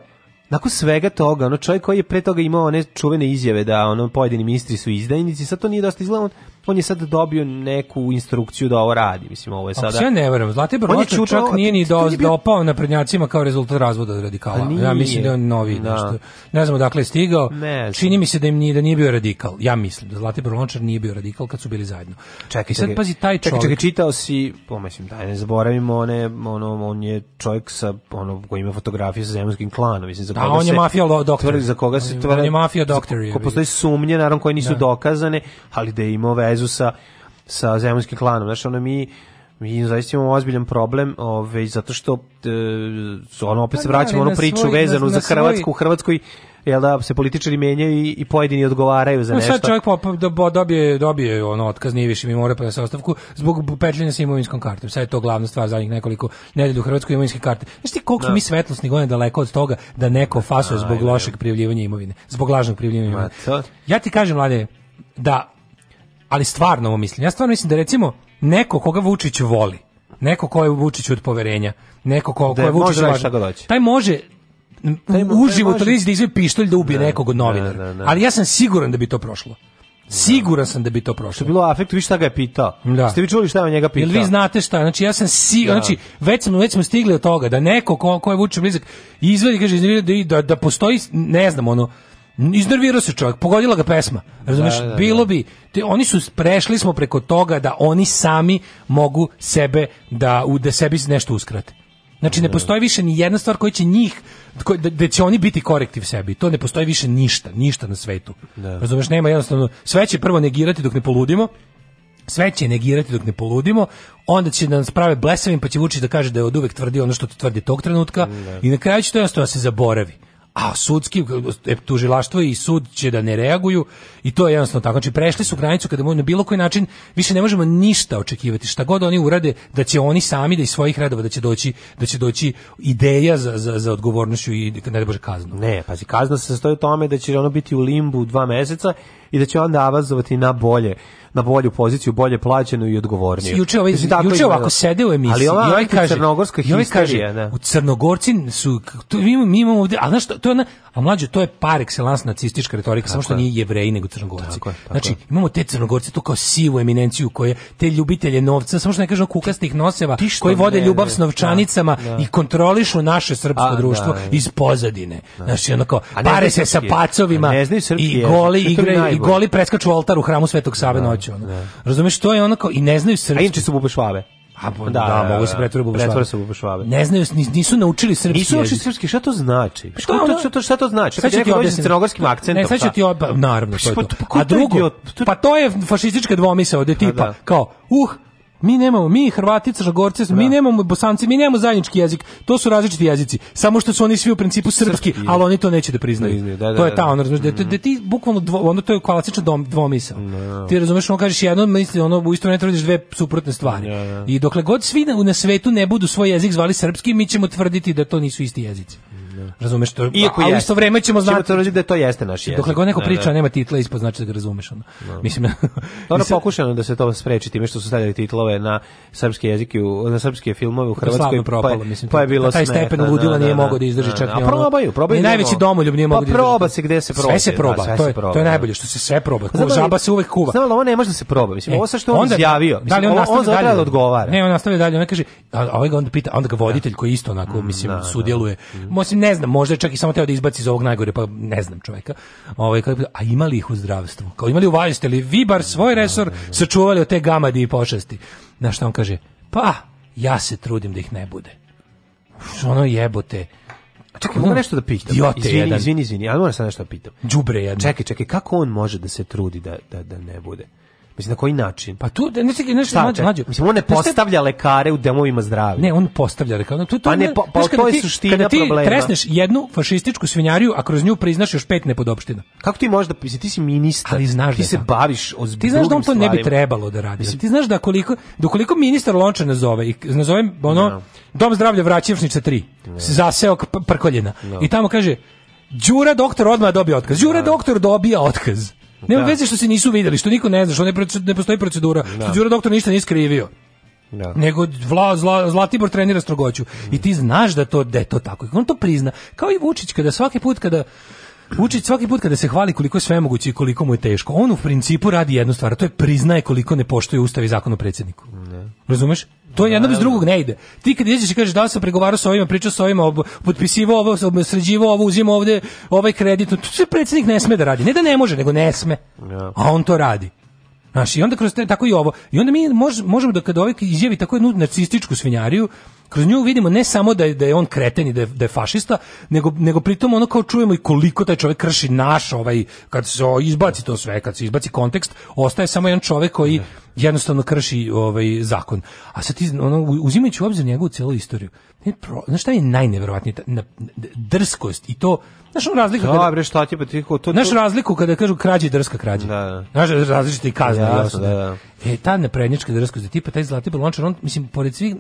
I: nakon svega toga, ono čovjek koji je pre toga imao one čuvene izjave da ono pojedini ministri su izdajnici, sad to nije dosta izgledalo, on je sad dobio neku instrukciju da ovo radi, mislim, ovo je sada... Ako
J: ja ne verujem, Zlate Brloča čak nije ni do, bio... dopao na prednjacima kao rezultat razvoda od radikala. Pa ja mislim da je on novi, da. nešto. Ne znam odakle je stigao. Ne Čini mi se da im nije, da nije bio radikal. Ja mislim da Zlate Lončar nije bio radikal kad su bili zajedno.
I: Čekaj, I sad, čekaj, pazi, taj čovjek... Čekaj, čekaj, čitao si, pomislim, daj ne zaboravimo, one, ono, on je čovjek sa, ono, koji ima fotografije sa zemljskim klanom, mislim, za
J: da, koga da, on se... je mafija doktor. Tvrdi,
I: za koga se... On je, on je
J: mafija doktor.
I: Ko postoji sumnje, naravno, koje nisu da. dokazane, ali da je imao vezu sa sa zemunskim klanom. Znači ono mi mi zaista imamo ozbiljan problem, ove, ovaj, zato što e, ono opet pa se da, vraćamo na priču svoj, vezanu na, na za Hrvatsku, u Hrvatskoj jel da se političari menjaju i, i pojedini odgovaraju za no,
J: nešto. Sad čovjek pop, do, da, dobije, dobije ono otkaz, nije više mi mora pa da se ostavku zbog petljenja sa imovinskom kartom. Sad je to glavna stvar zadnjih nekoliko nedelju u Hrvatskoj imovinske karte. Znaš ti koliko no. mi svetlosni godine daleko od toga da neko fasuje zbog lošeg prijavljivanja imovine, zbog lažnog prijavljivanja imovine. Ja ti kažem, mlade, da ali stvarno ovo mislim. Ja stvarno mislim da recimo neko koga Vučić voli, neko ko je Vučić od poverenja, neko ko, da ko
I: je Vučić važno, da
J: taj može taj
I: mo,
J: uživo to da izve pištolj da ubije ne, da. nekog od novinara. Ne, ne, ali ja sam siguran da bi to prošlo. Siguran sam da bi to prošlo. Što
I: je bilo afekt,
J: vi
I: šta ga je pitao? Da. Ste vi čuli šta je njega pitao? Jel vi
J: znate šta? Znači ja sam siguran, znači već smo već smo stigli od toga da neko ko, ko je Vučić blizak izvedi kaže da, da da postoji ne znam ono iznervirao se čovjek, pogodila ga pesma. Razumeš, da, da, da. bilo bi te, oni su prešli smo preko toga da oni sami mogu sebe da u da sebi nešto uskrate. Znači ne da. postoji više ni jedna stvar koja će njih da, da će oni biti korektiv sebi. To ne postoji više ništa, ništa na svetu. Da. Razumeš, nema jednostavno sve će prvo negirati dok ne poludimo sve će negirati dok ne poludimo, onda će da nas prave blesavim, pa će Vučić da kaže da je od uvek tvrdio ono što to tvrdi tog trenutka ne. i na kraju će to jednostavno se zaboravi a sudski e, tužilaštvo i sud će da ne reaguju i to je jednostavno tako. Znači prešli su granicu kada na bilo koji način više ne možemo ništa očekivati. Šta god oni urade da će oni sami da iz svojih redova da će doći da će doći ideja za za za odgovornošću i
I: ne
J: da bože kaznu.
I: Ne, pazi kazna se sastoji u tome da će ono biti u limbu dva meseca i da će onda avazovati na bolje na bolju poziciju, bolje plaćenu i odgovorniju. Juče
J: ovaj znači, juče ovako sede u emisiji
I: ali i
J: ovaj kaže
I: crnogorska i ovaj kaže, da.
J: U Crnogorci su to, mi mi imamo ovde, a znači to je ona, a mlađe to je par excellence nacistička retorika, tako samo što nije jevreji nego crnogorci. Tako, tako. Znači imamo te crnogorce tu kao sivu eminenciju koje te ljubitelje novca, samo što ne kažemo kukastih noseva koji vode ne, ljubav s da, novčanicama da, da. i kontrolišu naše srpsko a, društvo da. iz pozadine. Da. Znači ono kao pare se sa pacovima i goli igraju i goli preskaču oltar u hramu Svetog Save da, noću. Ono. Da. Razumeš, to je ono kao, i ne znaju srpski. A inče
I: su bubešvabe.
J: A, da, da, da, mogu se pretvoriti se u Ne znaju, nisu naučili srpski.
I: Nisu naučili srpski, šta to znači? Pa šta, ono, to, to, šta to znači? Sad ću ti objasniti. crnogorskim akcentom. Ne,
J: sad ću ti pa- pa naravno, to je to. A drugo, pa to je fašistička dvomisa ovde, tipa, kao, uh, Mi nemamo, mi Hrvati, Crnogorci, mi da. nemamo Bosanci, mi nemamo zajednički jezik. To su različiti jezici. Samo što su oni svi u principu srpski, srpski ali oni to neće da priznaju. Da, da, da, to je da. ta ono, razumeš, da, mhm. ti bukvalno dvo, ono to je klasična dom, dvomisao. No. Ti razumeš, on kažeš jedno, misli ono u isto ne tvrdiš dve suprotne stvari. No, no. I dokle god svi na, na svetu ne budu svoj jezik zvali srpski, mi ćemo tvrditi da to nisu isti jezici. Da. Razumeš to? Iako je isto vreme ćemo znati
I: ćemo da to jeste naš jezik.
J: Dokle god neko da, priča, da. nema titla ispod, znači da ga razumeš ono. Da. Mislim
I: [laughs] Dobro pokušano da se to spreči time što su stavljali titlove na srpski jezik u na srpske filmove
J: u
I: Hrvatskoj. Pa
J: propalo,
I: pa,
J: mislim,
I: pa je bilo taj
J: stepen ludila nije mogao da izdrži čak ni ono.
I: Probaju, probaju.
J: Najveći domoljub nije mogao pa da izdrži.
I: Pa proba se gde se proba.
J: Sve se proba, to je to je
I: najbolje što se sve proba. Ko Žaba se uvek kuva. Znao, ovo ne može da se proba. Mislim, e, ovo sa što on izjavio, mislim, on da odgovara. Ne, on nastavlja dalje, on kaže, a ovaj
J: ga onda pita, onda ga voditelj koji isto onako mm, mislim sudjeluje. Mislim mm ne znam, možda je čak i samo teo da izbaci iz ovog najgore, pa ne znam čoveka. Ovaj, a imali ih u zdravstvu? Kao imali u valju, ste li vi bar svoj resor sačuvali od te gamadi i počasti? Na što on kaže, pa, ja se trudim da ih ne bude. Uf, ono jebote,
I: Čekaj, mogu nešto da pitam? Idiote izvini, jedan. Izvini, izvini, ali moram sad nešto da pitam. Đubre jedan. Čekaj, čekaj, kako on može da se trudi da, da, da ne bude? Mislim, na koji način?
J: Pa tu, ne se
I: nešto mlađe, mlađe. Mislim, on
J: ne
I: postavlja lekare u demovima zdravlja.
J: Ne, on postavlja lekare. Tu, tu, pa ne,
I: po, pa, pa to je suština kada ti problema.
J: tresneš jednu fašističku svinjariju, a kroz nju priznaš još pet nepodopština.
I: Kako ti možda, mislim, ti si ministar, ali znaš ti da se tako. baviš o
J: Ti znaš da on
I: to stvarima.
J: ne bi trebalo da radi. Mislim, ti znaš da koliko, da koliko ministar Lončar nazove, i nazovem, ono, no. Da. dom zdravlja Vraćevšnica da. 3, no. zaseo prkoljena, no. i tamo kaže, Đura doktor odmah dobija otkaz. Đura doktor dobija otkaz. Nema da. veze što se nisu videli, što niko ne zna, što ne, postoji procedura, da. što Đura doktor ništa nije skrivio. Da. Nego Vla, Zla, Zlatibor trenira strogoću. Mm. I ti znaš da to da je to tako. I on to prizna. Kao i Vučić kada svaki put kada Vučić svaki put kada se hvali koliko je sve moguće i koliko mu je teško, on u principu radi jednu stvar, to je priznaje koliko ne poštuje ustav i zakon o predsjedniku. Ne. Razumeš? To je jedno bez drugog ne ide. Ti kad ideš i kažeš da sam pregovarao sa ovima, pričao sa ovima, potpisivao ovo, sređivao ovo, uzimao ovde ovaj kredit, to se predsjednik ne sme da radi. Ne da ne može, nego ne sme. Ja. A on to radi. Znaš, i onda kroz te, tako i ovo. I onda mi mož, možemo da kada ovaj izjavi tako jednu narcističku svinjariju, kroz nju vidimo ne samo da je, da je on kreten i da je, da je fašista, nego, nego pritom ono kao čujemo i koliko taj čovjek krši naš, ovaj, kad se izbaci to sve, kad se izbaci kontekst, ostaje samo jedan čovjek koji da. jednostavno krši ovaj zakon. A sad ti, ono, uzimajući u obzir njegovu celu istoriju, ne, pro, znaš šta je najneverovatnije? drskost i to Znaš ono razliku kada... Dobre, šta ti pa ti To, to... Znaš razliku kada kažu krađe drska krađa. Da, da. Znaš da, različite i kazne. Da, jasno, da, da. E, ta neprednička drska za tipa taj zlati balončar, on, mislim, pored svih...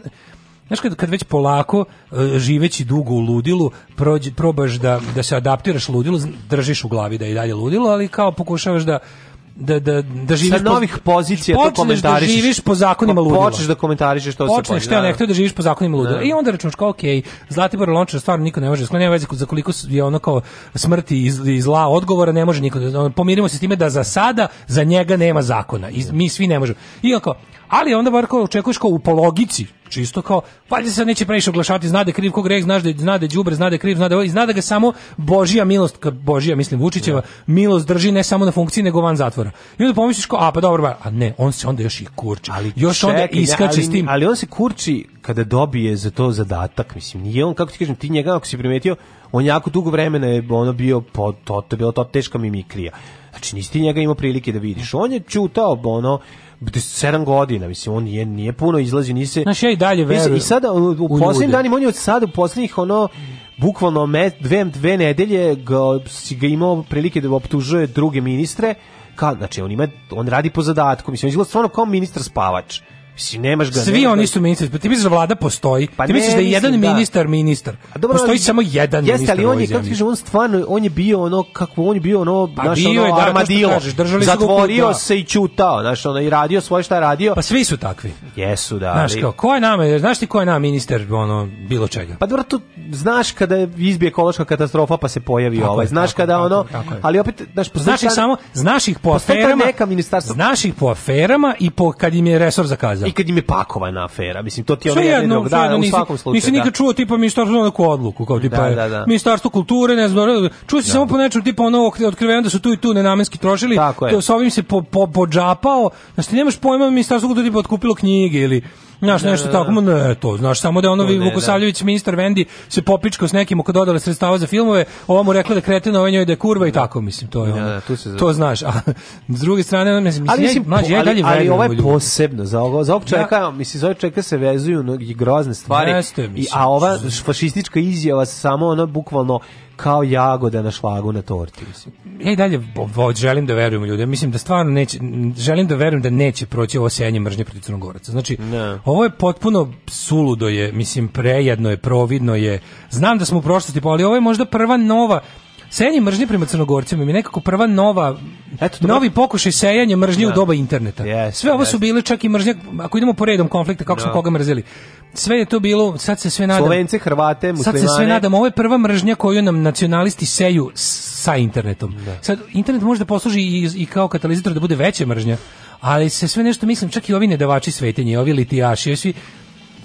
J: Znaš, kad, kad već polako, e, živeći dugo u ludilu, prođi, probaš da, da se adaptiraš ludilu, držiš u glavi da je i dalje ludilo, ali kao pokušavaš da
I: da da da živiš sa novih pozicija to da komentariš. Da, da, da
J: živiš po zakonima ludila. Počneš
I: da
J: komentarišeš to se Počneš što ne htio da živiš po zakonima ludila. I onda računaš kao okej, okay, Zlatibor Lončar stvarno niko ne može, nema veze za koliko je ono kao smrti iz zla odgovora ne može niko. Pomirimo se s time da za sada za njega nema zakona. I mi svi ne možemo. Iako ali onda bar kao očekuješ kao u pologici čisto kao valjda se neće previše oglašavati, zna da kriv kog greh, zna da zna da je đubre, zna da kriv, zna da je, ovaj, zna da ga samo božija milost, kad božija mislim Vučićeva, da. milost drži ne samo na funkciji nego van zatvora. I onda pomisliš kao a pa dobro, ba, a ne, on se onda još i kurči. Ali još čekaj, onda iskače ali, s tim.
I: Ali on se kurči kada dobije za to zadatak, mislim. Nije on kako ti kažem, ti njega ako si primetio, on jako dugo vremena je ono bio pod to, to je bila to teška mimikrija. Znači nisi ti njega imao prilike da vidiš. On je čutao ono 7 godina, mislim, on je, nije puno izlazio, nije se... Znaš,
J: ja i dalje verujem.
I: I sada, uh, u, u, u poslednjim danima, on je od sada, u posljednjih, ono, bukvalno me, dve, dve nedelje ga, si ga imao prilike da optužuje druge ministre, Ka, znači on ima on radi po zadatku mislim on je stvarno kao ministar spavač Mislim, nemaš ga.
J: Svi oni su ministri. Pa ti misliš da vlada postoji? Pa ti misliš da je jedan da. ministar ministar? A dobro, postoji ali, samo jedan jeste, ministar. Jeste,
I: ali on je kako kaže, on stvarno on je bio ono kako on je bio ono pa naš bio ono, je, da, armadilo. Kažeš, držali Zatvorio da. se i ćutao, znaš, ono i radio svoje šta radio.
J: Pa svi su takvi.
I: Jesu, da. Znaš
J: kao, ko je nama, znaš ti ko je nama ministar ono bilo čega?
I: Pa dobro, tu znaš kada je izbije ekološka katastrofa pa se pojavi tako ovaj. znaš tako, kada tako, ono, tako, ali opet znaš,
J: znaš ih samo, znaš ih po aferama, neka ministarstva. Znaš ih po aferama i po kad im je resor zakazao
I: da. i kad im je pakovana afera. Mislim, to ti je ono jedno, da, u svakom slučaju. Nisi
J: nikad
I: da.
J: čuo tipa ministarstvo neku odluku, kao da, tipa da, da, da. ministarstvo kulture, ne znam, čuo si da. samo po nečemu tipa ono otkriveno da su tu i tu nenamenski trošili, to, s ovim se po, po, podžapao, znači nemaš pojma ministarstvo kulture tipa otkupilo knjige ili Znaš, da, nešto da, da. tako, ne, to, znaš, samo da ono Vukosavljević, ministar Vendi, se popičko s nekim oko dodale sredstava za filmove, ovo mu rekla da kretina, ovo ovaj njoj da je kurva i tako, mislim, to je ono. Da, tu se zove. to znaš, a s druge strane, mislim, ali, mislim, mlađi, ja dalje
I: ali, ovo je posebno, za, ovo, za ovog čovjeka, da. mislim, za ovog čovjeka se vezuju no, grozne stvari, Jeste, mislim, i, a ova fašistička izjava samo ono, bukvalno, kao jagoda na šlagu na torti. Mislim.
J: Ja i dalje bo, želim da verujem u ljude. Mislim da stvarno neće, želim da verujem da neće proći ovo sejanje mržnje protiv Crnogoraca. Znači, ne. ovo je potpuno suludo je, mislim, prejedno je, providno je. Znam da smo u prošlosti, pa ali ovo je možda prva nova, sejanje mržnje prema crnogorcima mi nekako prva nova Eto, to novi pokušaj sejanja mržnje da. u doba interneta. Yes, sve ovo yes. su bili čak i mržnje, ako idemo po redom konflikta, kako no. smo da. koga mrzeli. Sve je to bilo, sad se sve nadam.
I: Slovence, Hrvate, muslimane.
J: Sad se sve nadam, ovo je prva mržnja koju nam nacionalisti seju sa internetom. Da. Sad, internet može da posluži i, i kao katalizator da bude veća mržnja, ali se sve nešto mislim, čak i ovi nedavači svetenje ovi litijaši, ovi svi,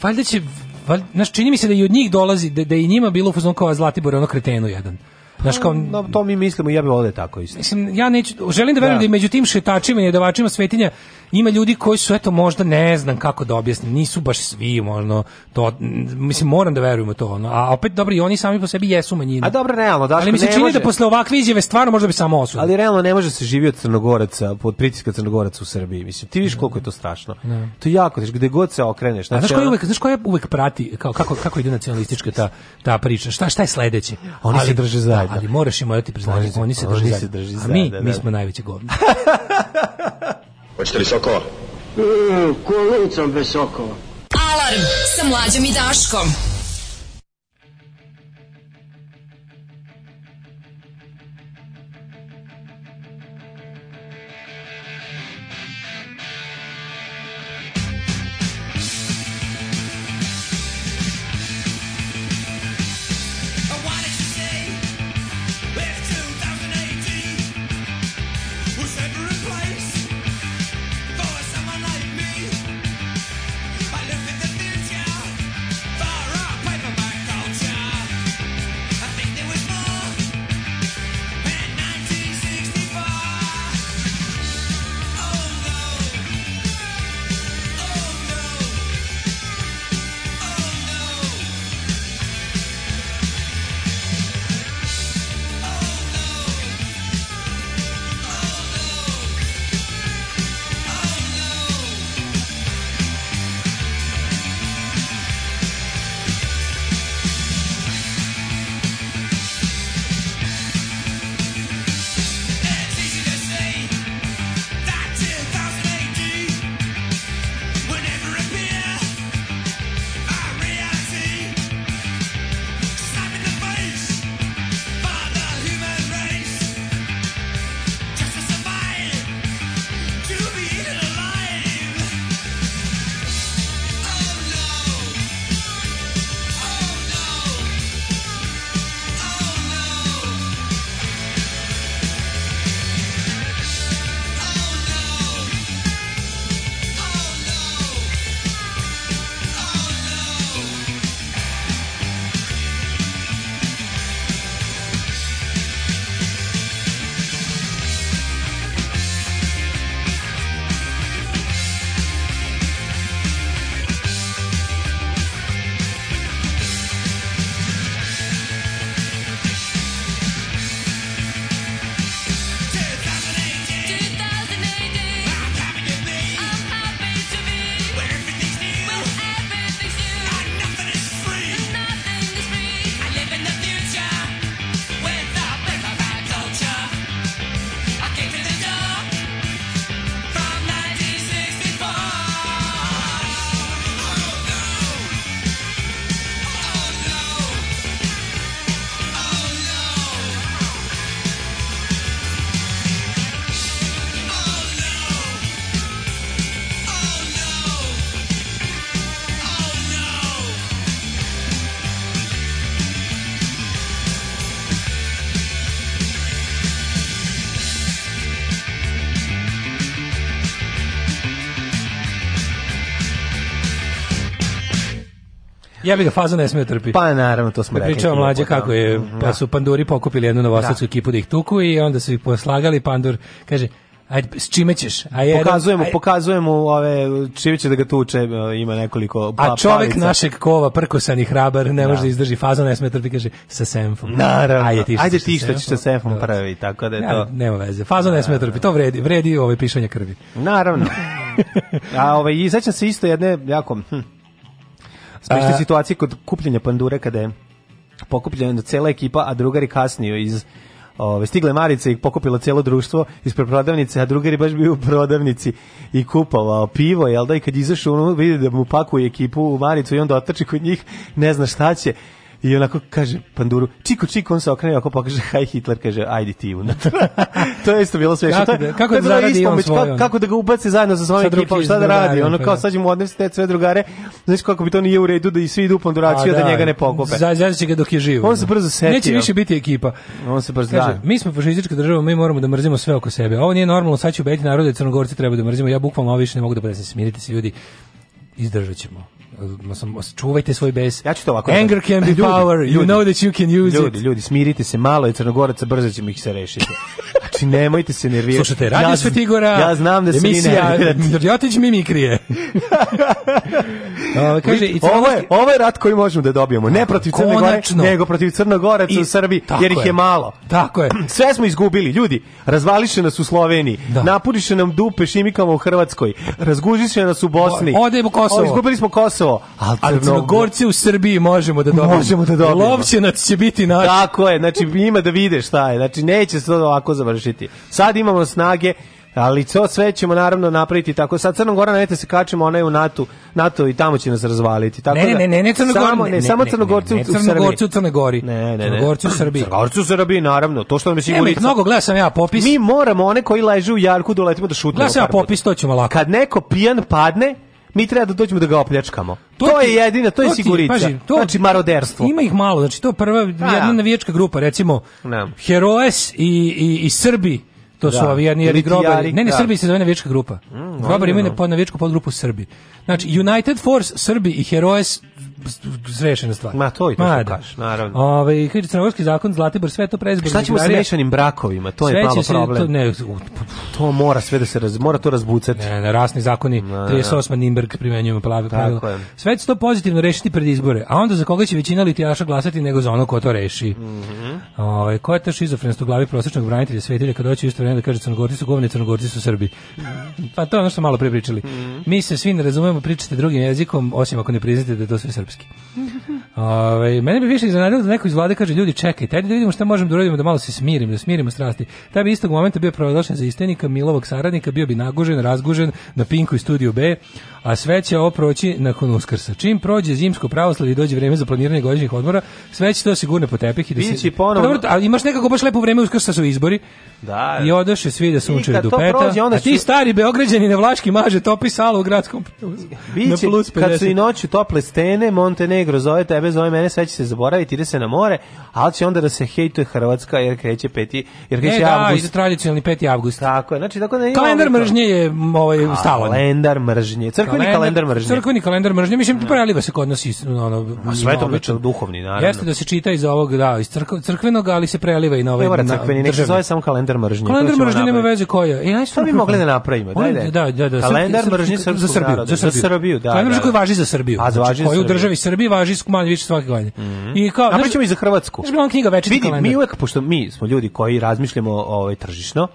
J: valjda će, valjda, znaš, čini mi se da i od njih dolazi, da, da i njima bilo u fazonu kao Zlatibor, ono kretenu jedan Znaš, kao, no,
I: to mi mislimo i ja bih ovde tako isto. Mislim,
J: ja neću, želim da verujem da. da među tim šetačima i jedavačima svetinja ima ljudi koji su, eto, možda ne znam kako da objasnim, nisu baš svi, možno, to, mislim, moram da verujem u to, ono, a opet, dobro, i oni sami po sebi jesu manjina.
I: A dobro, realno, da
J: Ali mi se čini da može... da posle ovakve izjave stvarno možda bi samo osud.
I: Ali realno ne može se živi od Crnogoraca, pod pritiska Crnogoraca u Srbiji, mislim, ti viš da. koliko je to strašno. Ne. Da. To je jako, tiš, gde god se okreneš. Znači,
J: a
I: znaš
J: koja uvek, znaš koja uvek prati, kao, kako, kako ide nacionalistička ta, ta priča, šta, šta je sledeće? Oni ali, se
I: drže zajedno
J: zajedno. Ali moraš im morati priznati, oni se drži zajedno. Drži A mi, da, da. mi da. smo najveće govno. [laughs] Hoćete li sokova? Mm, e, kolicom bez sokova. Alarm sa mlađom i Daškom. Jebi ga, faza ne sme trpi.
I: Pa naravno, to smo da rekli. Pričao
J: mlađe kako je, da. pa su panduri pokupili jednu novosadsku da. ekipu da ih tuku i onda su ih poslagali, pandur kaže, Ajde, s čime ćeš? A
I: je, pokazujemo, ajde. pokazujemo ove, čime će da ga tuče, e, ima nekoliko
J: pa, A čovjek palica. našeg kova, prkosan i hrabar, ne da. može da izdrži faza ne sme trpi, kaže, sa senfom.
I: Naravno, ajde ti
J: što, ajde, ti što ćeš sa senfom da. pravi, tako
I: da je to... nema veze, faza ne sme trpi, to vredi, vredi ove pišanje krvi. Naravno. [laughs] A ove, ovaj, i sećam se isto jedne, jako... Hm Smišljate uh, situacije kod kupljenja pandure kada je pokupljena cela ekipa, a drugari kasnio iz Ove, stigle Marice i pokupila cijelo društvo ispred prodavnice, a drugari baš bio u prodavnici i kupovao pivo, jel da, i kad izašao ono, vidi da mu pakuje ekipu u Maricu i onda otrči kod njih, ne zna šta će, I onako kaže panduru, čiko čiko, on se okrene, ako pokaže haj Hitler, kaže ajde ti unutra. [laughs] to je isto bilo sve
J: što. Kako, da, kako, da zaradi on kako,
I: kako da ga ubaci zajedno sa svojim ekipom, šta da radi? Ono pa kao da. sad ćemo odnesti te sve drugare. Znaš kako bi to nije u redu da i svi idu u panduraciju da, pa da, njega ne pokope.
J: Za za će ga dok je živ. On
I: da. se brzo setio.
J: Neće više biti ekipa.
I: On se brzo kaže,
J: da. mi smo fašistička država, mi moramo da mrzimo sve oko sebe. Ovo nije normalno, sad će ubediti narode Crnogorci treba da mrzimo. Ja bukvalno ovo više ne mogu da podesim, da Smirite se ljudi. Izdržaćemo čuvajte svoj bes.
I: Ja ću to
J: ovako. Anger can be ljudi, power, you know that you can use ljudi, it.
I: Ljudi, ljudi, smirite se malo i Crnogoraca, brzo ćemo ih se rešiti. [laughs] Znači, nemojte se nervirati.
J: Slušajte, Radio ja, Svetigora,
I: ja znam da se emisija, vi Đorđotić krije.
J: uh, [laughs] kaže, Vid,
I: ovo, je, ovo je rat koji možemo da dobijemo. Ne protiv Crne Gore, nego protiv Crnogoraca u Srbiji, jer ih je, je malo.
J: Tako je.
I: [clears throat] Sve smo izgubili, ljudi. Razvališe nas u Sloveniji, da. napuriše nam dupe šimikama u Hrvatskoj, razgužiše nas u Bosni.
J: O, odemo Kosovo. O,
I: izgubili smo Kosovo.
J: Ali, ali Crnogorci u Srbiji možemo da dobijemo.
I: Možemo da dobijemo. Lovčenac će
J: biti naš.
I: Tako je, znači ima da vide šta je. Znači neće se to ovako završiti završiti. Sad imamo snage ali to sve ćemo naravno napraviti tako sad Crna Gora nete se kačimo ona je u NATO NATO i tamo će nas razvaliti tako
J: ne ne da ne ne Crna Gora samo ne, ne
I: samo Crnogorci u Crnogorci u Crnoj Gori ne ne Crnogorci u Srbiji Crnogorci u Srbiji naravno to što nam je sigurno mnogo gledam ja
J: popis
I: mi moramo one koji leže u jarku doletimo da, da šutnemo
J: gledam ja popis to ćemo lako
I: kad neko pijan padne mi treba da dođemo da ga opljačkamo. To, to je jedina, to, to je sigurica. Ti, paži, to, znači maroderstvo.
J: Ima ih malo, znači to je prva A, pa, jedna da. navijačka grupa, recimo ne. Heroes i, i, i Srbi. To da. su ovi jedni jer grobari. Ne, ne, da. Srbi se zove navijačka grupa. Mm, grobari imaju pod navijačku podgrupu Srbi. Znači, United Force, Srbi i Heroes zrešena
I: stvar. Ma to i to Ma, da. naravno. Ove,
J: kaže, crnogorski zakon, Zlatibor, sve to prezbog. Šta ćemo sa
I: rešenim brakovima? To je malo problem. To, ne, to mora sve da se raz, mora to razbucati. Ne,
J: ne, rasni zakoni, na, 38. Nimberg primenjujemo plave pravilo. Sve će to pozitivno rešiti pred izbore. A onda za koga će većina litijaša glasati nego za ono ko to reši. Mm -hmm. Ove, ko je ta šizofrenst u glavi prosječnog branitelja svetilja kad doći isto vreme da kaže crnogorci su govni, crnogorci su Srbi. pa to je ono što malo prepričali. Mm -hmm. Mi se svi ne razumemo, pričate drugim jezikom, osim ako ne priznate da to sve srpski. Mađarski. Ove, mene bi više iznenadilo da neko iz vlade kaže ljudi čekajte, ajde da vidimo šta možemo da uradimo da malo se smirimo, da smirimo strasti. Taj bi istog momenta bio pravodošen za istenika Milovog saradnika, bio bi nagužen, razgužen na Pinku i Studiju B, a sve će ovo proći nakon Uskrsa. Čim prođe zimsko pravoslavlje i dođe vreme za planiranje godišnjih odmora, sve će to sigurno po tepih i da Bići se... Ponovno... Pa dobro, imaš nekako baš lepo vreme Uskrsa su izbori da, i odeše svi da sunčaju do peta, onda a ti su... stari beograđani na Vlaški maže topi salu u gradskom Biće, na
I: plus 50. Kad su i noću tople stene, Montenegro zove tebe, zove mene, sve će se zaboraviti, ide se na more, ali će onda da se hejtuje Hrvatska jer kreće peti, jer kreće
J: ne, da, avgust. Ne, da, ide tradicionalni 5. avgust. Tako je, znači tako da Kalendar mržnje je ovaj stalan.
I: Kalendar mržnje, crkveni kalendar, kalendar mržnje.
J: Crkveni kalendar mržnje, mislim, no. Da. preliva se kod nas i ono... A sve
I: to duhovni, naravno.
J: Jeste da se čita iz ovog, da, iz crk, crkvenog, ali se preliva i na ovaj... Ne mora
I: crkveni, nek zove samo kalendar mržnje.
J: Kalendar mržnje nema veze koja. E, aj, što
I: bi mogli da
J: napravimo? Da, da, da. Kalendar mržnje za Srbiju, za Srbiju, da. Kalendar mržnje da, koji važi za Srbiju. A znači, važi za Srbiju državi Srbiji važi manje više svake godine. Mm
I: -hmm. I kao, A ćemo i za Hrvatsku.
J: Znaš, knjiga Večiti Vidi,
I: kalendar. Mi uvek, pošto mi smo ljudi koji razmišljamo ovaj, tržišno,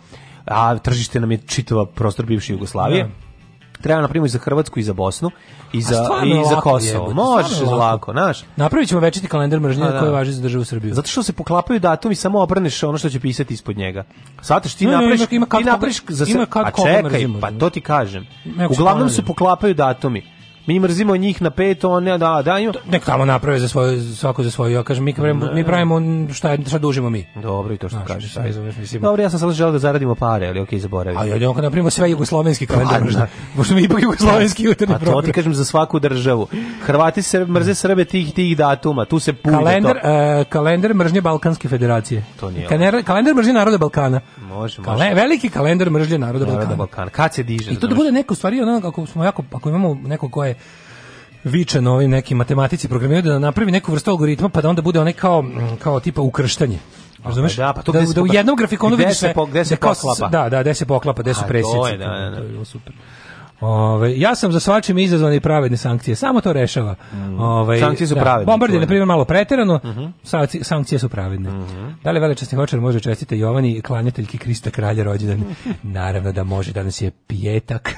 I: a tržište nam je čitava prostor bivše Jugoslavije, da treba da na primjer za Hrvatsku i za Bosnu i za i za Kosovo. Je, Možeš lako, lako, znaš.
J: Napravićemo večiti kalendar mržnje da. koji važi za državu Srbiju.
I: Zato što se poklapaju datumi samo obrneš ono što će pisati ispod njega. Sataš ti ne, napraviš Ima, ima, ima kad ti napraviš za a čekaj, pa to ti kažem. Uglavnom se poklapaju datumi mi mrzimo njih na pet, on ne, da, da, ima.
J: Nek tamo naprave za svoju, svako za svoju, ja kažem, mi pravimo, mi pravimo šta, šta dužimo mi.
I: Dobro, i to što Znaš, kažeš. Aj, mislim. Dobro, ja sam sad želeo da zaradimo pare, ali okej, okay, zaboravim. Ali ja
J: onda napravimo sve jugoslovenski kalendar, pa, možda, da. možda mi ipak pa, jugoslovenski jutarnji
I: program.
J: A
I: to ti kažem za svaku državu. Hrvati se mrze Srbe tih, tih datuma, tu se pulje kalendar,
J: to. E, uh, kalendar mržnje Balkanske federacije. To nije. Kalendar, kalendar mržnje naroda Balkana.
I: Može, može. Kale,
J: veliki kalendar mržnje naroda, Balkana. Balkana.
I: Kad se diže?
J: I to da bude neko stvari, onako, ako, smo jako, ako imamo neko ko je viče na ovim nekim matematici programiraju da napravi neku vrstu algoritma pa da onda bude onaj kao, kao tipa ukrštanje. Pa Razumeš? Da, pa to da, da, u jednom grafikonu vidiš
I: sve. Gde da se poklapa?
J: Da, da, gde
I: se poklapa, gde su presjeci. Da, to je,
J: da, da, da. To je super. Ove, ja sam za svačim izazvane pravedne sankcije. Samo to rešava. Mm.
I: Ove, sankcije su da, pravedne.
J: Bombard je, na primjer, malo preterano. Mm -hmm. Sankcije su pravedne. Mm -hmm. Da li velečasni hočar može čestiti Jovani, klanjateljki Krista kralja rođendan? [laughs] Naravno da može. Danas je pijetak.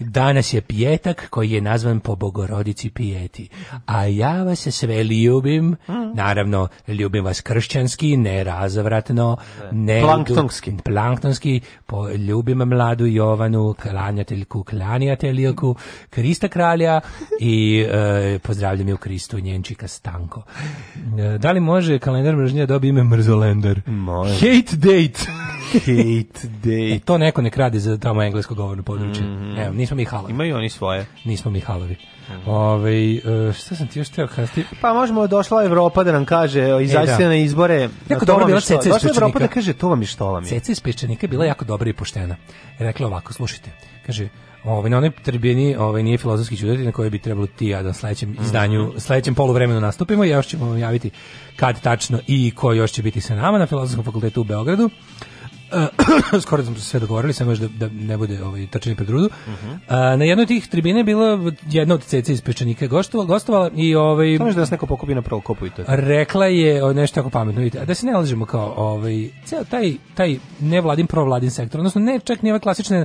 J: Danas je pijetak koji je nazvan po bogorodici pijeti. A ja vas sve ljubim, naravno, ljubim vas kršćanski, ne razvratno, ne...
I: Planktonski.
J: Planktonski, po, ljubim mladu Jovanu, klanjateljku, klanjateljku, Krista kralja i e, pozdravljam je u Kristu njenčika Stanko. E, da li može kalendar mržnja da dobi ime Mrzolender? Može. Hate date!
I: Kate [laughs] e, Date. E,
J: to neko ne krade za tamo englesko govorno područje. Mm -hmm. Evo, nismo mi halovi.
I: Imaju oni svoje.
J: Nismo mi halovi. Mm. Ove, e, šta sam ti još teo kasti?
I: Pa možemo došla Evropa da nam kaže, izaći e, da. na izbore. Jako dobra
J: bila Ceca iz Došla
I: Evropa da kaže, to vam je što vam je.
J: Ceca iz Peščanika bila jako dobra
I: i
J: poštena. Rekla ovako, slušajte, kaže, Ovaj na onoj tribini, ovaj nije filozofski čudati na kojoj bi trebalo ti ja da sledećem mhm. izdanju, sledećem poluvremenu nastupimo i još ćemo vam javiti kad tačno i ko još će biti sa nama na filozofskom fakultetu u Beogradu. [coughs] skoro smo se sve dogovorili, samo još da, da ne bude ovaj, trčanje pred rudu. Uh mhm. -huh. na jednoj tih tribine je bila jedna od ceca iz Peščanika gostovala, gostovala i ovaj...
I: Samo da nas neko pokupi na prvokopu i to.
J: Rekla je nešto tako pametno, vidite. A da se ne lažemo kao ovaj, ceo taj, taj nevladin, provladin sektor, odnosno ne čak ni ove klasične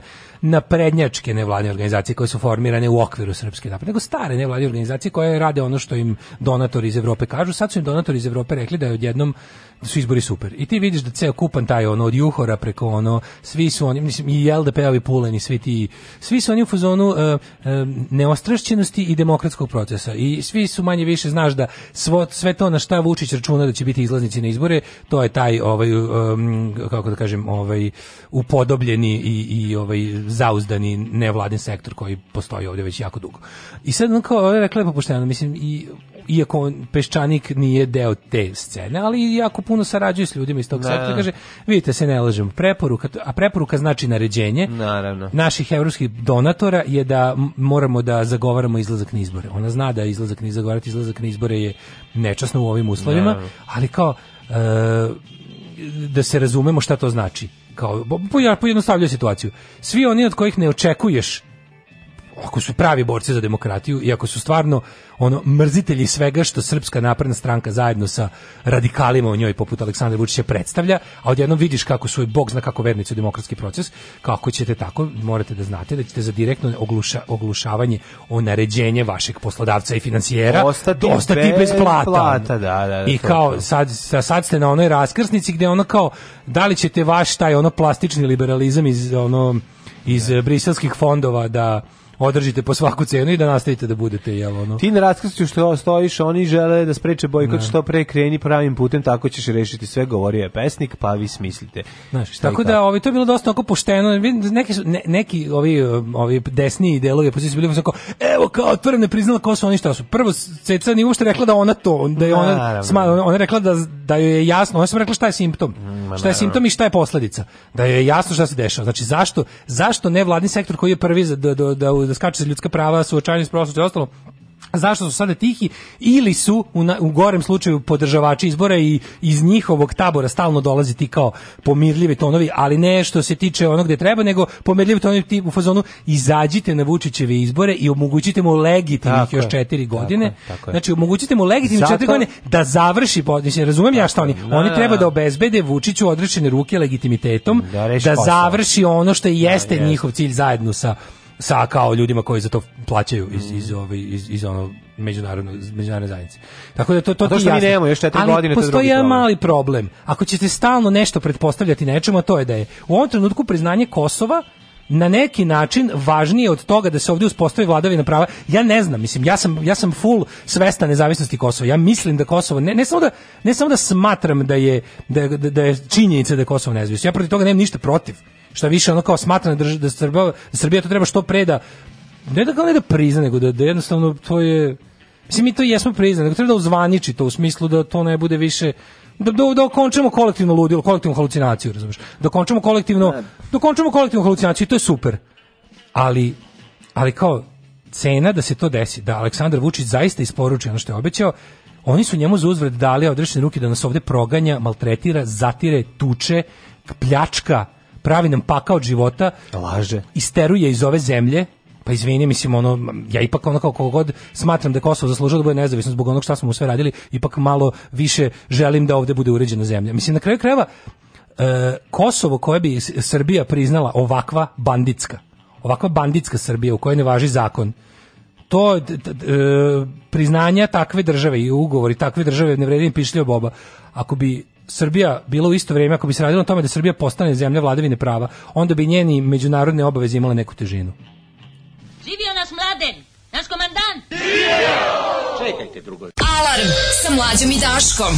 J: na prednjačke nevladine organizacije koje su formirane u okviru srpske napred, nego stare nevladine organizacije koje rade ono što im donatori iz Evrope kažu. Sad su im donatori iz Evrope rekli da je odjednom da su izbori super. I ti vidiš da ceo kupan taj ono od Juhora preko ono svi su oni mislim i LDP-ovi da puleni svi ti svi su oni u fazonu uh, uh, neostrašćenosti i demokratskog procesa i svi su manje više znaš da svo, sve to na šta Vučić računa da će biti izlaznici na izbore, to je taj ovaj um, kako da kažem ovaj upodobljeni i i ovaj zauzdani nevladin sektor koji postoji ovdje već jako dugo. I sad on kao rekla je popušteno, mislim i iako Peščanik nije deo te scene, ali jako puno sarađuje s ljudima iz tog da, sektora, da. kaže, vidite se ne lažemo, preporuka, a preporuka znači naređenje Naravno. naših evropskih donatora je da moramo da zagovaramo izlazak na izbore. Ona zna da izlazak na zagovarati izlazak na izbore je nečasno u ovim uslovima, Naravno. ali kao e, da se razumemo šta to znači kao pojednostavljaju situaciju. Svi oni od kojih ne očekuješ ako su pravi borci za demokratiju i ako su stvarno ono mrzitelji svega što Srpska napredna stranka zajedno sa radikalima u njoj poput Aleksandra Vučića predstavlja, a odjednom vidiš kako su i bog zna kako vernici u demokratski proces, kako ćete tako, morate da znate da ćete za direktno ogluša, oglušavanje o naređenje vašeg poslodavca i financijera
I: ostati, ostati bez, plata. plata
J: da, da, da I kao sad, sad ste na onoj raskrsnici gde ono kao da li ćete vaš taj ono plastični liberalizam iz ono iz eh, briselskih fondova da održite po svaku cenu i da nastavite da budete jel ono.
I: Ti na raskršću što stojiš, oni žele da spreče bojkot što pre kreni pravim putem, tako ćeš rešiti sve, govorio je pesnik, pa vi smislite.
J: Znaš, tako da ovi to je bilo dosta oko pošteno, neki ne, neki ovi ovi desni delovi pozicije su bili onako evo kao otvoreno ne priznala ko su oni šta su. Prvo Ceca nije uopšte rekla da ona to, da je ona naravno. sma, ona rekla da da joj je jasno, ona sam rekla šta je simptom. Naravno. Mm, šta je simptom i šta je posledica. Da joj je jasno šta se dešava. Znači zašto zašto ne vladni sektor koji je prvi da, da, da da skače se ljudska prava, suočanje s prošlošću i ostalo, zašto su sada tihi ili su u, na, u gorem slučaju podržavači izbora i iz njihovog tabora stalno dolazi ti kao pomirljivi tonovi, ali ne što se tiče onog gde treba, nego pomirljivi tonovi ti u fazonu izađite na Vučićeve izbore i omogućite mu legitimnih tako još četiri godine. Tako, tako znači, omogućite mu legitimnih Zato... četiri godine da završi, mislim, razumem ja šta oni, da. oni treba da obezbede Vučiću odrečene ruke legitimitetom, da, da završi ono što da, jeste da, njihov cilj zajedno sa sa kao ljudima koji za to plaćaju iz iz ovaj iz, iz ono međunarodno međunarodne zajednice. Tako
I: da to to ti mi nemamo još 4 godine
J: to postoji jedan mali problem. Ako ćete stalno nešto pretpostavljati nečemu, to je da je u ovom trenutku priznanje Kosova na neki način važnije od toga da se ovdje uspostavi vladavina prava. Ja ne znam, mislim, ja sam, ja sam full svesta nezavisnosti Kosova. Ja mislim da Kosovo, ne, ne samo, da, ne samo da smatram da je, da, da je činjenica da je Kosovo nezavisno. Ja protiv toga nemam ništa protiv. Šta više ono kao smatra da, da, Srbija, da Srbija to treba što pre da ne da kao ne da prizna, nego da, da jednostavno to je Mislim, mi to jesmo priznali, nego treba da uzvaniči to u smislu da to ne bude više da da da okončamo kolektivno ludilo, kolektivnu halucinaciju, razumeš? Da okončamo kolektivno, da okončamo kolektivnu halucinaciju, to je super. Ali ali kao cena da se to desi, da Aleksandar Vučić zaista isporuči ono što je obećao, oni su njemu za uzvrat dali odrešene ruke da nas ovde proganja, maltretira, zatire, tuče, pljačka, pravi nam pakao života,
I: laže,
J: isteruje iz ove zemlje, pa izvini, mislim, ono, ja ipak ono kako god smatram da Kosovo zaslužuje da bude nezavisno zbog onog šta smo mu sve radili, ipak malo više želim da ovde bude uređena zemlja. Mislim, na kraju krajeva, e, Kosovo koje bi Srbija priznala ovakva banditska, ovakva banditska Srbija u kojoj ne važi zakon, to d, e, e, priznanja takve države i ugovori takve države ne vredi pišljivo boba. Ako bi Srbija bila u isto vrijeme, ako bi se radilo na tome da Srbija postane zemlja vladavine prava, onda bi njeni međunarodne obaveze imale neku težinu. Živio nas mladen, naš komandant! Živio! Čekajte drugo. Alarm sa mlađom i Daškom.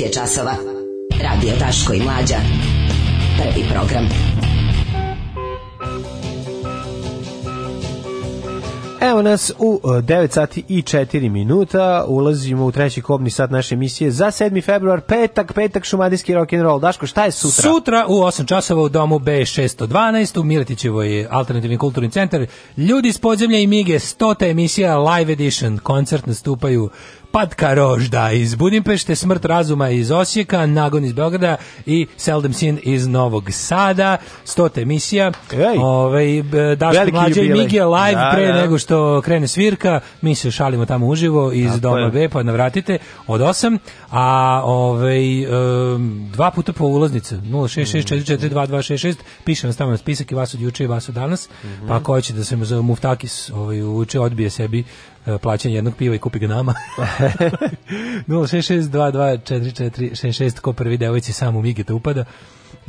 J: 9 je časova. Radio Daško i Mlađa. Prvi program. Evo nas u 9 e, sati i 4 minuta, ulazimo u treći kobni sat naše emisije za 7. februar, petak, petak, šumadijski rock'n'roll. Daško, šta je sutra?
I: Sutra u 8 časova u domu B612, u Miletićevoj alternativni kulturni centar. Ljudi iz podzemlja i Mige, 100. emisija Live Edition, koncert nastupaju pad Rožda iz Budimpešte, Smrt razuma iz Osijeka, Nagon iz Beograda i Seldom Sin iz Novog Sada. Stota emisija. Ej, Ove, ovaj, Daško Mlađe i Migi live da, pre da. nego što krene svirka. Mi se šalimo tamo uživo iz Tako Doma B, pa navratite od 8. A ovaj dva puta po ulaznice 066442266 piše nas tamo na spisak i vas od juče i vas od danas. Mm -hmm. Pa ko će da se zove Muftakis ovaj, uče odbije sebi E, plaćanje jednog piva i kupi ga nama. 066224466 [laughs] ko prvi devojci sam u Migeta upada.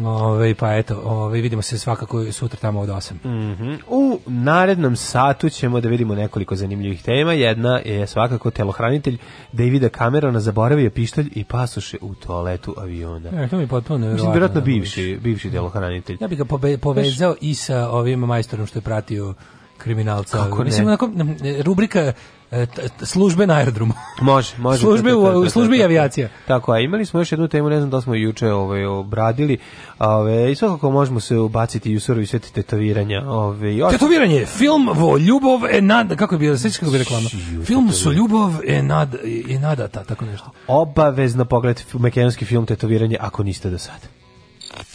I: Ove, pa eto, ove, vidimo se svakako sutra tamo od 8. Mm
J: -hmm. U narednom satu ćemo da vidimo nekoliko zanimljivih tema. Jedna je svakako telohranitelj Davida Camerona zaboravio pištolj i pasuše u toaletu aviona.
I: E, to mi potpuno nevjerovatno.
J: Mislim, da, da, da, bivši, bivši telohranitelj.
I: Ja bih ga pobe, povezao Veš... i sa ovim majstorom što je pratio kriminalca. Kako?
J: Mislim, onako,
I: rubrika e, službe na aerodromu.
J: [laughs] Može, može.
I: [laughs] Službe, u, službi i avijacija.
J: Tako, a imali smo još jednu temu, ne znam da smo juče ovaj, obradili, ove, i svakako možemo se ubaciti i u surovi sveti tetoviranja. Ove,
I: još... Tetoviranje, film vo ljubav e nad, kako je bilo, sveći kako bi reklama? Film su ljubav e, nad, e nadata, tako nešto.
J: Obavezno pogledajte mekenonski film tetoviranje, ako niste do sada.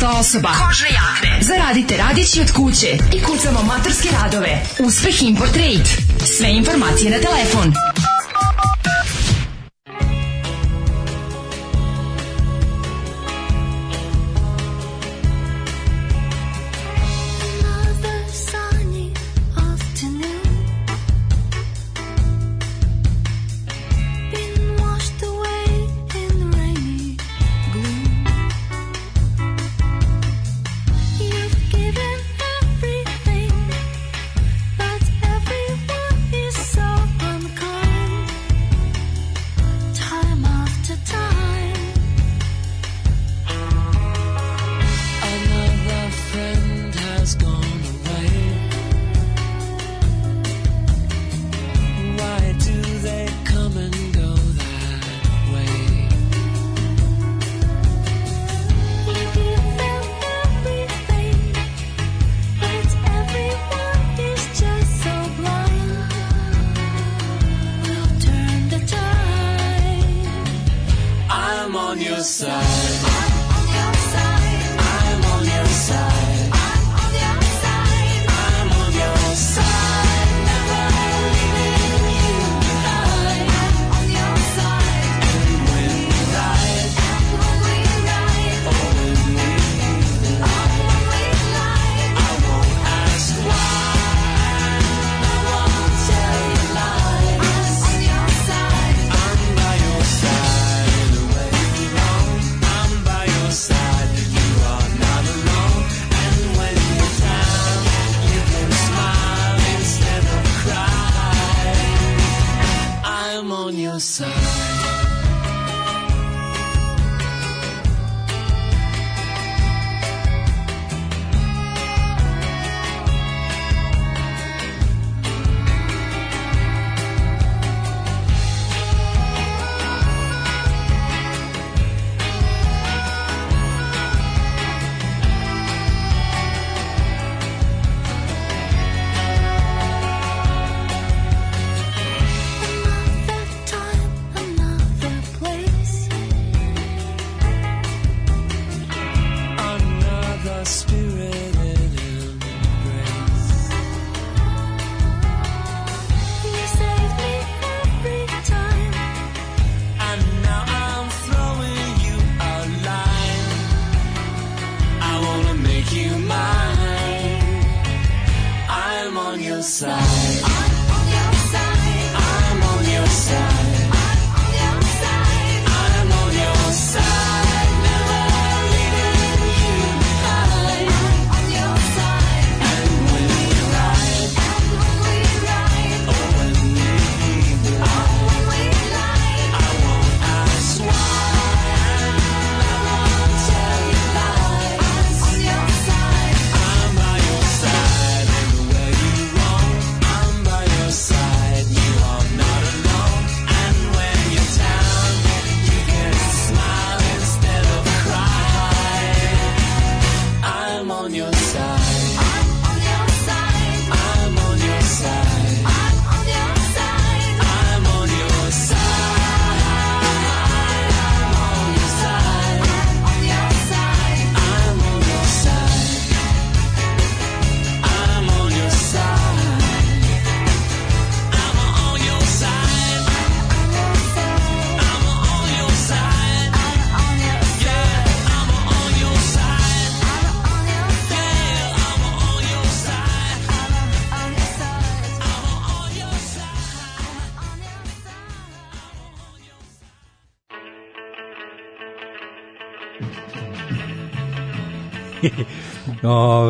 K: dosta osoba. Kožne jakne. Zaradite radići od kuće i kucamo maturske radove. Uspeh Import Trade. Sve informacije na telefon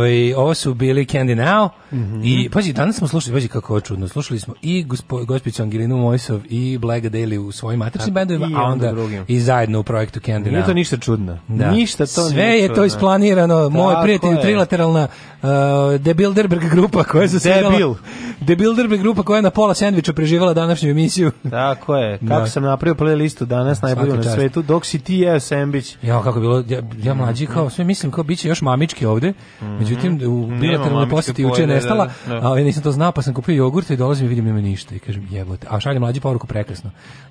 J: Ove, ovaj, ovo su bili Candy Now mm -hmm. i pazi, danas smo slušali, pazi kako je čudno, slušali smo i gospodin gospicu Angelinu Moisov i Black Daily u svojim matričnim bendovima, a onda i zajedno u projektu Candy
I: Now. Nije to ništa čudno. Da. Ništa to
J: Sve
I: nije je
J: čudno. to isplanirano, Tako moj prijatelj, trilateralna uh, The Bilderberg grupa koja se Debil.
I: The Bilderberg
J: grupa koja je na pola sendviča preživala današnju emisiju.
I: Tako je. Da. Kako da. sam napravio playlistu danas najbolju na svetu dok si ti jeo sendvič.
J: Ja kako bilo ja, ja mm. mlađi kao sve mislim kao biće još mamički ovde. Mm -hmm. Međutim u bilateralnoj poseti juče nestala, da, da, da. a ja nisam to znao pa sam kupio jogurt i dolazim i vidim nema ništa i kažem jebote. A šaljem mlađi poruku prekrasno.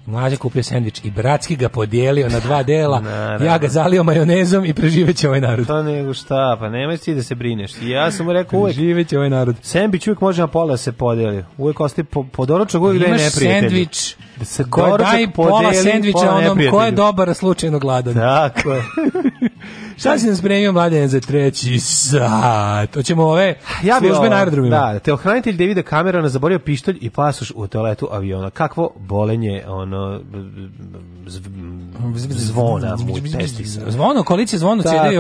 J: Mlađa kupio sendvič i bratski ga podijelio na dva dela, [laughs] Naravno. ja ga zalio majonezom i preživeće ovaj narod.
I: To pa nego šta, pa nemoj ti da se brineš. I ja sam mu rekao uvek.
J: Preživeće ovaj narod.
I: Sendvič uvek može na pola da se podijeli. Uvek ostaje po, po doručak uvek pa da je neprijatelj. sendvič,
J: da se daj pola sendviča pola onom ko je dobar slučajno gladan.
I: Tako je.
J: [laughs] Šta si nam spremio, mladen, za treći sat? Hoćemo ove ja bi službe ovo, na aerodromima.
I: Da, da te ohranitelj Davida Camerona zaborio pištolj i pasoš u toaletu aviona. Kakvo bolenje ono,
J: zvona mu testisa. Zvono, koalicija zvono, Čede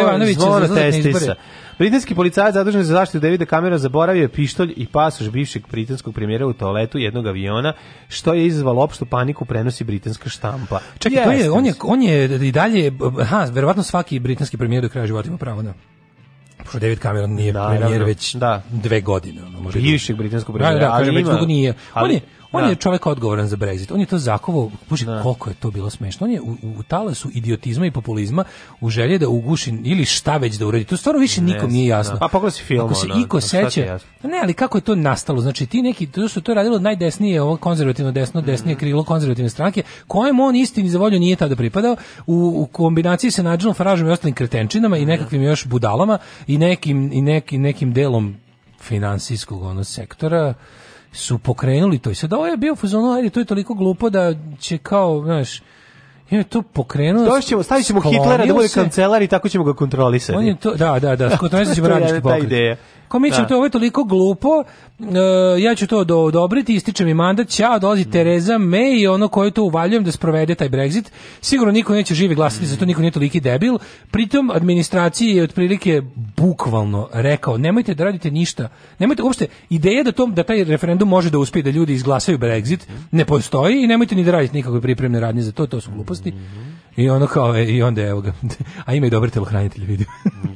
J: Ivanović. Zvona testisa.
I: Britanski policajac zadužen za zaštitu Davida Kamera zaboravio pištolj i pasoš bivšeg britanskog premijera u toaletu jednog aviona, što je izazvalo opštu paniku prenosi britanska štampa.
J: Čekaj, yes, to je, on je, on je i dalje, ha, verovatno svaki britanski premijer do kraja života ima pravo da pošto David Cameron nije Naravno, premijer već da. dve godine.
I: Ono, može Bivšeg britanskog da, premijera.
J: Da, da, ali već dugo nije. Ali, on je, On da. je čovjek odgovoran za Brexit. On je to zakovao, bože, da. koliko je to bilo smešno. On je u, u talasu idiotizma i populizma u želje da uguši ili šta već da uredi. To stvarno više nikom nije da. jasno. Da. Pa
I: pogledaj film. Ako se ono, iko pa seća,
J: pa ne, ali kako je to nastalo? Znači ti neki, to su to radilo najdesnije, ovo konzervativno desno, mhm. desnije mm krilo konzervativne stranke, kojem on istini za volju nije tada pripadao, u, u kombinaciji sa Nigel Farageom i ostalim kretenčinama mm i mhm. nekakvim još budalama i nekim, i neki, nekim delom finansijskog onog sektora su pokrenuli to i sad ovo je bio fuzonu, ajde, to je toliko glupo da će kao, znaš, je to pokrenuo. To ćemo, stavit Hitlera da bude
I: kancelar i tako ćemo ga kontrolisati. On je
J: to, da, da, da, skoro ćemo radnički pokret. Ideja. Ko mi da. to, ovo je toliko glupo, uh, ja ću to do, odobriti, ističe mi mandat, ćao, dolazi mm. Tereza May i ono koje to uvaljujem da sprovede taj Brexit. Sigurno niko neće živi glasati, mm. zato niko nije toliki debil. Pritom, administraciji je otprilike bukvalno rekao, nemojte da radite ništa. Nemojte, uopšte, ideja da, tom, da taj referendum može da uspije da ljudi izglasaju Brexit ne postoji i nemojte ni da radite nikakve pripremne radnje za to, to su gluposti. Mm. I ono kao, e, i onda evo ga. [laughs] A ima i dobre telohranitelje, vidim.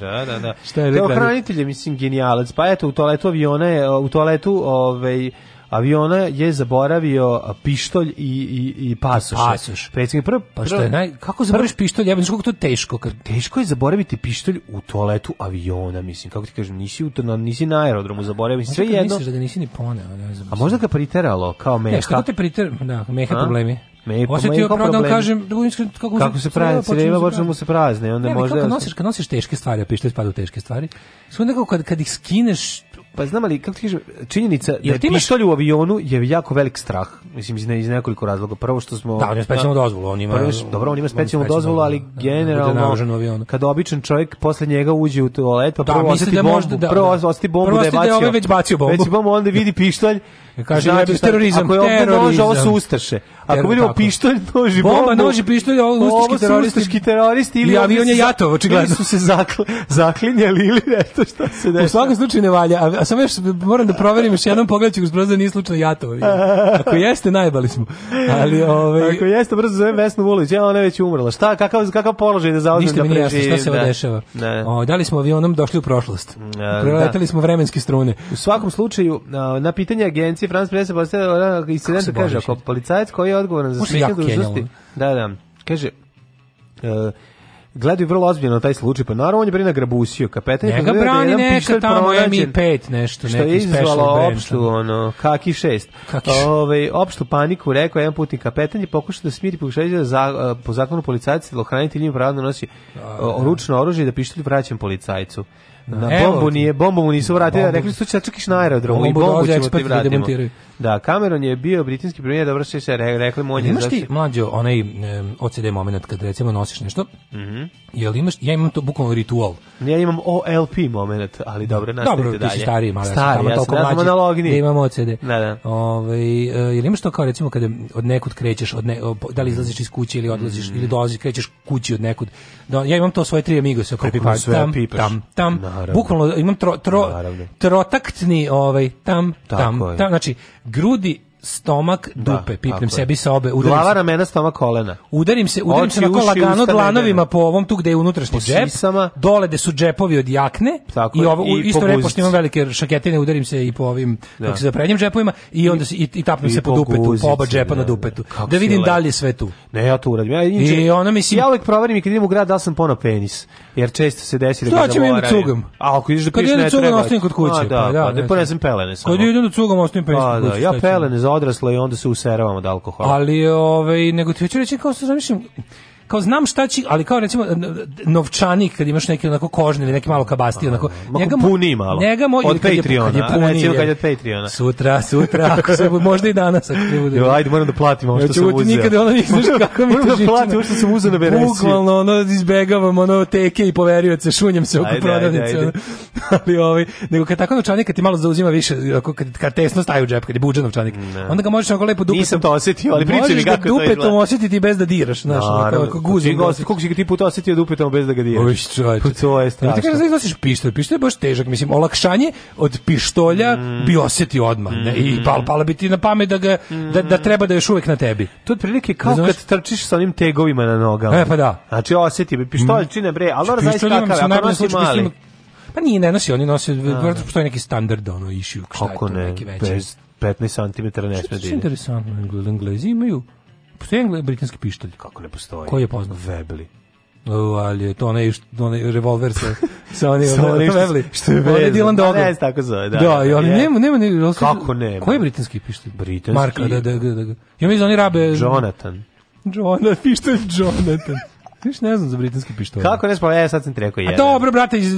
I: da, da, da. [laughs] Šta je rekla? Telohranitelje, mislim, genijal toalet, pa eto u toaletu aviona je, u toaletu ovaj aviona je zaboravio pištolj i i i pasoš.
J: Pasoš. Predsjednik prvo pa
I: što
J: je naj kako zaboraviš pištolj? Ja mislim kako to teško. Kad...
I: Teško je zaboraviti pištolj u toaletu aviona, mislim. Kako ti kažem, nisi u na nisi na aerodromu zaboravio, sve jedno. Misliš
J: da ga nisi ni poneo, ne znam.
I: A možda ga priteralo kao meha.
J: Ne,
I: što
J: te priter, da, meha problemi pa osetio pravo da vam kažem,
I: kako, kako se pravi, creva počne mu se prazne, onda ne, možda...
J: Kako nosiš, kad nosiš teške stvari, a pištolj spada u teške stvari, sve nekako kad, kad ih skineš,
I: pa znam ali kako ti kažem, činjenica da je pištolj u avionu je jako velik strah. Mislim iz, ne, iz nekoliko razloga. Prvo što smo
J: Da,
I: on ima specijalnu dozvolu, on ima. Prvo, dobro, on ima specijalnu dozvolu, ali generalno kada običan čovjek posle njega uđe u toalet, pa prvo da bombu, prvo oseti bombu da je bacio. Prvo oseti da je ovaj već bacio bombu. Već bombu, onda vidi pištolj
J: Kaže
I: znači,
J: šta, terorizam, ako je ovde nož,
I: ovo su
J: ustaše.
I: Ako vidimo pištolj, nož i
J: bomba, nož i pištolj, ovo ustaški teroristi. Ovo su ustaški teroristi
I: ili avion je jatov, očigledno.
J: su se zakl, zaklinjali ili nešto što se dešava.
I: U svakom slučaju ne valja, a, a samo još moram da proverim još jednom pogled ću brzo da nije slučajno jatov. Ako jeste, najbali smo. Ali ovaj
J: Ako jeste, brzo zovem Vesnu Vulić, ja ona je već umrla. Šta, kakav kakav položaj da zauzme da preživi? Ništa mi da nije jasno šta se ne. Da. dešava. Ne. O, da li smo avionom došli u prošlost? Preletali smo vremenske strune.
I: U svakom slučaju na pitanje agencije Franz Presa postavlja incident, kaže, ako policajac koji je odgovoran za smetnje dužnosti, da, da, kaže, uh, gledaju vrlo ozbiljno taj slučaj, pa naravno on je brina Grabusiju, kapetan Njega je
J: brani neka tamo MI5 nešto, što neki je izvalo opštu, da. ono,
I: kaki šest. Ove, opštu paniku, rekao jedan putni kapetan je pokušao da smiri pokušajući da za, e, po zakonu policajci, da hranitelj im pravno nosi A, da, e, da. ručno oružje i da pištolj vraćam policajcu. Na Evo, bombu nije, bombu mu nisu vratili, bombu. rekli su će čekiš na aerodromu bombu
J: i bombu ćemo ti da vratiti.
I: Da, Cameron je bio britanski premijer, dobro što se rekli mu on je. Imaš znači
J: ti mlađo onaj e, OCD moment kad recimo nosiš nešto?
I: Mhm.
J: Mm Jel imaš ja imam to bukvalno ritual.
I: Ja imam OLP moment, ali dobro
J: nastavite dobro, dalje.
I: Dobro, ti si
J: stariji, malo stari, ja sam ja analogni. Ja da imam OCD. Da, da. Ovaj e, jel imaš to kao recimo kada od nekud krećeš, od ne, da li izlaziš iz kuće ili odlaziš mm -hmm. ili dolaziš krećeš kući od nekud. Da, ja imam to svoje tri amigose,
I: kao pipa, tam,
J: tam, tam, da. Naravno. Bukvalno imam tro, tro, trotaktni ovaj, tam, Tako tam, tam. Znači, grudi stomak, da, dupe, pipnem sebi sa obe. Udarim
I: Glava, se. ramena, stomak, kolena.
J: Udarim se, udarim Oči, se uši, lagano dlanovima po ovom tu gde je unutrašnji džep, sisama. dole gde su džepovi od jakne, Tako, i, ovo, i isto repo što imam velike šaketine, udarim se i po ovim, da. kako se za prednjim džepovima, i onda se, i, i tapnem I se po, dupetu, po oba džepa da, na da, dupetu. Da vidim da li je sve tu.
I: Ne, ja to uradim. Ja, inče, I ona mislim... Ja uvek proverim i kad idem u grad da sam ponao penis, jer često se desi da ga zaboravim. Šta ću A
J: ako ideš
I: da piješ
J: da ne treba. Kad idem cugom, ostavim kod
I: kuće. Da, pa da, pa pa da, da, da, da, da, da, da, da, da, da, za odraslo i onda se useravamo od alkohola.
J: Ali, ove, ovaj, nego ti hoću reći kao što zamišljam, kao znam šta će, ali kao recimo novčanik kad imaš neki onako kožni ili neki malo kabasti onako. Njega puni
I: malo. Njega moj od Patreona, je, puni, recimo kad je od Patreona.
J: Sutra, sutra, ako se možda i danas ako bude.
I: Jo, ajde, moram da platim ovo što
J: sam
I: uzeo.
J: nikad ono ne znaš da kako mi to da platim
I: ovo što sam uzeo na Beresiju.
J: Bukvalno ono izbegavam ono teke i poverioce, šunjem se oko prodavnice. [laughs] Ali ovaj nego kad tako novčanik kad ti malo zauzima više, ako kad kad tesno staje u džep, kad je budžet novčanik. Onda ga možeš onako lepo dupetom. Nisam to
I: osetio, ali pričaj mi
J: kako to
I: izgleda. Dupetom osetiti
J: bez da diraš, znaš, onako guzom gosti, pa
I: koliko si ga ti puta osetio
J: da
I: upetamo bez da ga diješ. Uviš,
J: čovječe. Pa to je da strašno. Ti kažeš da iznosiš pištolj, pištolj je baš težak, mislim, olakšanje od pištolja mm. bi osetio odmah, ne? i mm. pal, pala bi ti na pamet da, ga, da, da mm. treba da još uvek na tebi.
I: To je otprilike kao da, kad trčiš sa onim tegovima na nogama.
J: E, pa da.
I: Znači, osjeti bi, pištolj mm. čine bre, ali znači, ono zaista kakav, ako nosi mali.
J: Pa nije, ne nosi, oni nosi, da, vrlo da. postoji neki standard, ono, issue,
I: šta je to, neki veći.
J: 15 cm ne sme Što je interesantno, Englezi imaju postoji engle, britanski pištolj.
I: Kako ne postoji? Koji
J: je poznat? Webley. O, ali je to onaj, onaj revolver sa, [laughs] sa onim onim što, što je vezan. On je Dylan Dogger.
I: Ne, tako zove, da.
J: Da, da i on nema, nema, nema, Kako nema? Koji je britanski pištolj?
I: Britanski. Marka,
J: da, da, da, da. da. Ja mislim, da oni rabe...
I: Jonathan. Jonathan,
J: pištolj Jonathan. Viš ne znam za britanski pištolj.
I: Kako ne
J: znam,
I: ja e, sad sam
J: ti rekao jedan. A dobro, brate,
I: iz,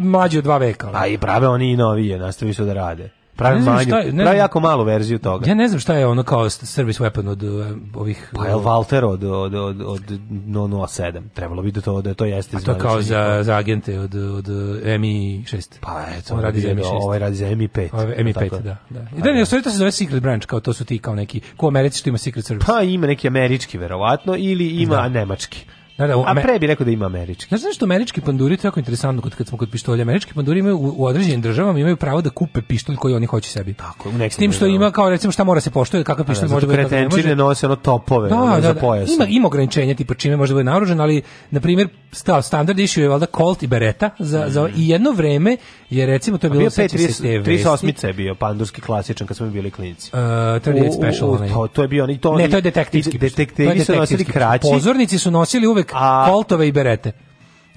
I: mlađi od dva veka. Ali. A i prave oni i novije, nastavili su da rade. Pravi ne znam manju, šta, ne pravi jako malu verziju toga.
J: Ja ne znam šta je ono kao service weapon od uh, ovih...
I: Pa je eh, Walter od, od, od, od 007. Trebalo bi da to, da to jeste. A to
J: kao za, za agente od, od eh, MI6.
I: Pa eto, on radi za MI6. Ovaj radi za MI5. Ovaj MI5,
J: da. da. Pa I da, ne, stvari to se zove Secret Branch, kao to su ti kao neki, ko u Americi što ima Secret Service. Pa
I: ima neki američki, verovatno, ili ima da. nemački. Da, da, A pre bi rekao da ima američki.
J: Znaš zašto američki panduri, to je jako interesantno kad, kad smo kod pištolja. Američki panduri imaju u, u određenim državama imaju pravo da kupe pištolj koji oni hoće sebi.
I: Tako, u
J: S tim što ima kao recimo šta mora se poštuje, kakav pištolj da, može Da, Kretenčine nose
I: ono topove da, ono, da, za da. pojas.
J: Ima, ima ograničenja tipa čime može da biti naoružan, ali na primer stav standard issue je valjda Colt i Beretta za, mm. za i jedno vreme je recimo to je bilo 38
I: je bio pandurski klasičan kad smo bili klinici. Uh, e, 38 special. U, to, to je bio ni
J: to ne, to je detektivski. Detektivi su nosili kraći. Pozornici su nosili uvek a, koltove i berete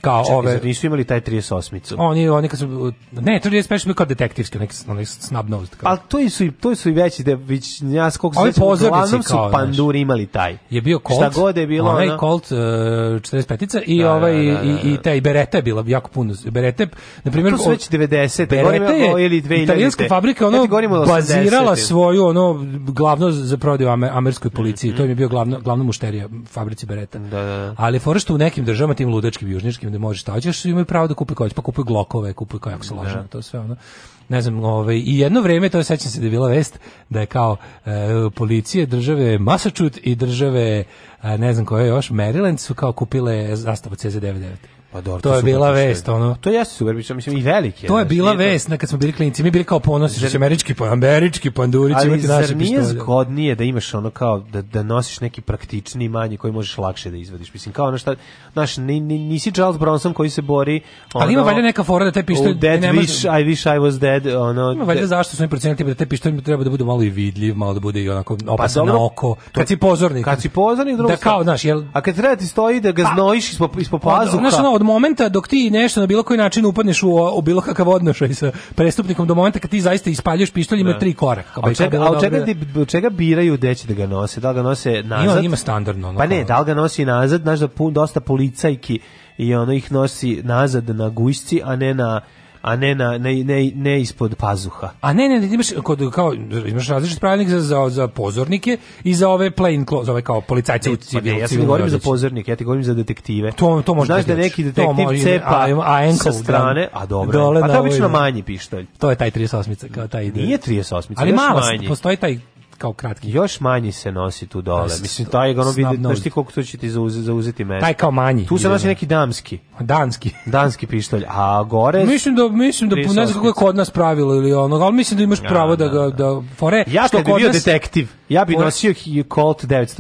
J: kao Čekaj, ove
I: nisu imali taj 38-icu.
J: Oni oni kad
I: su
J: ne, 35 bio kao detektivski, neki neki snub nosed
I: kao. Al to i su to su i veći da već ja skog se pozornici su panduri imali taj.
J: Je bio Colt. Šta god je bilo, onaj ona... Colt uh, e, 45-ica i da, da, ovaj da, da, da, da. i i taj Beretta je bila jako puno. Beretta, na primjer, to su
I: već 90, Beretta je, ili 2000.
J: Italijanska fabrika ono ja bazirala svoju ono glavno za prodaju američkoj mm-hmm. policiji. Mm -hmm. To im je bio glavno glavna mušterija fabrici Beretta.
I: Da, da, da.
J: Ali fora što u nekim državama tim ludačkim južničkim da može šta hoćeš, imaju pravo da kupe kolje, pa kupuju glokove, kupuju kako da. se lažem, to sve ono. Ne znam, ovaj, i jedno vreme, to sećam se da je bila vest da je kao e, policije države Massachusetts i države e, ne znam koje još Maryland su kao kupile zastavu CZ99.
I: Pa dobro, to, to je bila vest, ono.
J: To jeste super pišta, mislim i veliki.
I: To je bila vest, na kad smo bili klinici, mi bili kao ponosi, što se američki, pa američki pandurić imati naše pištolje. Ali zgodnije da imaš ono kao da da nosiš neki praktični manji koji možeš lakše da izvadiš. Mislim kao ono šta, znaš, ni, ni, nisi Charles Bronson koji se bori. Ono, ali
J: ima valjda neka fora da te pištolj
I: dead nema, wish, I wish I was dead, ono. Ima
J: valjda zašto su oni procenili da te pištolj treba da bude malo i vidljiv, malo da bude i onako opasno pa, na oko. Kad si pozornik. Kad si pozornik, drugo. Da kao,
I: znaš, jel... A kad treba da ti stoji da ga pa- znojiš ispod ispod pa,
J: pazuha od momenta dok ti nešto na bilo koji način upadneš u, u bilo kakav odnošaj sa prestupnikom do momenta kad ti zaista ispaljuješ pištolj ima da. tri koraka.
I: A čega, a čega, ti, čega biraju gde će da ga nose? Da li ga nose nazad?
J: Ima, ima standardno. Ono
I: pa ne, da li ga nosi nazad? Znaš da pun, dosta policajki i ono ih nosi nazad na gujsci, a ne na a ne, na, ne, ne, ne ispod pazuha.
J: A ne, ne, imaš, kod, kao, imaš različit pravilnik za, za, za pozornike i za ove plain clothes, ove kao policajce u civilu. E, pa ne,
I: ja
J: ti govorim
I: za pozornike, ja ti govorim za detektive.
J: To, to može
I: Znaš da neki detektiv može, cepa a, a ankle, sa strane, a dobro, dole, a pa to je obično manji pištolj.
J: To je taj 38-ica, kao taj
I: ide. Nije 38-ica,
J: ali
I: malo, manji.
J: postoji taj kao kratki.
I: Još manji se nosi tu dole. Pa, mislim, taj ga ono vidi, znaš ti koliko to će ti zauzeti zauzeti mesto.
J: Taj kao manji.
I: Tu se nosi neki damski.
J: Danski.
I: Danski pištolj. A gore...
J: [laughs] Mislim da, mislim da, ne znam kako je kod nas pravilo ili ono, ali mislim da imaš pravo da, da ga, da, da fore.
I: Ja
J: kad
I: bi bio detektiv, ja bi nosio Colt 911,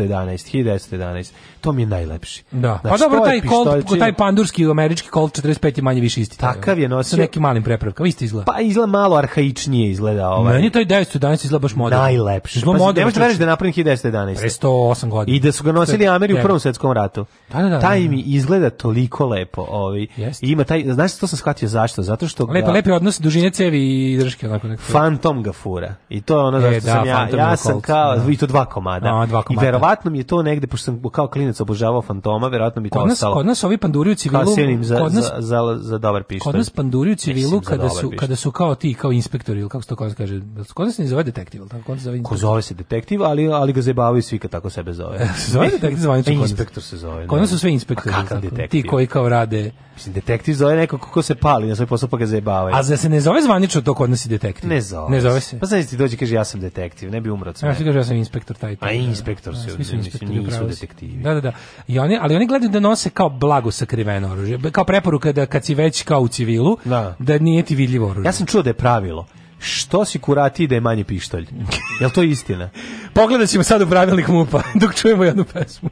I: 1911. To mi je najlepši.
J: Da. Znači, pa dobro, taj Colt, taj pandurski američki Colt 45 je manje više isti.
I: Takav je nosio. Sa
J: nekim malim prepravkama, isti
I: izgleda. Pa izgleda malo arhaičnije izgleda ovaj.
J: Meni taj 911 izgleda baš moderno.
I: Najlepši
J: to
I: model. Nemaš da veriš da pa je napravljen 1911. Pre
J: 108 godina.
I: I da su ga nosili Ameri u Prvom svetskom ratu. Da, da, da. Taj da, da. mi izgleda toliko lepo. Ovaj. Yes. I ima taj, znaš što sam shvatio zašto? Zato što... Lepo, lepi
J: odnos dužine cevi i držke. Onako
I: nekako. Fantom ga fura. I to je ono e, zašto da, sam ja. Ja sam kao, da. i to dva komada. A, dva komada. I verovatno mi je to negde, pošto sam kao klinac obožavao Fantoma, verovatno bi to
J: kod
I: nas, ostalo.
J: Kod nas ovi panduri u civilu... Kao
I: za, kod nas, za, za, za dobar pištolj. Kod nas
J: panduri u civilu kada su, kada su kao ti, kao inspektori, ili kako se to kaže, kod nas ne zove detektiv, tako? Kod nas zove inspektor
I: zove se detektiv, ali ali ga zajebavaju svi kad tako sebe zove. [laughs] zove
J: [laughs] detektiv zvanično
I: inspektor se zove. Kod
J: nas da. su sve inspektori. Pa detektiv? Ti koji kao rade.
I: Mislim detektiv zove neko ko se pali na svoj posao pa ga zajebavaju.
J: A za se ne zove zvanično to kod nas je detektiv.
I: Ne zove.
J: Ne zove se.
I: Pa znači ti dođe kaže ja sam detektiv, ne bi umrao.
J: Ja se
I: kaže
J: ja sam inspektor taj. taj. A
I: da. inspektor se, nisu detektivi.
J: Da, da, da. I oni, ali oni gledaju da nose kao blago sakriveno oružje, kao preporuka da kad si već kao u civilu, da,
I: da
J: nije ti vidljivo
I: oružje. Ja sam čuo da je pravilo što si kurati da je manje pištolj? Jel to istina?
J: Pogledaćemo sad u pravilnik MUPA [laughs] dok čujemo jednu pesmu.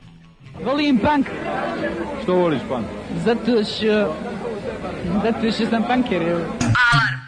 L: Volim punk.
M: Što voliš punk?
L: Zato što... Zato što sam punker. Alarm.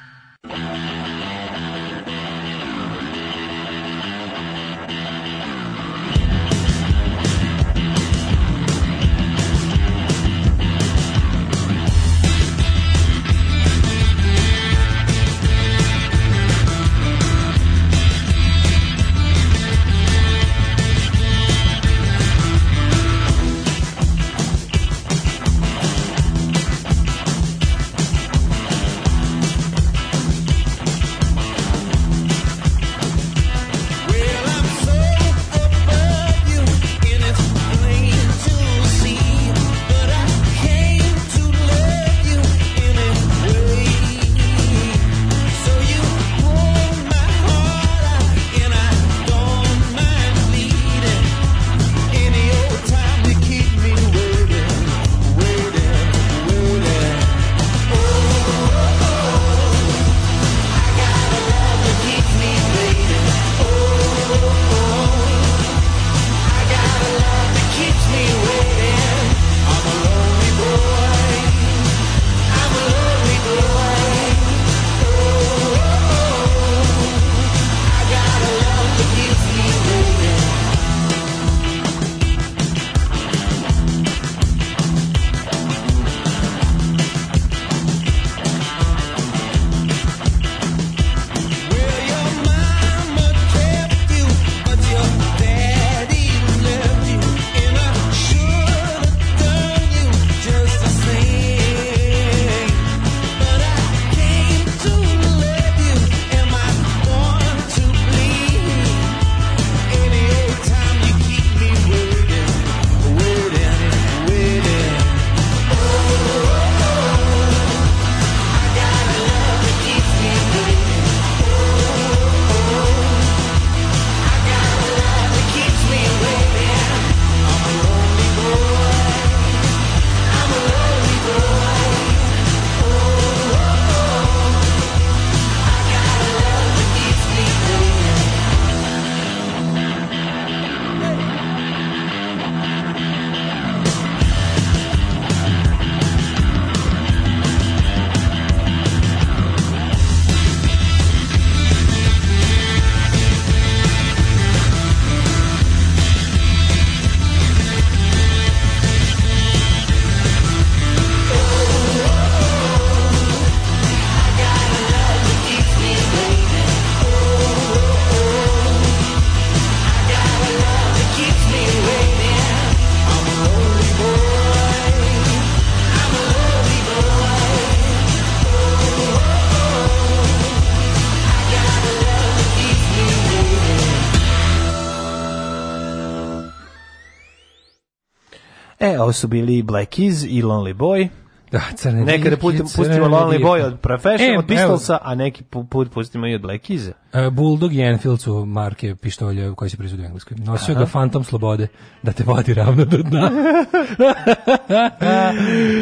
J: Ovo su bili Black
I: Keys
J: i Lonely Boy. Da, crne Nekada put, pustimo Lonely Boy od Profession, e, od
I: Pistolsa, a neki put pustimo i od Black
J: Keys. Uh, e, Bulldog i Enfield su marke pištolja koji se proizvode u Engleskoj. Nosio Aha. ga Phantom Slobode, da te vodi ravno do dna. [laughs]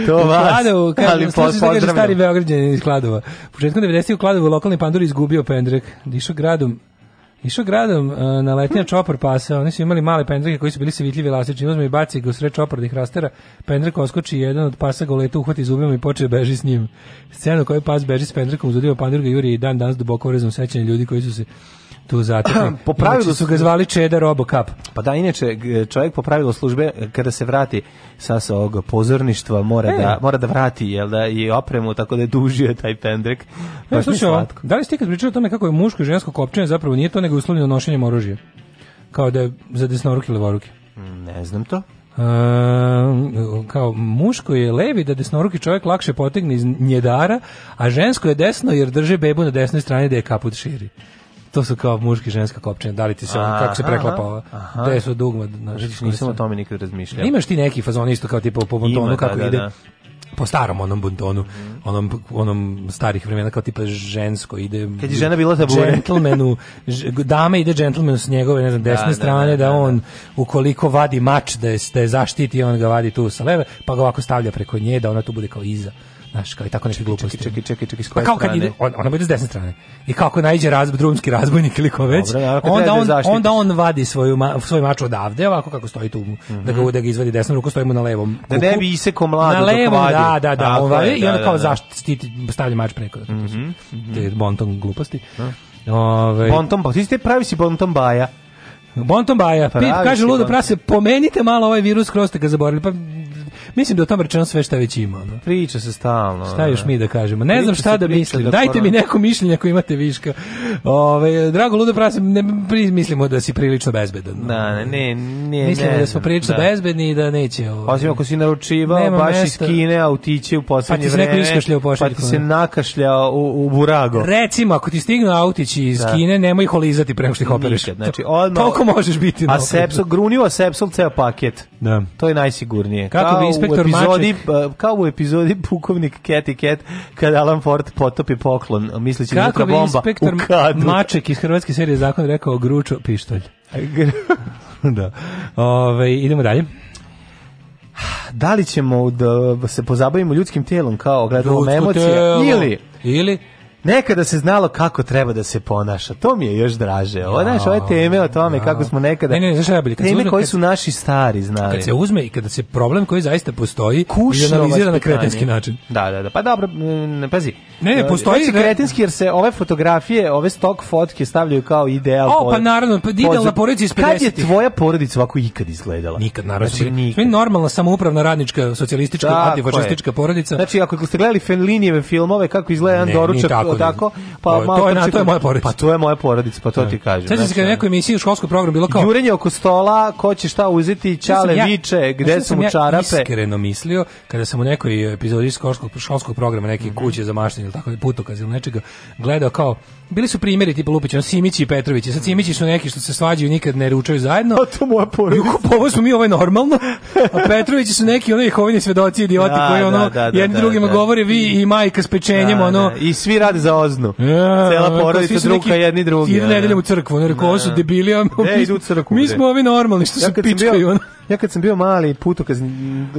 J: to u Kladovu, vas, kažu, ali po, pozdravljam. Stari Beograđan iz Kladova. Početkom 90. u Kladovu lokalni pandur izgubio pendrek. Dišao gradom Išao gradom uh, na letnja čopor pasa, oni su imali male pendrike koji su bili se vidljivi elastični, uzme i baci ga u sred čopor da ih rastera, pendrik oskoči jedan od pasa ga uleta, uhvati zubima i počne da beži s njim. Scena u pas beži s pendrekom, zudio pandruga Juri i dan danas duboko vrezom sećanje ljudi koji su se tu zatekli. [clears throat] po pravilu su ga zvali Cheddar Robo
I: Pa da, inače, čovjek po pravilu službe, kada se vrati sa ovog pozorništva, mora, e. da, mora da vrati jel da, i opremu, tako da je dužio taj pendrek. E,
J: pa, Baš [laughs] slušaj, slatko. da li ste ikad pričali o tome kako je muško i žensko kopčenje zapravo nije to nego uslovljeno nošenjem oružja? Kao da je za desnoruke ili levoruke?
I: Ne znam to.
J: Uh, kao muško je levi da desnoruki čovjek lakše potegne iz njedara, a žensko je desno jer drže bebu na desnoj strani da je kaput širi to su kao muški i ženska kopčina, da li ti se on, kako se preklapa ova, gde su dugma,
I: znaš, znači, nisam o tome nikad razmišljao.
J: Imaš ti neki fazon isto kao tipa po bontonu kako da, da, ide, da. po starom onom bontonu, mm. onom, onom starih vremena kao tipa žensko ide.
I: Kad je žena bila za
J: Džentlmenu, [laughs] dame ide džentlmenu s njegove, ne znam, desne da, da strane, da, da on ukoliko vadi mač da je, da je zaštiti, on ga vadi tu sa leve, pa ga ovako stavlja preko nje, da ona tu bude kao iza. Znaš, kao i tako neke gluposti.
I: Čekaj, čekaj, čekaj, čekaj, pa
J: kao kad ide, on, ona bude s desne strane. I kako najde razb, drumski razbojnik ili ko već, Dobre, onda, on, da onda on vadi svoju, ma, svoj mač odavde, ovako kako stoji tu, mm -hmm. da, ga, mhm. da ga izvadi desnom rukom, stojimo na levom
I: kuku.
J: Da ne
I: bi isekao mladu na levom, dok
J: vadi. Da, da, da, on vadi, ovaj, i da, onda da, kao zaštiti, stavlja mač preko. Mm -hmm, mm Bonton gluposti. Mm.
I: Ove, ovaj. bonton, pa ti ste pravi si bonton baja.
J: Bonton baja. Pit, kaže ludo prase, pomenite malo ovaj virus kroz ste ga zaborili. Pa Mislim da o tom rečeno sve šta već ima. No.
I: Priča se stalno.
J: Šta još mi da kažemo?
I: Ne
J: znam šta da mislim. Da Dajte mi neko mišljenje ako imate viška. Ove, drago ludo prase, ne mislimo da si prilično bezbedan.
I: No. Da, ne, ne, ne.
J: Mislimo
I: ne,
J: da smo prilično da. bezbedni i da neće.
I: Ove, Osim ako si naručivao Nema baš mesta. iz Kine, a utiće u poslednje vreme. Pa
J: ti se vreme, neko u Pa ti se nakašljao u, u burago. Recimo, ako ti stignu autići iz da. Kine, nemoj ih olizati prema što ih opereš. Nikad, znači, odmah, Toliko možeš biti. A
I: sepsol, grunio sepsol ceo paket. Da. To je najsigurnije. Kako bi inspektor u epizodi, Maček. Pa, kao u epizodi pukovnik Cat Cat kada Alan Ford potopi poklon misleći da je bomba u kadu.
J: Maček iz hrvatske serije zakon rekao gručo pištolj [laughs] da. Ove, idemo dalje
I: da li ćemo da se pozabavimo ljudskim tijelom kao ogledalom emocije tijelo. ili
J: ili
I: Nekada se znalo kako treba da se ponaša. To mi je još draže. Ovo, znaš, ove teme o tome ja. kako smo nekada... Ne,
J: ne, znaš najbolje.
I: Kad teme koje su naši stari znali. Kad
J: se uzme i kada se problem koji zaista postoji Kušno i analizira na kretinski način.
I: Da, da, da. Pa dobro, ne, mm, pazi.
J: Ne, ne, e, postoji...
I: Znači, da- kretenski jer se ove fotografije, ove stok fotke stavljaju kao ideal.
J: O, pa naravno, pa idealna porodica iz 50
I: Kad je tvoja porodica ovako ikad izgledala?
J: Nikad, naravno. Znači, znači nikad. normalna, samoupravna, radnička, socijalistička, antifašistička porodica.
I: Znači, ako ste gledali Fenlinijeve filmove, kako izgleda jedan doručak tako, tako.
J: Da. Pa malo to je, na, to je moja porodica.
I: Pa to je moja porodica, pa to
J: da.
I: ti kažem.
J: Sećam se kad nekoj emisiji u školskom programu bilo kao
I: Jurenje oko stola, ko će šta uzeti, čale ja, viče, gde da su mu čarape.
J: Ja iskreno mislio kada sam
I: u
J: nekoj epizodi školskog školskog programa neke mm -hmm. kuće za maštanje ili tako putokaz ili nečega gledao kao bili su primjeri tipa Lupić, on Simić i Petrović. E sad Simići su neki što se svađaju nikad ne ručaju zajedno.
I: A pa to moja porodica. Juko,
J: pa ovo smo mi ovaj normalno. A Petrovići su neki oni hovini svedoci idioti da, koji ono da, da, jedni drugima govore vi i majka s pečenjem
I: ono. I svi rade za oznu. Ja, e, Cela pa porodica druga jedni drugi. Idu da, nedeljom
J: da. u
I: crkvu,
J: ne rekao, ovo su da. debili, a
I: mi, idu u
J: crkvu, mi smo ovi normalni što ja se pičkaju.
I: ja kad sam bio mali, putokaz,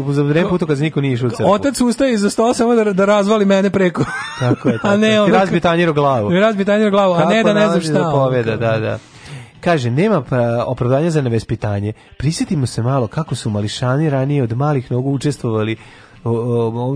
I: za vreme putokaz niko nije išao u crkvu.
J: Otac ustaje iza stola samo da, da razvali mene preko.
I: Tako je, [laughs] tako. A ne, ono, razbi tanjiro glavu.
J: Razbi tanjiro glavu, a ne da ne znam šta.
I: Da poveda, da, da. Kaže, nema opravdanja za nevespitanje. Prisjetimo se malo kako su mališani ranije od malih nogu učestvovali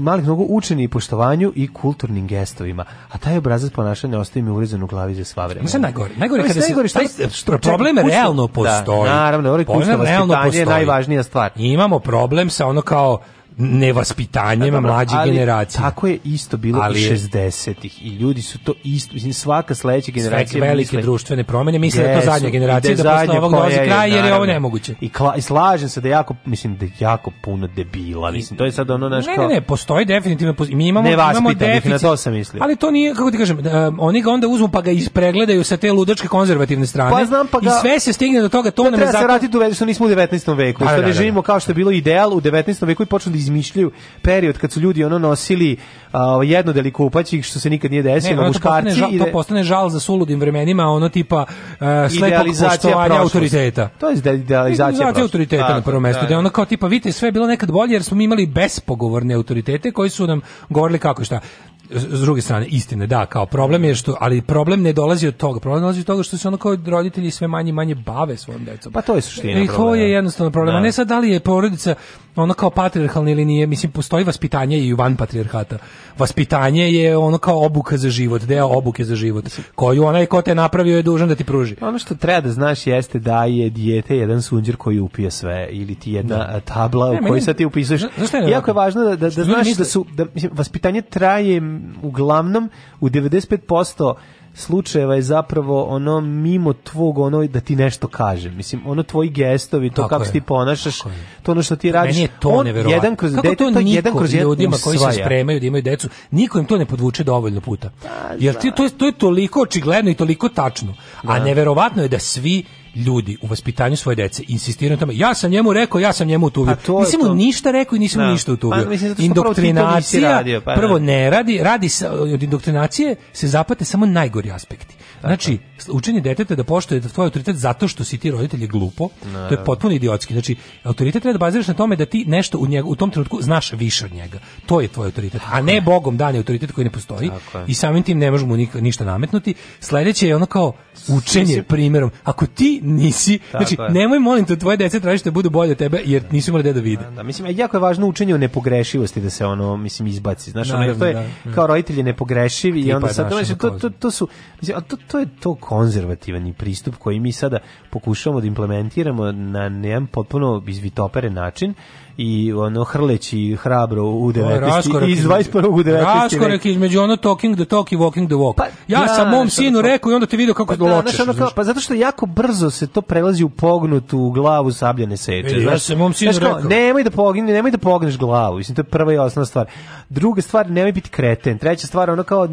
I: malih nogu učeni i poštovanju i kulturnim gestovima. A taj obrazac ponašanja ostaje mi urezan u glavi za sva vremena.
J: Mislim najgore. Najgore kada se najgore,
I: šta,
J: šta, problem kućno, realno da, postoji.
I: Da, naravno, ovaj kućno vaspitanje je najvažnija stvar.
J: imamo problem sa ono kao nevaspitanjem da, mlađe ali, generacije.
I: Tako je isto bilo ali, u 60-ih i ljudi su to isto, mislim svaka sledeća generacija
J: sve velike misle, društvene promene, misle da to zadnja generacija da, da posle ovog
I: dolazi
J: kraj jer je ovo nemoguće. I,
I: kla, i slažem se da jako mislim da jako puno debila, mislim to je sad ono naš
J: Ne, ne, ne, postoji definitivno mi imamo imamo deficit,
I: na to sam mislio.
J: Ali to nije kako ti kažem, um, oni ga onda uzmu pa ga ispregledaju sa te ludačke konzervativne strane. Pa znam pa ga, I sve se stigne do toga, to
I: da nam je zato. Da treba se vratiti u što nismo u 19. veku, da, što da, ne živimo kao što je bilo ideal u 19. veku i počnu da izmišljaju period kad su ljudi ono nosili uh, jednodeli kupaćih što se nikad nije desilo muškarci to
J: postane, žal, to postane žal za suludim vremenima ono tipa uh, slepog poštovanja autoriteta
I: to je idealizacija
J: autoriteta na prvom mesto da, je ono da. kao tipa vidite sve je bilo nekad bolje jer smo mi imali bespogovorne autoritete koji su nam govorili kako šta s druge strane istine da kao problem je što ali problem ne dolazi od toga problem dolazi od toga što se ono kao roditelji sve manje manje bave svojim decom
I: pa to je suština problema
J: i to je jednostavno problem da. ne sad da li je porodica ono kao patrijarhalna ili nije mislim postoji vaspitanje i van patrijarhata vaspitanje je ono kao obuka za život deo obuke za život koju onaj ko te napravio je dužan da ti pruži
I: pa ono što treba da znaš jeste da je dijete jedan sunđer koji upije sve ili ti jedna da. tabla ne, u kojoj sad ti upisuješ jako je važno da, da, da znaš da su da, mislim, vaspitanje traje uglavnom u 95% slučajeva je zapravo ono mimo tvog ono da ti nešto kaže. Mislim, ono tvoji gestovi, to kako se ti ponašaš, to ono što ti radiš.
J: Meni je to on, jedan kroz kako dete, to, to jedan kroz jedan ljudima koji se spremaju da imaju decu, niko im to ne podvuče dovoljno puta. Da, Jer ti, da. to, je, to je toliko očigledno i toliko tačno. Da. A neverovatno je da svi ljudi u vaspitanju svoje dece insistiraju na tome Ja sam njemu rekao, ja sam njemu utuvio. Pa to nisam mu ništa rekao i nisam no. mu da. ništa utuvio. Pa,
I: mislim, indoktrinacija radio, pa,
J: prvo da. ne radi, radi sa, od indoktrinacije se zapate samo najgori aspekti. Znači, učenje deteta da poštuje tvoj autoritet zato što si ti roditelj je glupo, no. to je potpuno idiotski. Znači, autoritet treba da baziraš na tome da ti nešto u, njega, u tom trenutku znaš više od njega. To je tvoj autoritet, a ne bogom dan je autoritet koji ne postoji i samim tim ne možemo ništa nametnuti. Sledeće je ono kao učenje primjerom. Ako ti nisi. Tako da, znači, nemoj molim te, tvoje dece tražiš da budu bolje od tebe, jer da. nisu imali da vide. Da,
I: da, mislim, jako je važno učenje o nepogrešivosti da se ono, mislim, izbaci. Znaš, Naravno, ono, to je, da. kao roditelj je nepogrešiv i onda sad, znači, to, to, to su, mislim, a to, to je to konzervativan pristup koji mi sada pokušavamo da implementiramo na nevam potpuno izvitoperen način, i ono hrleći hrabro u 19. iz
J: 21. u 19. Raskorek između ono talking the talk i walking the walk. Pa,
I: ja, ja da, sam mom sinu pa- rekao i onda te vidio kako pa, da, ločeš. Ono pa zato što jako brzo se to prelazi u pognutu u glavu sabljene seče. E,
J: ja
I: sam
J: mom sinu rekao. Nemoj
I: da pogni, nemoj da pogneš glavu. Mislim to je prva i osnovna stvar. Druga stvar, nemoj biti kreten. Treća stvar, ono kao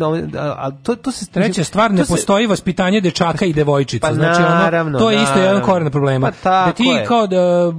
I: a, to to se treća
J: stvar ne postoji vaspitanje dečaka i devojčica. Pa, znači ono, to je isto jedan koren problema. Pa, da ti kao da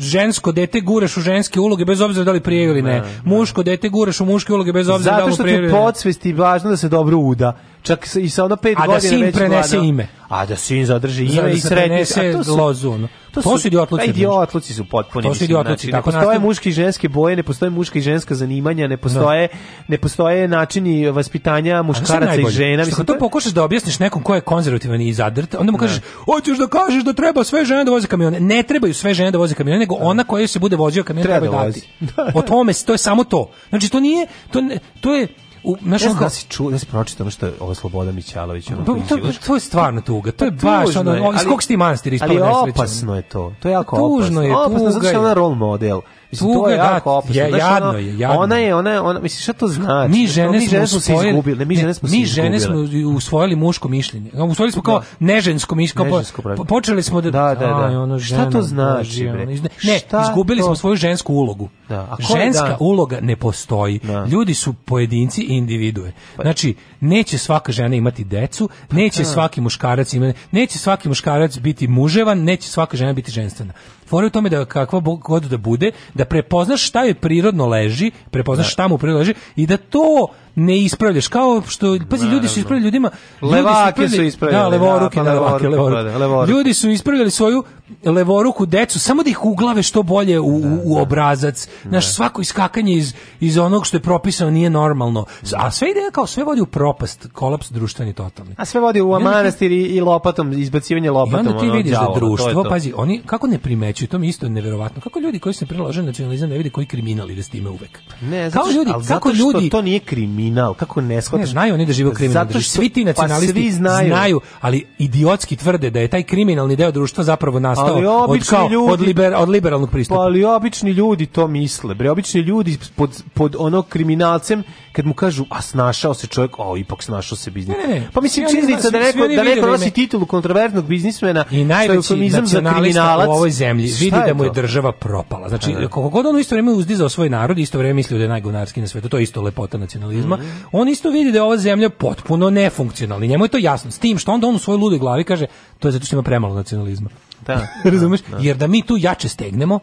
J: žensko dete gureš u ženske uloge bez obzira da li prije ili ne. Da, da. Muško dete guraš u muške uloge bez obzira da li prije. Zato
I: što ti podsvesti važno da se dobro uda čak i sa ono pet a da sin već
J: prenese mlado, ime.
I: A da sin zadrži ime da i srednje.
J: a
I: to su
J: lozu. No.
I: To, to su, su idiotluci. Pa
J: idiotluci znači. su potpuni.
I: To su idiotluci. Način. Tako ne postoje nastavno. muške i ženske boje, ne postoje muška i ženska zanimanja, ne da. postoje, no. ne postoje načini vaspitanja muškaraca
J: i
I: žena.
J: Mislim, to pokušaš da objasniš nekom ko je konzervativan i zadrt, onda mu da. kažeš, hoćeš da kažeš da treba sve žene da voze kamione. Ne trebaju sve žene da voze kamione, nego da. ona koja se bude vozio kamione
I: treba, treba da dati.
J: [laughs] O tome, to je samo to. Znači, to nije, to, ne, to je, u naš ja,
I: da si ču, da si pročitao što je ova Sloboda Mićalović
J: ono. To, to, to je stvarno tuga. To je pa baš ono, iz kog si ti manastir iz
I: Ali opasno je to. To je jako opasno. Tužno je, opasno zato što je ona role model Mislim, Tuga, to je jako
J: opasno. Je, jadno
I: je,
J: jadno.
I: Ona je, ona, ona, misliš, šta to znači?
J: Mi žene, mi smo, usvojili, izgubili, ne, mi žene smo mi žene smo usvojili muško mišljenje. Usvojili smo kao da. nežensko mišljenje. Nežensko, po, počeli smo da...
I: Da, da, da. Aj, ono, žena, šta to znači, bre?
J: Ne, izgubili to? smo svoju žensku ulogu. Da. A Ženska dan? uloga ne postoji. Da. Ljudi su pojedinci i individue. Pa- znači, neće svaka žena imati decu, pa neće da. svaki muškarac imati, neće svaki muškarac biti muževan, neće svaka žena biti ženstvena fora u tome da kakva god da bude, da prepoznaš šta je prirodno leži, prepoznaš da. šta mu prirodno leži i da to ne ispravljaš kao što pazi ljudi
I: su
J: ispravljali ljudima
I: ljudi levake su
J: ispravljali da, da levoruke da, pa levake, levor, pa da, ljudi su ispravljali svoju levoruku decu samo da ih uglave što bolje u, da, u da. obrazac da. naš svako iskakanje iz iz onog što je propisano nije normalno a sve ide kao sve vodi u propast kolaps društveni totalni
I: a sve vodi u manastir i, i lopatom izbacivanje lopatom i onda
J: ti vidiš djavo, da društvo to to. pazi oni kako ne primećuju to mi isto je neverovatno kako ljudi koji se prilaže nacionalizam ne vide koji kriminal ide s time uvek
I: ne zato, kako ljudi kako ljudi to nije kriminal kriminal, kako ne shvataš?
J: Ne znaju oni da žive u kriminalu, zato svi ti pa nacionalisti pa svi znaju. znaju. ali idiotski tvrde da je taj kriminalni deo društva zapravo nastao od, kao, ljudi, od, liber, od liberalnog pristupa.
I: Pa ali obični ljudi to misle, bre, obični ljudi pod, pod onog kriminalcem kad mu kažu, a snašao se čovjek, o, ipak snašao se biznis. Ne, ne, pa mislim, činjenica da, da neko, da neko nosi titulu kontroverznog biznismena, i najveći
J: nacionalista u ovoj zemlji vidi da mu je država propala. Znači, da, da. kako god on isto vrijeme uzdizao svoj narod, isto vreme mislio da je najgunarski na svetu. To je isto lepota nacionalizma mehanizma, mm -hmm. on isto vidi da je ova zemlja potpuno nefunkcionalna. Njemu je to jasno. S tim što onda on u svojoj ludoj glavi kaže to je zato što ima premalo nacionalizma. Da, [laughs] Razumeš? Da, da. Jer da mi tu jače stegnemo,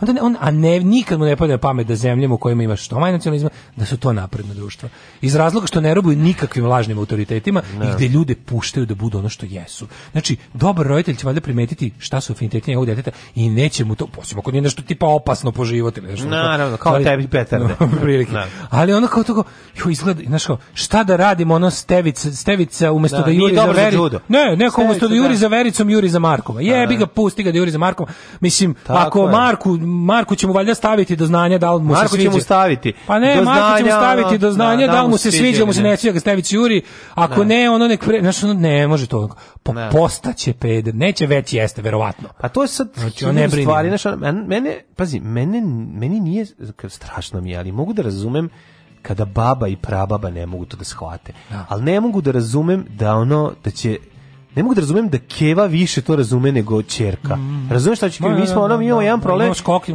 J: onda ne, on, a ne, nikad mu ne pada pamet da zemljama u kojima ima što manje nacionalizma, da su to napredna društva. Iz razloga što ne robuju nikakvim lažnim autoritetima ne. i gde ljude puštaju da budu ono što jesu. Znači, dobar roditelj će valjda primetiti šta su afiniteti njegovog deteta i neće mu to, posebno ako nije nešto tipa opasno po život ili nešto. Naravno, kao
I: ali, tebi petarde.
J: [laughs] No, da. ali ono kao to jo, izgleda, znaš kao, šta da radimo ono stevica, stevica umesto da, da juri za vericu. Ne, neko umesto da juri da. za vericom, juri za Markova. Jebi da, ga, da. pusti ga da juri za Markova. Mislim, Tako ako je. Marku Marku ćemo valjda staviti do znanja da li
I: mu Marku se sviđa. Marku ćemo staviti.
J: Pa ne, do Marku znanja, ćemo staviti do da, znanja da, da, da mu se sviđa, mu se ne sviđa, ga stavit će Juri. Ako ne, ne ono nek pre, znači ono ne može to. Po, pa ne. Postaće peder, neće već jeste verovatno.
I: Pa to je
J: sad
I: znači, on ne brini. stvari, znači, mene, pazi, mene, meni nije strašno mi, ali mogu da razumem kada baba i prababa ne mogu to da shvate. Da. Ali ne mogu da razumem da ono da će ne mogu da razumem da Keva više to razume nego ćerka. Mm. Razumeš šta ću mi da, smo da, ono, da,
J: imamo
I: jedan problem.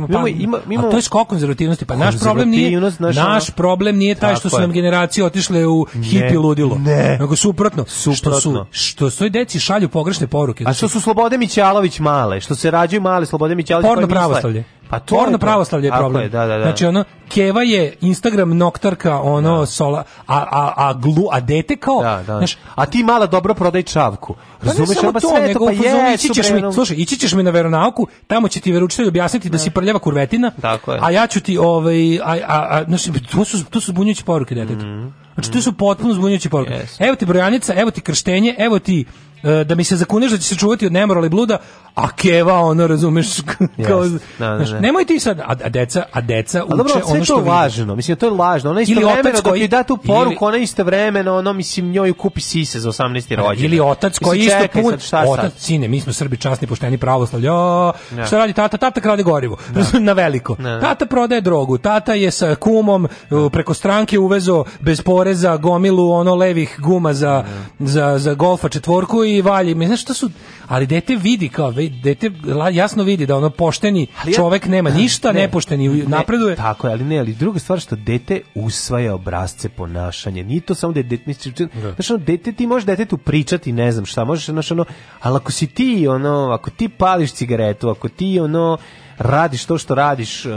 J: Imamo ima, imamo, a to je skok konzervativnosti, pa naš problem nije, naš, problem nije taj što su nam generacije otišle u hipi ludilo. Ne. Nego suprotno, suprotno. Što su, što su deci šalju pogrešne poruke.
I: A znači- što su Slobode Mićalović male, što se rađaju male Slobode Mićalović.
J: Porno pravoslavlje. Pa to porno je pravoslavlje je problem. Je, da, da, da. Znači ono Keva je Instagram noktarka ono da. sola a a a glu a dete kao da, da. Znaš,
I: a ti mala dobro prodaj čavku. Pa Razumeš pa to, sve to
J: pa je, ići ćeš mi, slušaj, ići ćeš mi na veronauku, tamo će ti veroučitelj objasniti da, da si prljava kurvetina. Tako je. A ja ću ti ovaj a a, a znači, to su to su zbunjujuće poruke detetu. Mm -hmm. Znači, to su potpuno zbunjujuće poruke. Yes. Evo ti brojanica, evo ti krštenje, evo ti E, da mi se zakuneš da će se čuvati od nemorala i bluda, a keva ono, razumeš, [laughs] kao, yes. no, da, da, znaš, ne, da. ne. nemoj ti sad, a, a deca, a deca uče dobro, ono što to vidi. Lažno,
I: mislim, to je lažno, ona isto vremeno, koji, da ti da tu poruku, ona isto vremeno, ono, mislim, njoj kupi sise za 18. Pa, rođendan.
J: Ili otac koji mislim, isto pun, otac, sine, mi smo Srbi časni, pošteni, pravoslavlji, o, ja. šta radi tata, tata krade gorivo, da. [laughs] na veliko, ne, tata prodaje drogu, tata je sa kumom e, preko stranke uvezo bez poreza gomilu ono levih guma za, za, za golfa četvorku i i valji mi. Znaš šta su, ali dete vidi kao, dete jasno vidi da ono pošteni ali ja, nema da, ništa, ne, nepošteni ne, napreduje.
I: Tako je, ali ne, ali druga stvar što dete usvaja obrasce ponašanja. Nije to samo da je dete, znači ono, dete, ti možeš detetu pričati, ne znam šta, možeš, znači ono, al ako si ti, ono, ako ti pališ cigaretu, ako ti, ono, radiš to što radiš e,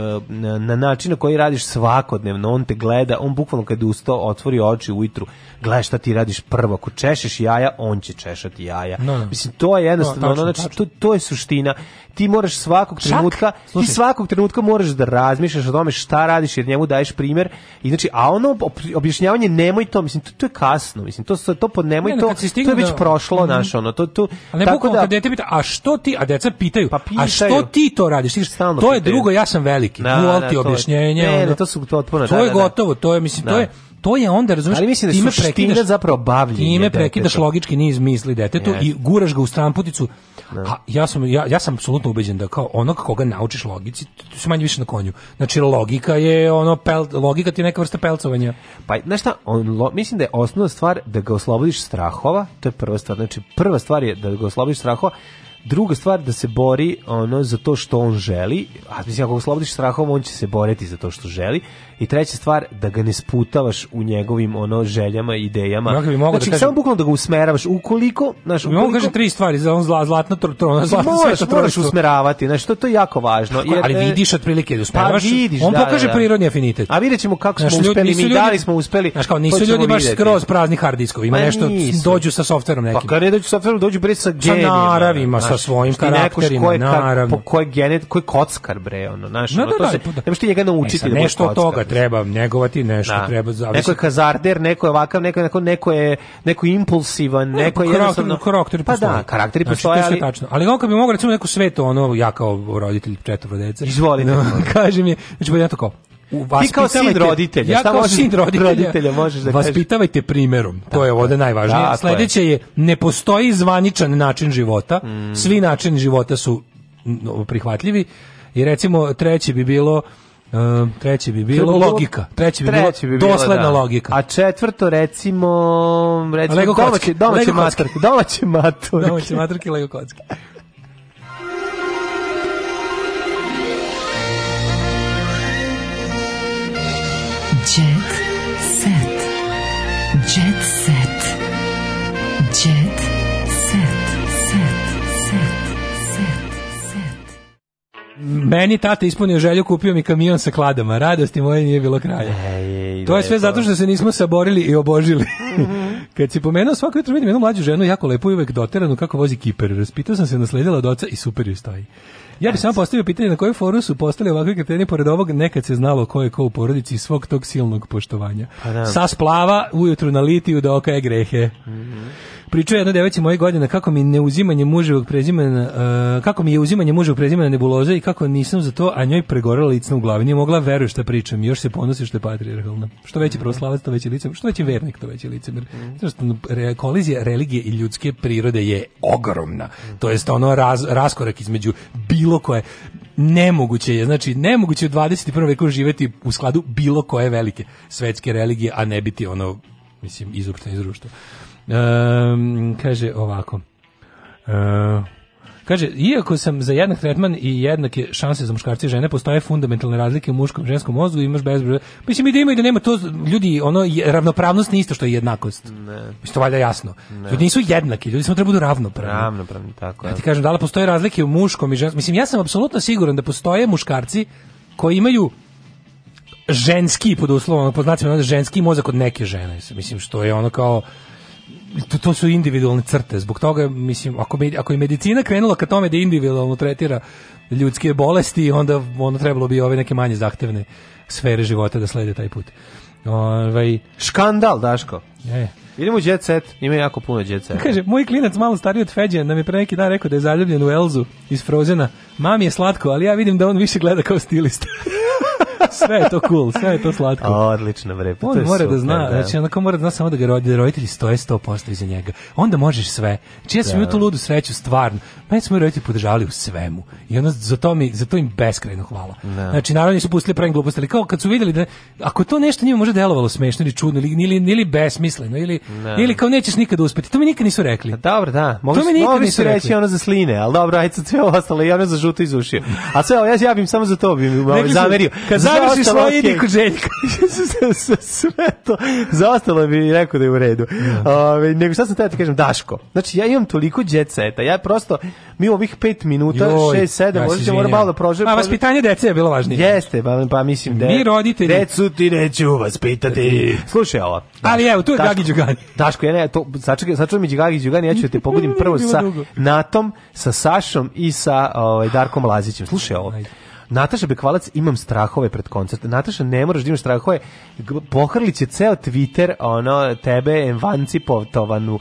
I: na način na koji radiš svakodnevno, on te gleda, on bukvalno kad usto otvori oči ujutru, gledaš šta ti radiš prvo, ako češeš jaja, on će češati jaja. No, no. Mislim, to je jednostavno, no, tačno, ono, znači, tačno. to, to je suština ti moraš svakog trenutka, ti svakog trenutka moraš da razmišljaš o tome šta radiš jer njemu daješ primer. I znači, a ono objašnjavanje nemoj to, mislim to, to je kasno, mislim to to pod nemoj ne, to, to je već da, prošlo mm, naš ono, to
J: tu. Ali ne tako da dete pita, a što ti, a deca pitaju, pa pitaju, a što ti to radiš? Ti, to je drugo, ja sam veliki. Da, da ti objašnjenje. Ne, ono, ne, to su to otpuno. Da, to je da, gotovo, to je mislim, to je to je onda, razumiješ, Ali mislim da
I: time prekidaš, zapravo bavljenje
J: Time prekidaš deteta. logički niz misli detetu yes. i guraš ga u stramputicu. A da. ja sam, ja, ja sam apsolutno ubeđen da kao onog koga naučiš logici, ti si manje više na konju. Znači, logika je ono, pel, logika ti je neka vrsta pelcovanja.
I: Pa, znaš šta, on, lo, mislim da je osnovna stvar da ga oslobodiš strahova, to je prva stvar. Znači, prva stvar je da ga oslobodiš strahova, Druga stvar da se bori ono za to što on želi, a mislim ako ga oslobodiš strahom, on će se boriti za to što želi i treća stvar da ga ne sputavaš u njegovim ono željama, i idejama. Ja bi mogu
J: znači,
I: da kažem, samo bukvalno da ga usmeravaš ukoliko, znaš,
J: ukoliko, mogu kažem tri stvari za on zla, zlatna trona, zlatna
I: moraš, moraš usmeravati, znači to, to je jako važno. Jer,
J: ali e, vidiš otprilike da usmeravaš. Pa vidiš, on
I: da,
J: pokaže da, da. prirodni afinitet.
I: A videćemo kako znaš, smo
J: ljudi,
I: uspeli, mi ljudi, dali smo uspeli.
J: Znaš kao, nisu ljudi baš skroz prazni hard diskovi, ima nešto dođu sa softverom nekim.
I: Pa kad pa ne dođu sa softverom, dođu bre sa genima. Sa
J: naravima, sa svojim karakterima, naravno.
I: Ko je genet, ko je kockar bre, ono, znaš, da, da, to da. se, ne možeš ti njega e, naučiti.
J: Nešto od toga, treba njegovati, nešto
I: da.
J: treba
I: zavisi. Neko je kazarder, neko je ovakav, neko, neko, neko je neko je impulsivan, ne, pa, neko je jednostavno... Karakter, pa da, karakteri znači, postoje, ali...
J: Tačno. Ali kako bi mogao, recimo, neko sveto, ono, ja kao roditelj četvro dece.
I: Izvoli. No, [laughs]
J: kaže mi, znači, ja to kao,
I: ti
J: kao
I: sin roditelja, ja šta kao sin roditelja,
J: roditelja
I: možeš da vaspitavajte primjerom, to je ovde najvažnije. Da, Sledeće je. je, ne postoji zvaničan način života, mm. svi načini života su prihvatljivi i recimo treći bi bilo Um, treće bi bilo logika. Treće bi treće bilo bi dosledna da. logika. A četvrto recimo, recimo Lego domaće,
J: domaće Lego matorke.
I: Domaće matorke. domaće matorke Lego kocke. Jet set. Jet set.
J: Meni tata ispunio želju, kupio mi kamion sa kladama. Radosti moje nije bilo kraja. Ej, to je sve zato što se nismo saborili i obožili. Mhm. Kad si pomenuo, svako jutro vidim jednu mlađu ženu, jako lepo i uvek doteranu kako vozi kiper. Raspitao sam se, nasledila od oca i super joj stoji. Ja bih samo postavio pitanje na kojem foru su postali ovakvi kreteni pored ovog nekad se znalo ko je ko u porodici svog tog silnog poštovanja. Pa Sa da. splava ujutru na litiju da oka je grehe. Mm -hmm. Pričao je jedna devojci mojih godina kako mi neuzimanje muževog prezimena, uh, kako mi je uzimanje muževog prezimena nebuloza i kako nisam za to, a njoj pregorela lica u glavi. Nije mogla da veruje šta pričam, još se ponosi što je patrijarhalna. Što veći mhm. proslavac, to veći licem, što veći vernik, to veći licem. Mhm. Znači, kolizija religije i ljudske prirode je ogromna. Mhm. To jest ono raz, raskorak između bilo koje nemoguće je, znači nemoguće u 21. veku živeti u skladu bilo koje velike svetske religije, a ne biti ono mislim izopšteno iz društva. Um, kaže ovako. Uh, Kaže, iako sam za jednak tretman i jednake šanse za muškarce i žene, postoje fundamentalne razlike u muškom i ženskom mozgu, imaš bezbroj. Mislim i da ima i da nema to, ljudi, ono, ravnopravnost nije isto što je jednakost. Ne. Mislim, to valjda jasno. Ne. Ljudi nisu jednaki, ljudi samo treba da budu
I: ravnopravni.
J: Ravnopravni, tako
I: je.
J: Ja ti kažem, da li postoje razlike u muškom i ženskom? Mislim, ja sam apsolutno siguran da postoje muškarci koji imaju ženski, pod uslovom, pod znacima, ženski mozak od neke žene. Mislim, što je ono kao to, to su individualne crte. Zbog toga mislim ako med, ako je medicina krenula ka tome da individualno tretira ljudske bolesti, onda ono trebalo bi ove neke manje zahtevne sfere života da slede taj put.
I: Ovaj škandal Daško. Je. Idemo u jet set, ima jako puno jet set.
J: Kaže, moj klinac malo stariji od Feđe, nam je pre neki dan rekao da je zaljubljen u Elzu iz Frozena. Mami je slatko, ali ja vidim da on više gleda kao stilista sve je to cool, sve je to slatko.
I: Odlično, bre,
J: pa to je mora da super, da zna, da. znači onako mora da zna samo da ga rodi, roditelji stoje 100% iza njega. Onda možeš sve. Znači ja sam da. tu ludu sreću, stvarno. Pa Meni smo roditelji podržavali u svemu. I onda za to, mi, za to im beskrajno hvala. Da. Znači, naravno nisu pustili pravim gluposti, ali kao kad su videli da, ako to nešto njima može delovalo smešno ili čudno, ili, ili, ili besmisleno, ili, da. ili kao nećeš nikada uspeti. To mi nikad nisu rekli.
I: Pa dobro, da. Mogu, to mi nikad nisu reći rekli. ono za sline, ali dobro, ajde sve ostalo, ja ne za žuto izušio. A sve, ja, ja bim samo za to, bih zamerio. Kad
J: završi svoje ide kod Željka.
I: [laughs] Sve to. Za ostalo bi rekao da je u redu. Da. Ove, nego šta sam teo da ti kažem, Daško. Znači, ja imam toliko djeceta. Ja prosto, mi u ovih pet minuta, Joj, šest, sedam, ja možda moram malo da prožem.
J: Pa vaspitanje dece je bilo važnije.
I: Jeste, pa, pa mislim da...
J: Mi roditelji.
I: Decu ti neću vaspitati.
J: Slušaj ovo. Daško, Ali evo, tu je Gagi Đugani.
I: Daško, ja ne, to, sačekaj, sačekaj mi Gagi Đugani, ja ću da te pogodim [laughs] prvo sa Natom, sa Sašom i sa ovaj, Darkom Lazićem. Slušaj ovo. Ajde. Nataša Bekvalac, imam strahove pred koncert. Nataša, ne moraš da imaš strahove. Pohrlić će ceo Twitter, ono, tebe, evancipovtovanu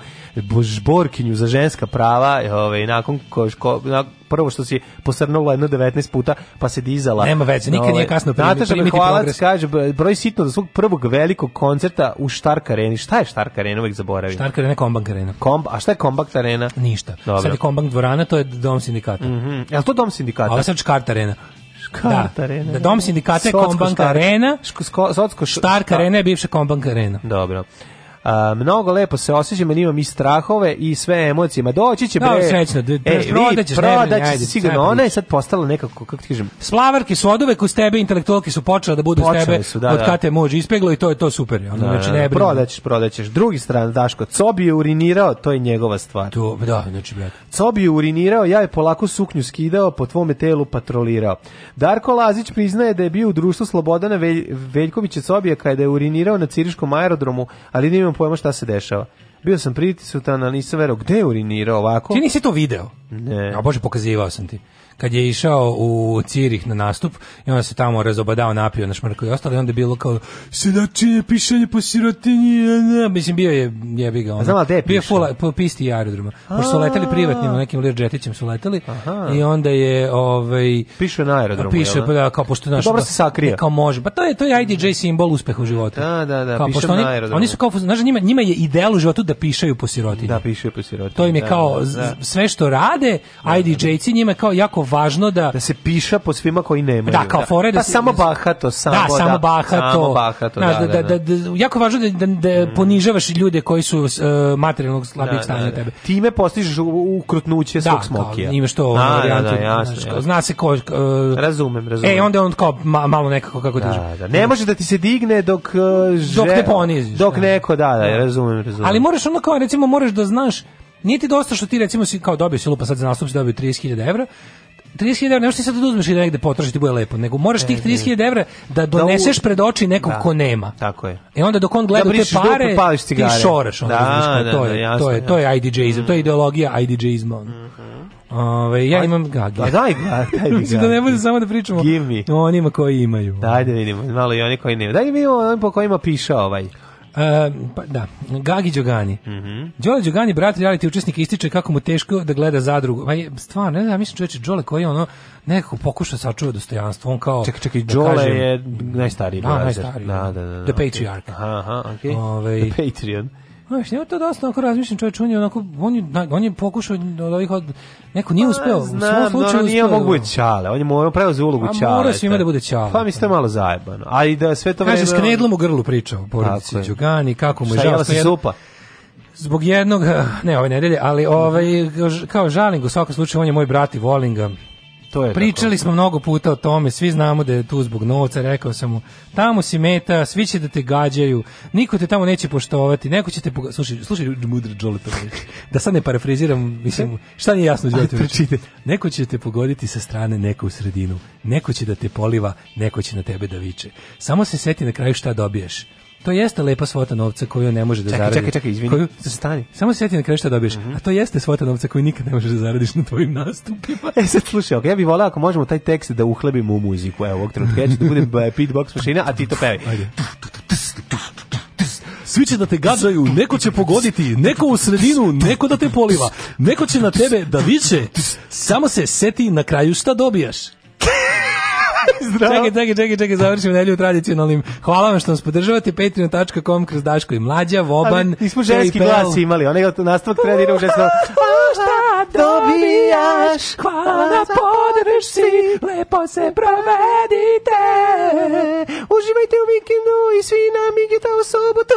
I: žborkinju za ženska prava, ovaj, nakon ko, ško, na, prvo što si posrnula jedno 19 puta, pa se dizala.
J: Nema veze, nikad nije ovaj, kasno
I: primiti, Nataša primiti Bekvalac kaže, broj sitno do svog prvog velikog koncerta u Štark areni. Šta je Štark arena? Uvijek zaboravim.
J: Štark arena, Kombank arena.
I: Komb, a šta je Kombank arena?
J: Ništa. Dobro. Sad je Kombank dvorana, to je dom sindikata.
I: Mm -hmm. Je to dom sindikata? Ovo
J: je sad Škart arena
I: da. arena.
J: Da, dom sindikata je Kombank Arena.
I: Škotsko,
J: Stark da. Arena je bivša Kombank Arena.
I: Dobro. A, mnogo lepo se osjećam, imam i strahove i sve emocije. Ma doći će bre. Da,
J: srećno, da, e,
I: prodaćeš, prodaćeš sigurno. Ona je sad postala nekako, kako ti kažem...
J: Slavarke su odove kod tebe, intelektualke su počela da budu počele s tebe su, da, od da. kada te može ispeglo i to je to super. Ono, da, da znači, da. ne
I: prodaćeš, prodaćeš. Drugi stran, Daško, Cobi je urinirao, to je njegova stvar.
J: To, da, znači, brat.
I: Cobi je urinirao, ja je polako suknju skidao, po tvome telu patrolirao. Darko Lazić priznaje da je bio u društvu Slobodana Velj, Veljkovića Cobija kada je urinirao na Ciriškom aerodromu, ali nije pojma šta se dešava. Bio sam pritisu, ta nisam verao gde je urinirao ovako.
J: Ti nisi to video?
I: Ne.
J: A bože, pokazivao sam ti kad je išao u Cirih na nastup i onda se tamo razobadao, napio na šmrku i ostalo i onda je bilo kao seljačine, pišanje po sirotinji, mislim bio je jebi ga. Znam,
I: gde je
J: Bio
I: fula,
J: po pisti i aerodroma. Pošto su leteli privatnim, nekim Learjetićem su leteli i onda je ovaj
I: piše na aerodromu. Piše pa
J: da kao pošto
I: naš dobro se sakrije.
J: Kao može. Pa to je to je IDJ simbol uspeha u životu.
I: Da, da, da, kao, piše
J: na aerodromu. Oni su kao znaš njima njima je ideal u životu da pišaju po sirotinji.
I: Da, piše po
J: sirotinji. To im je da, kao da, da. sve što rade, IDJ-ci njima kao jako važno da
I: da se piša po svima koji nemaju.
J: Da, kao fore da,
I: pa samo bahato, samo
J: da, samo da,
I: bahato.
J: Samo bahato znaš, da, da, da, da, jako važno da da, mm. ponižavaš ljude koji su uh, materijalnog slabijeg stanja da, da, tebe. Time postižeš ukrutnuće svog smokija. Da, imaš to varijantu. Da, jasno, Zna se ko uh, razumem, razumem. E, onda on kao ma, malo nekako kako da, da, Ne može da ti se digne dok uh, žel, dok te poniziš. Dok neko, da, da, razumem, razumem. Ali moraš ono kao recimo moraš da znaš Nije ti dosta što ti recimo si kao dobio si lupa sad za nastup si dobio 30.000 evra, 30.000 evra, ne možeš ti sad da uzmeš i da negde potražiš da ti bude lepo, nego moraš tih 30.000 e, evra da, da doneseš pred oči nekog da. ko nema. Tako je. I e, onda dok on gleda da te pare, dupe, ti šoraš. Onda, da, da, to, da, je, jasno, to, je, to je IDJ-izam, mm. to je mm-hmm. ideologija IDJ-izma. Mm -hmm. Ove, ja imam gagi. A pa daj, pa, daj mi gagi. [laughs] da ne bude samo da pričamo o onima koji imaju. Dajde vidimo, malo i oni koji nemaju. Dajde vidimo onima po kojima piše ovaj. E, pa, da, Gagi Đogani. Mm -hmm. Đole Đogani, brat reality učesnik, ističe kako mu teško da gleda zadrugu. Pa je, stvarno, ne znam, mislim čoveče, Đole koji ono, nekako pokuša sačuva dostojanstvo, on kao... Čekaj, čekaj, da Đole da je najstariji. Da, najstariji. Da, da, da, da, da The Patriarch. Okay. Aha, okay. Ove, ovaj, The Patreon. Znaš, njemu to dosta onako razmišljam čovječ, on je onako, on je, on je pokušao od ovih od, neko nije pa, uspeo, u svom slučaju uspeo. Nije mogu biti čale, on je morao preuzeti ulogu čale. A mora svima da bude čale. Pa mi ste malo zajebano. A i da sve to vreme... Kaže, s knedlom u grlu pričao, porodici Đugani, kako mu je žao. je supa? Zbog jednog, [laughs] ne ove nedelje, ali ovaj, kao žalim u svakom slučaju, on je moj brat i volim ga To je Pričali tako. smo mnogo puta o tome, svi znamo da je tu zbog novca, rekao sam mu, tamo si meta, svi će da te gađaju, niko te tamo neće poštovati, neko će te... Poga... Slušaj, slušaj mudro Đoletović, [laughs] da sad ne parafriziram, mislim, šta nije jasno Đoletović? Neko će te pogoditi sa strane, neko u sredinu, neko će da te poliva, neko će na tebe da viče. Samo se seti na kraju šta dobiješ To jeste lepa svota novca koju ne možeš da čekaj, zaradi. Čekaj, čekaj, izvini. Koju, da stani. Samo se sjeti na kraju šta dobiješ. Mm -hmm. A to jeste svota novca koju nikad ne možeš da zaradiš na tvojim nastupima. [laughs] E sad slušaj, okay, ja bih volao ako možemo taj tekst da uhlebimo u muziku. Evo, ovog trenutka ja da bude [laughs] e, beatbox mašina, a ti to pevi. Ajde svi će da te gađaju, neko će pogoditi, neko u sredinu, neko da te poliva, neko će na tebe da viče, samo se seti na kraju šta dobijaš. [laughs] Zdravo. Čekaj, čekaj, čekaj, čekaj, završimo nedelju tradicionalnim. Hvala vam što nas podržavate patreon.com kroz Daško i Mlađa, Voban. Ali, smo ženski glas imali, onaj nastavak treba da ide u ženski glas. dobijaš? Hvala na podršci, lepo se provedite. Uživajte u vikendu i svi na Migita u sobotu.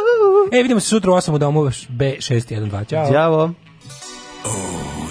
J: E, vidimo se sutra u 8 u domu B612. Ćao. Ćao. Oh.